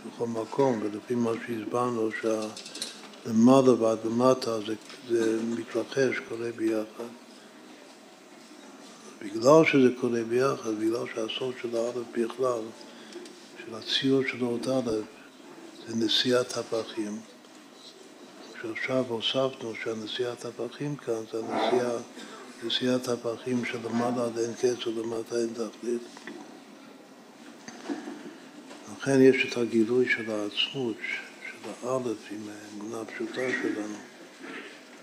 בכל מקום, ולפי מה שהסברנו, שלמעלה ועד למטה זה, זה מתרחש, קורה ביחד. בגלל שזה קורה ביחד, בגלל שהסוד של האלף בכלל, של הציור של אות אלף, זה נשיאת הפכים. שעכשיו הוספנו שהנשיאת הפכים כאן זה הנשיאה, נשיאת הפכים שלמעלה עד אין קץ ולמטה אין תכלית. לכן יש את הגילוי של העצמות, של האלף עם האמונה הפשוטה שלנו.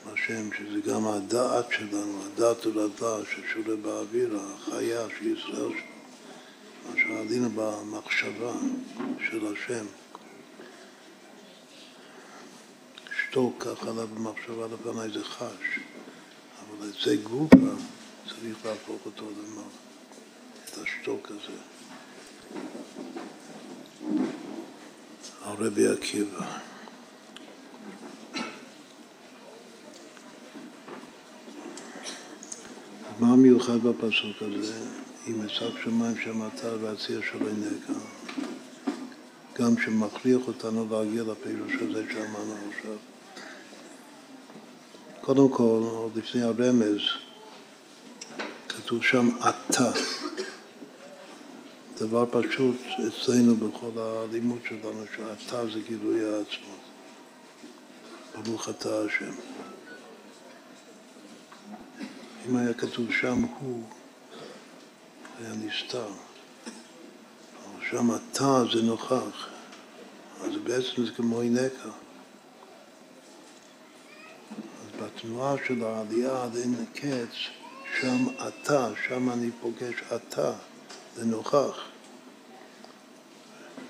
השם, שזה גם הדעת שלנו, הדעת ולדה ששורה באוויר, החיה של ישראל, מה שעלינו במחשבה של השם. שתוק ככה עליו במחשבה לפניי זה חש, אבל את זה גופה צריך להפוך אותו למעלה, את השתוק הזה. הרבי עקיבא. מה מיוחד בפסוק הזה? אם אשק שמיים שמעת והציר של עיניך, גם שמכריח אותנו להגיע לפירוש הזה שאמרנו עכשיו. קודם כל, עוד לפני הרמז, כתוב שם אתה. דבר פשוט אצלנו בכל הלימוד שלנו, שאתה זה גילוי העצמות. ברוך אתה השם. אם היה כתוב שם הוא, היה נסתר. שם אתה זה נוכח. אז בעצם זה כמו הינקה. אז בתנועה של העלייה עד אין קץ, שם אתה, שם אני פוגש אתה, זה נוכח.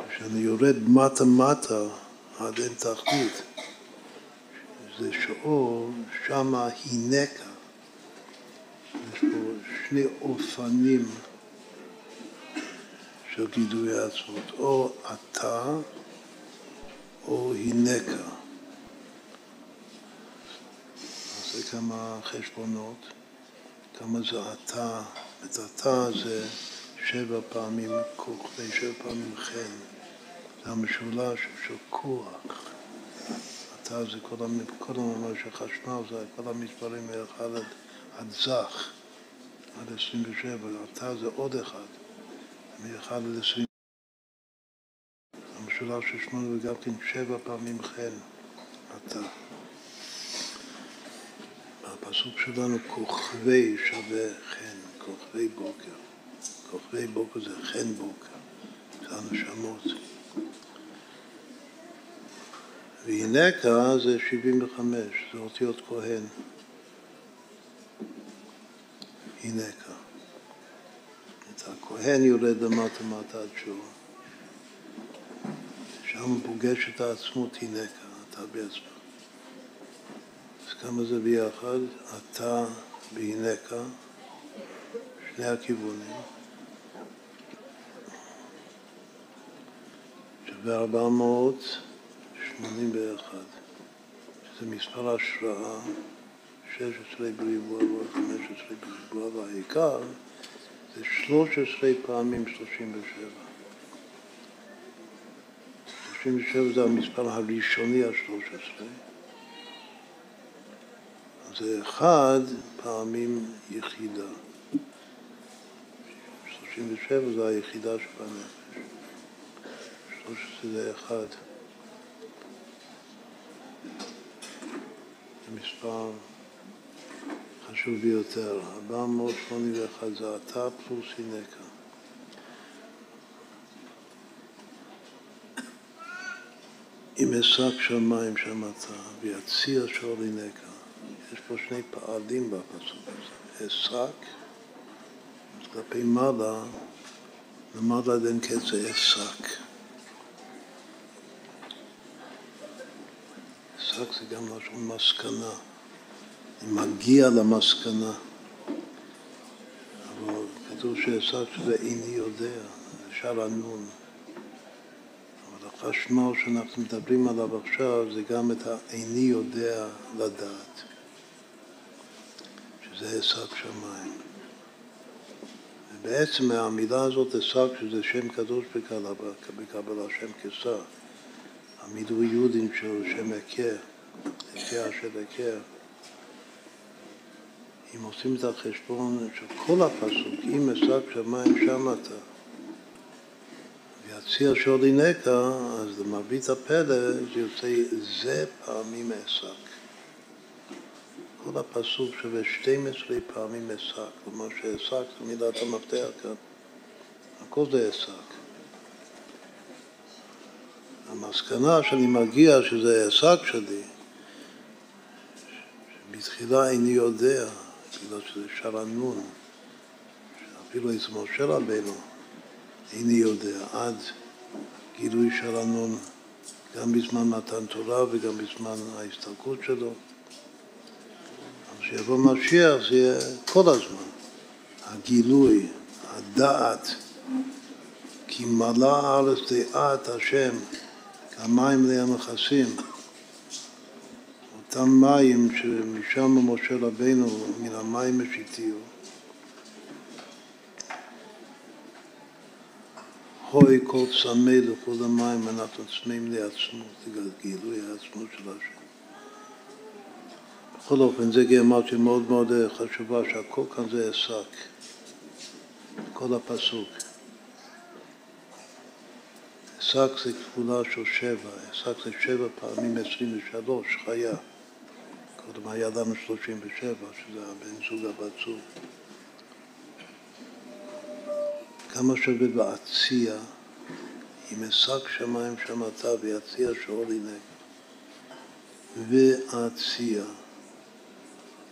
כשאני יורד מטה-מטה עד אין תחתית, זה שאור, שמה הינקה. יש פה שני אופנים של גידוי העצמות, או אתה או הינקה. אז זה כמה חשבונות, כמה זה אתה, את אתה זה שבע פעמים כוכבי, שבע פעמים חן, זה המשולש של כוח. אתה זה כל, כל המאמר של חשמל, זה כל המספרים מאחד עד עד זך, עד 27, אתה זה עוד אחד, מ-1 עד 20. המשולש של שמונה וגם כן שבע פעמים חן, אתה. הפסוק שלנו כוכבי שווה חן, כוכבי בוקר. כוכבי בוקר זה חן בוקר, זה הנשמות. והנקה זה 75, זה אותיות כהן. כאן. את הכהן יורד למטה מטה עד שור. שם פוגש את העצמות כאן, אתה בעצמך. כמה זה ביחד? אתה כאן, שני הכיוונים. שווה 481, שזה מספר השראה 16 בריבוע ועוד 15 בריבוע, והעיקר זה 13 פעמים 37. 37 זה המספר הראשוני ה-13. זה אחד פעמים יחידה. 37 זה היחידה שבנפש. 13 זה אחד. זה מספר חשוב ביותר, 481 זה אתה פלוס הינקה. אם אשק שמיים שמעת ויציע שור הינקה. יש פה שני פעלים בפסוק הזה. אשק, כלפי מעלה, למעלה עד אין קץ אשק. אשק זה גם לשון מסקנה. אני מגיע למסקנה. אבל כתוב שעשו שזה איני יודע, שער הנון. החשמל שאנחנו מדברים עליו עכשיו זה גם את האיני יודע לדעת, שזה עסק שמיים. ובעצם מהמילה הזאת עסק, שזה שם קדוש בקבלה, שם כסר, המילוי יהודים של שם הכר, הכר של הכר. אם עושים את החשבון של כל הפסוק, אם אשק שמיים שם אתה, ויציע שולי נקע, אז למרבית הפלא זה יוצא זה פעמים אשק. כל הפסוק שווה 12 פעמים אשק, כלומר שאשק זה מילת המפתח כאן, הכל זה אשק. המסקנה שאני מגיע שזה עסק שלי, שבתחילה איני יודע, בגלל שזה שרנון, שאפילו אצל משה רבנו איני יודע, עד גילוי שרנון גם בזמן מתן תורה וגם בזמן ההסתלקות שלו. אז כשיבוא משיח זה יהיה כל הזמן, הגילוי, הדעת, כי מלא הארץ דעת השם המים המכסים, אותם מים שמשם משה רבנו, מן המים השיתיו. הוי כל צמא לכל המים, אנחנו צמאים לעצמות, זה גילוי העצמות של השם. בכל אופן, זה אמרתי מאוד מאוד חשובה, שהכל כאן זה עסק, כל הפסוק. שק זה כפולה של שבע, שק זה שבע פעמים עשרים ושלוש, חיה. קודם היה לנו שלושים ושבע, שזה הבן זוג הבת זוג. כמה שווה בעציע, אם אשק שמיים שמעת ויציע שאול הנה. ועציע.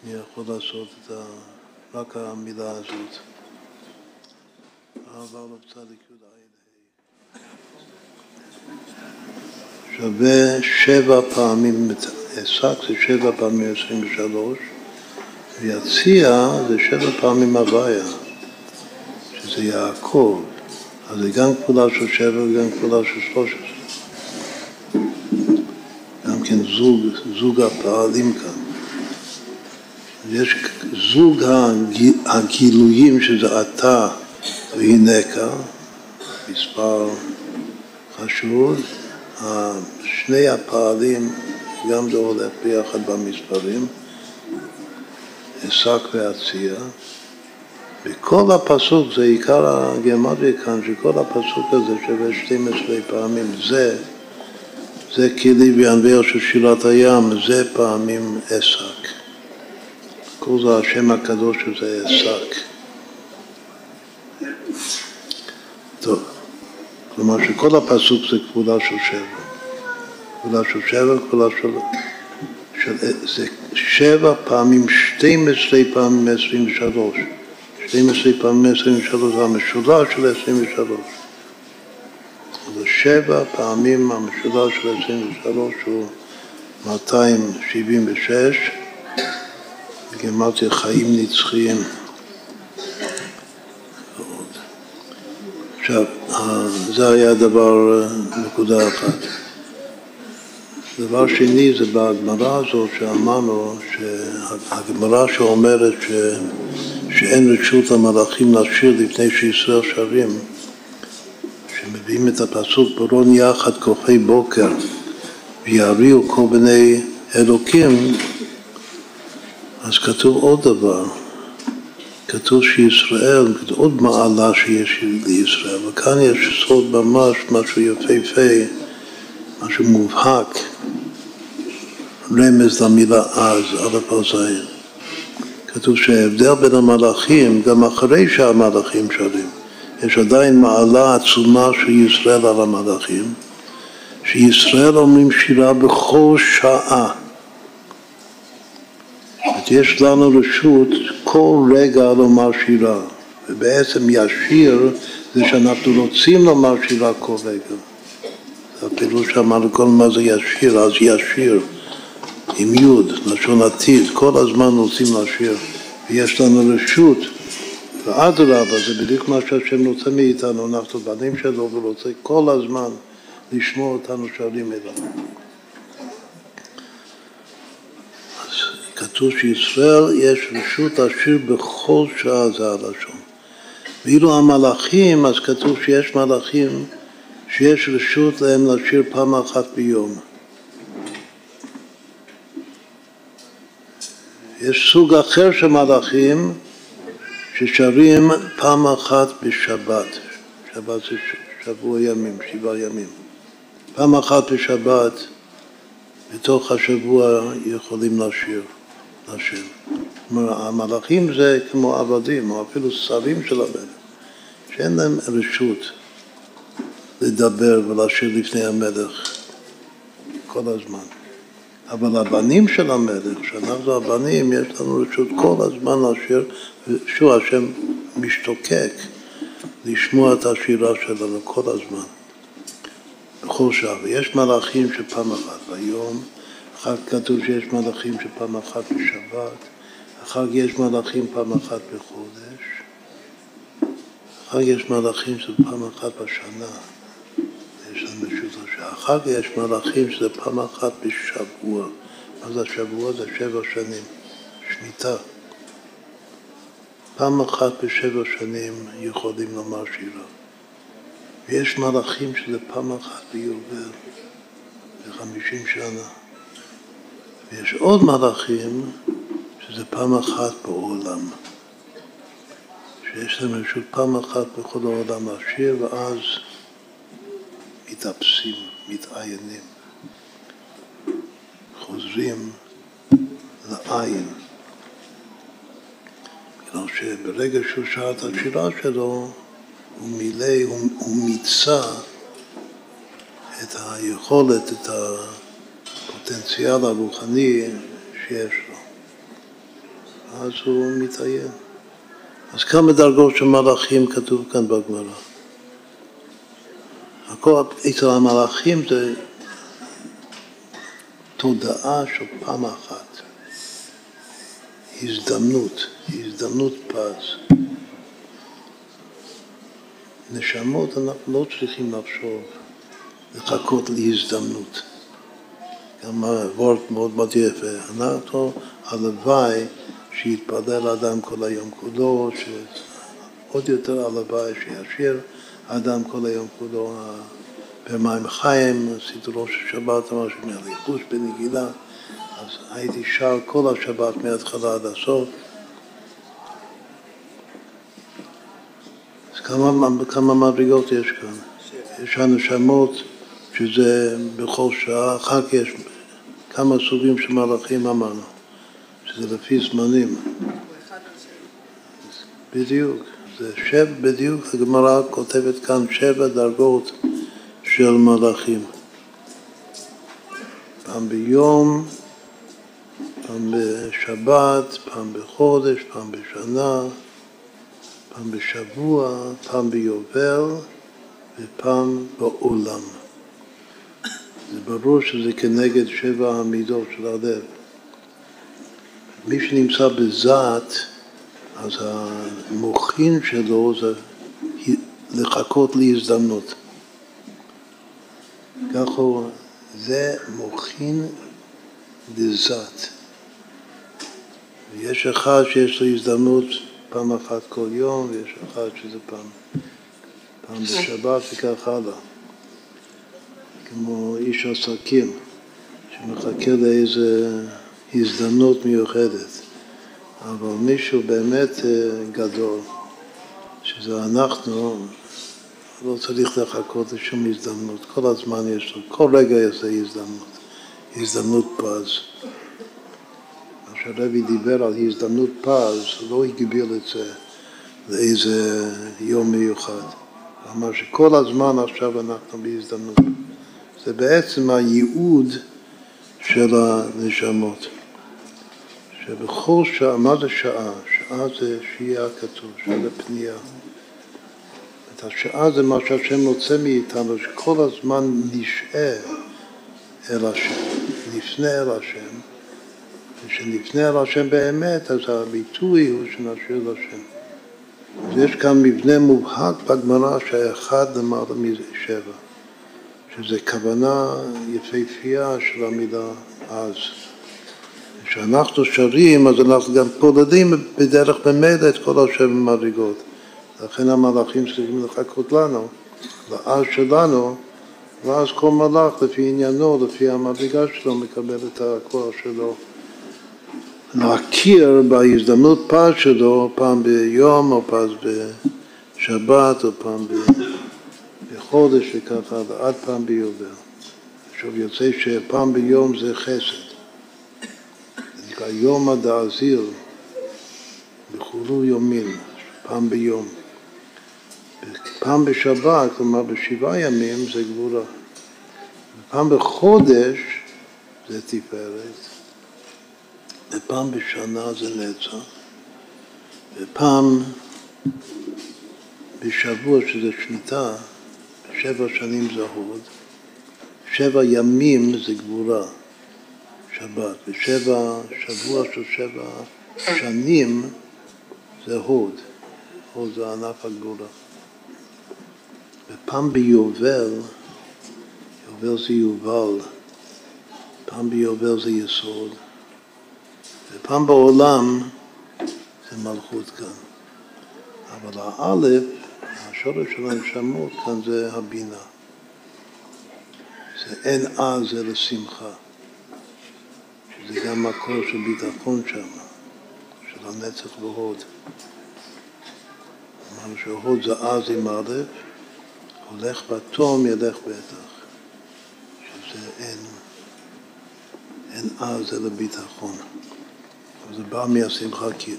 מי יכול לעשות את ה... רק המילה הזאת. עבר לו צדיק י"א. שווה שבע פעמים, עסק זה שבע פעמים עשרים ושלוש, ויציע זה שבע פעמים הוויה, שזה יעקב, אז זה גם כפולה של שבע וגם כפולה של שלוש עשרה. גם כן זוג, זוג הפעלים כאן. יש זוג הגילויים שזה אתה והנקה, מספר חשוב, שני הפעלים, גם זה הולך ביחד במספרים, עסק והציע. וכל הפסוק, זה עיקר הגרמטיה כאן, שכל הפסוק הזה שווה 12 פעמים, זה, זה כלי וינביר של שירת הים, זה פעמים עסק. כל זה השם הקדוש שזה עסק. טוב. כלומר שכל הפסוק זה כפולה של שבע. כפולה של שבע, כפולה של... של זה שבע פעמים, 12 פעמים 23. 12 פעמים 23 זה המשולש של 23. זה שבע פעמים המשולש של 23 הוא 276, גמרתי חיים נצחיים. עכשיו, זה היה דבר, נקודה אחת. דבר שני זה בהגמרא הזאת שאמרנו, שהגמרא שאומרת ש, שאין רשות למלאכים לשיר לפני שישראל שרים, שמביאים את הפסוק ברון יחד כוכי בוקר ויריעו כל בני אלוקים, אז כתוב עוד דבר. כתוב שישראל, עוד מעלה שיש לישראל, וכאן יש סוד ממש, משהו יפהפה, משהו מובהק, רמז למילה אז, א' על זין. כתוב שההבדל בין המלאכים, גם אחרי שהמלאכים שרים, יש עדיין מעלה עצומה של ישראל על המלאכים, שישראל אומרים שירה בכל שעה. יש לנו רשות כל רגע לומר שירה, ובעצם ישיר זה שאנחנו רוצים לומר שירה כל רגע. הפירוש שאמרנו כל מה זה ישיר, אז ישיר, עם יוד, לשון עתיד, כל הזמן רוצים לשיר, ויש לנו רשות, ואדרבה, זה בדיוק מה שהשם רוצה מאיתנו, אנחנו בנים שלו, ורוצה כל הזמן לשמוע אותנו שרים אליו. כתוב שישראל יש רשות לשיר בכל שעה, זה הלשון. ואילו המלאכים, אז כתוב שיש מלאכים שיש רשות להם לשיר פעם אחת ביום. יש סוג אחר של מלאכים ששרים פעם אחת בשבת. שבת זה שבוע ימים, שבעה ימים. פעם אחת בשבת, בתוך השבוע יכולים לשיר, לשיר. כלומר, המלאכים זה כמו עבדים, או אפילו שרים של המלך, שאין להם רשות לדבר ולשיר לפני המלך כל הזמן. אבל הבנים של המלך, שאנחנו הבנים, יש לנו רשות כל הזמן לשיר, ושוב, השם משתוקק לשמוע את השירה שלנו כל הזמן, בכל שעה. ויש מלאכים שפעם אחת ביום, אחר כתוב שיש מלאכים שפעם אחת בשבת, אחר יש מלאכים פעם אחת בחודש, אחר יש מלאכים שזה פעם אחת בשנה. יש לנו רשות השעה. יש מלאכים שזה פעם אחת בשבוע. מה זה השבוע? זה שבע שנים, שמיטה. פעם אחת בשבע שנים יכולים לומר שירה. ויש מלאכים שזה פעם אחת ביובל, בחמישים שנה. ויש עוד מלאכים שזה פעם אחת בעולם. שיש להם רשות פעם אחת בכל העולם לשיר, ואז מתאפסים, מתעיינים, חוזרים לעין. בגלל שברגע שהוא שר את השירה שלו, הוא מילא, הוא, הוא מיצה את היכולת, את הפוטנציאל הרוחני שיש לו. אז הוא מתעיין. אז כמה דרגות של מלאכים כתוב כאן בגמרא. הכל אצל המלאכים זה תודעה של פעם אחת, הזדמנות, הזדמנות פז. נשמות אנחנו לא צריכים לחשוב, לחכות להזדמנות. גם וורט מאוד מאוד יפה. אנחנו, הלוואי שיתפלל אדם כל היום כולו, שעוד יותר הלוואי שישיר האדם כל היום כולו במים חיים, עשיתי ראש השבת, ממש מהריחוש בנגילה, אז הייתי שר כל השבת מההתחלה עד הסוף. אז כמה, כמה מדרגות יש כאן? יש הנשמות שזה בכל שעה, אחר כך יש כמה סוגים של מלאכים אמרנו, שזה לפי זמנים. בדיוק. זה שבע, בדיוק הגמרא כותבת כאן שבע דרגות של מלאכים. פעם ביום, פעם בשבת, פעם בחודש, פעם בשנה, פעם בשבוע, פעם ביובל ופעם בעולם. זה ברור שזה כנגד שבע המידות של הלב. מי שנמצא בזת, אז המוחין שלו זה לחכות להזדמנות. ככה הוא, זה מוחין דזת. ויש אחד שיש לו הזדמנות פעם אחת כל יום, ויש אחד שזה פעם, פעם בשבת וכך הלאה. כמו איש עסקים שמחכה לאיזה הזדמנות מיוחדת. אבל מישהו באמת אה, גדול, שזה אנחנו, לא צריך לחכות לשום הזדמנות, כל הזמן יש לו, כל רגע יש לו הזדמנות, הזדמנות פז. מה שהרבי דיבר על הזדמנות פז, לא הגביל את זה לאיזה יום מיוחד. הוא אמר שכל הזמן עכשיו אנחנו בהזדמנות. זה בעצם הייעוד של הנשמות. שבכל שעה, מה זה שעה? שעה זה שהייה כתוב, שעה זה פנייה. את השעה זה מה שהשם רוצה מאיתנו, שכל הזמן נשעה אל השם, נפנה אל השם, וכשנפנה אל השם באמת, אז הביטוי הוא שנשאיר לשם. אז יש כאן מבנה מובהק בגמרא שהאחד למעלה מזה שבע, שזה כוונה יפהפייה של המילה אז. כשאנחנו שרים, אז אנחנו גם פולדים בדרך במילא את כל השבע מדרגות. לכן המלאכים צריכים לחכות לנו, ואז שלנו, ואז כל מלאך לפי עניינו, לפי המדרגה שלו, מקבל את הכוח שלו להכיר בהזדמנות פז שלו, פעם ביום או פעם בשבת או פעם בחודש וככה, עד פעם ביובל. עכשיו יוצא שפעם ביום זה חסד. זה נקרא יום הדעזיר, בחולו יומין, פעם ביום. פעם בשבת, כלומר בשבעה ימים, זה גבורה. פעם בחודש זה תפארת, ופעם בשנה זה נצח, ופעם בשבוע שזה שמיטה, שבע שנים זה הוד, שבע ימים זה גבורה, שבת, ושבע, שבוע של שבע שנים זה הוד, הוד זה ענף הגבורה. ופעם ביובל, יובל זה יובל, פעם ביובל זה יסוד, ופעם בעולם זה מלכות כאן. אבל האלף, השורש של הנשמות כאן זה הבינה. זה אין אז אלא שמחה, שזה גם מקור של ביטחון שם, של הנצח והוד. אמרנו שהוד זה אז עם א', הולך בתום ילך בטח, שזה אין, אין אז אלא ביטחון. זה בא מהשמחה כי,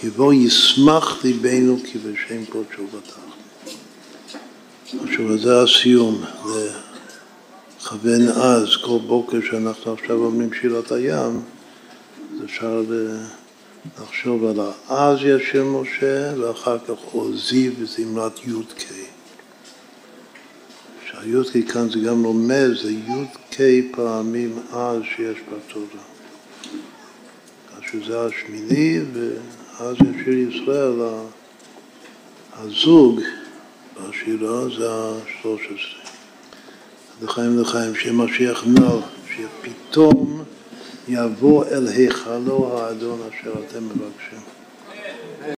כי בו ישמח ליבנו כי בשם קודשו בטח. עכשיו זה הסיום, לכוון אז, כל בוקר שאנחנו עכשיו אומרים שירת הים, אז אפשר לחשוב על האז ישיר משה ואחר כך עוזי וזמרת י"ק. שהי"ק כאן זה גם רומז, זה י"ק פעמים אז שיש בתורה. שזה השמיני, ואז ישיר ישראל, הזוג בשירה זה השלוש עשרה. לחיים לחיים, שמשיח נר, שפתאום יבוא אל היכלו האדון אשר אתם מבקשים.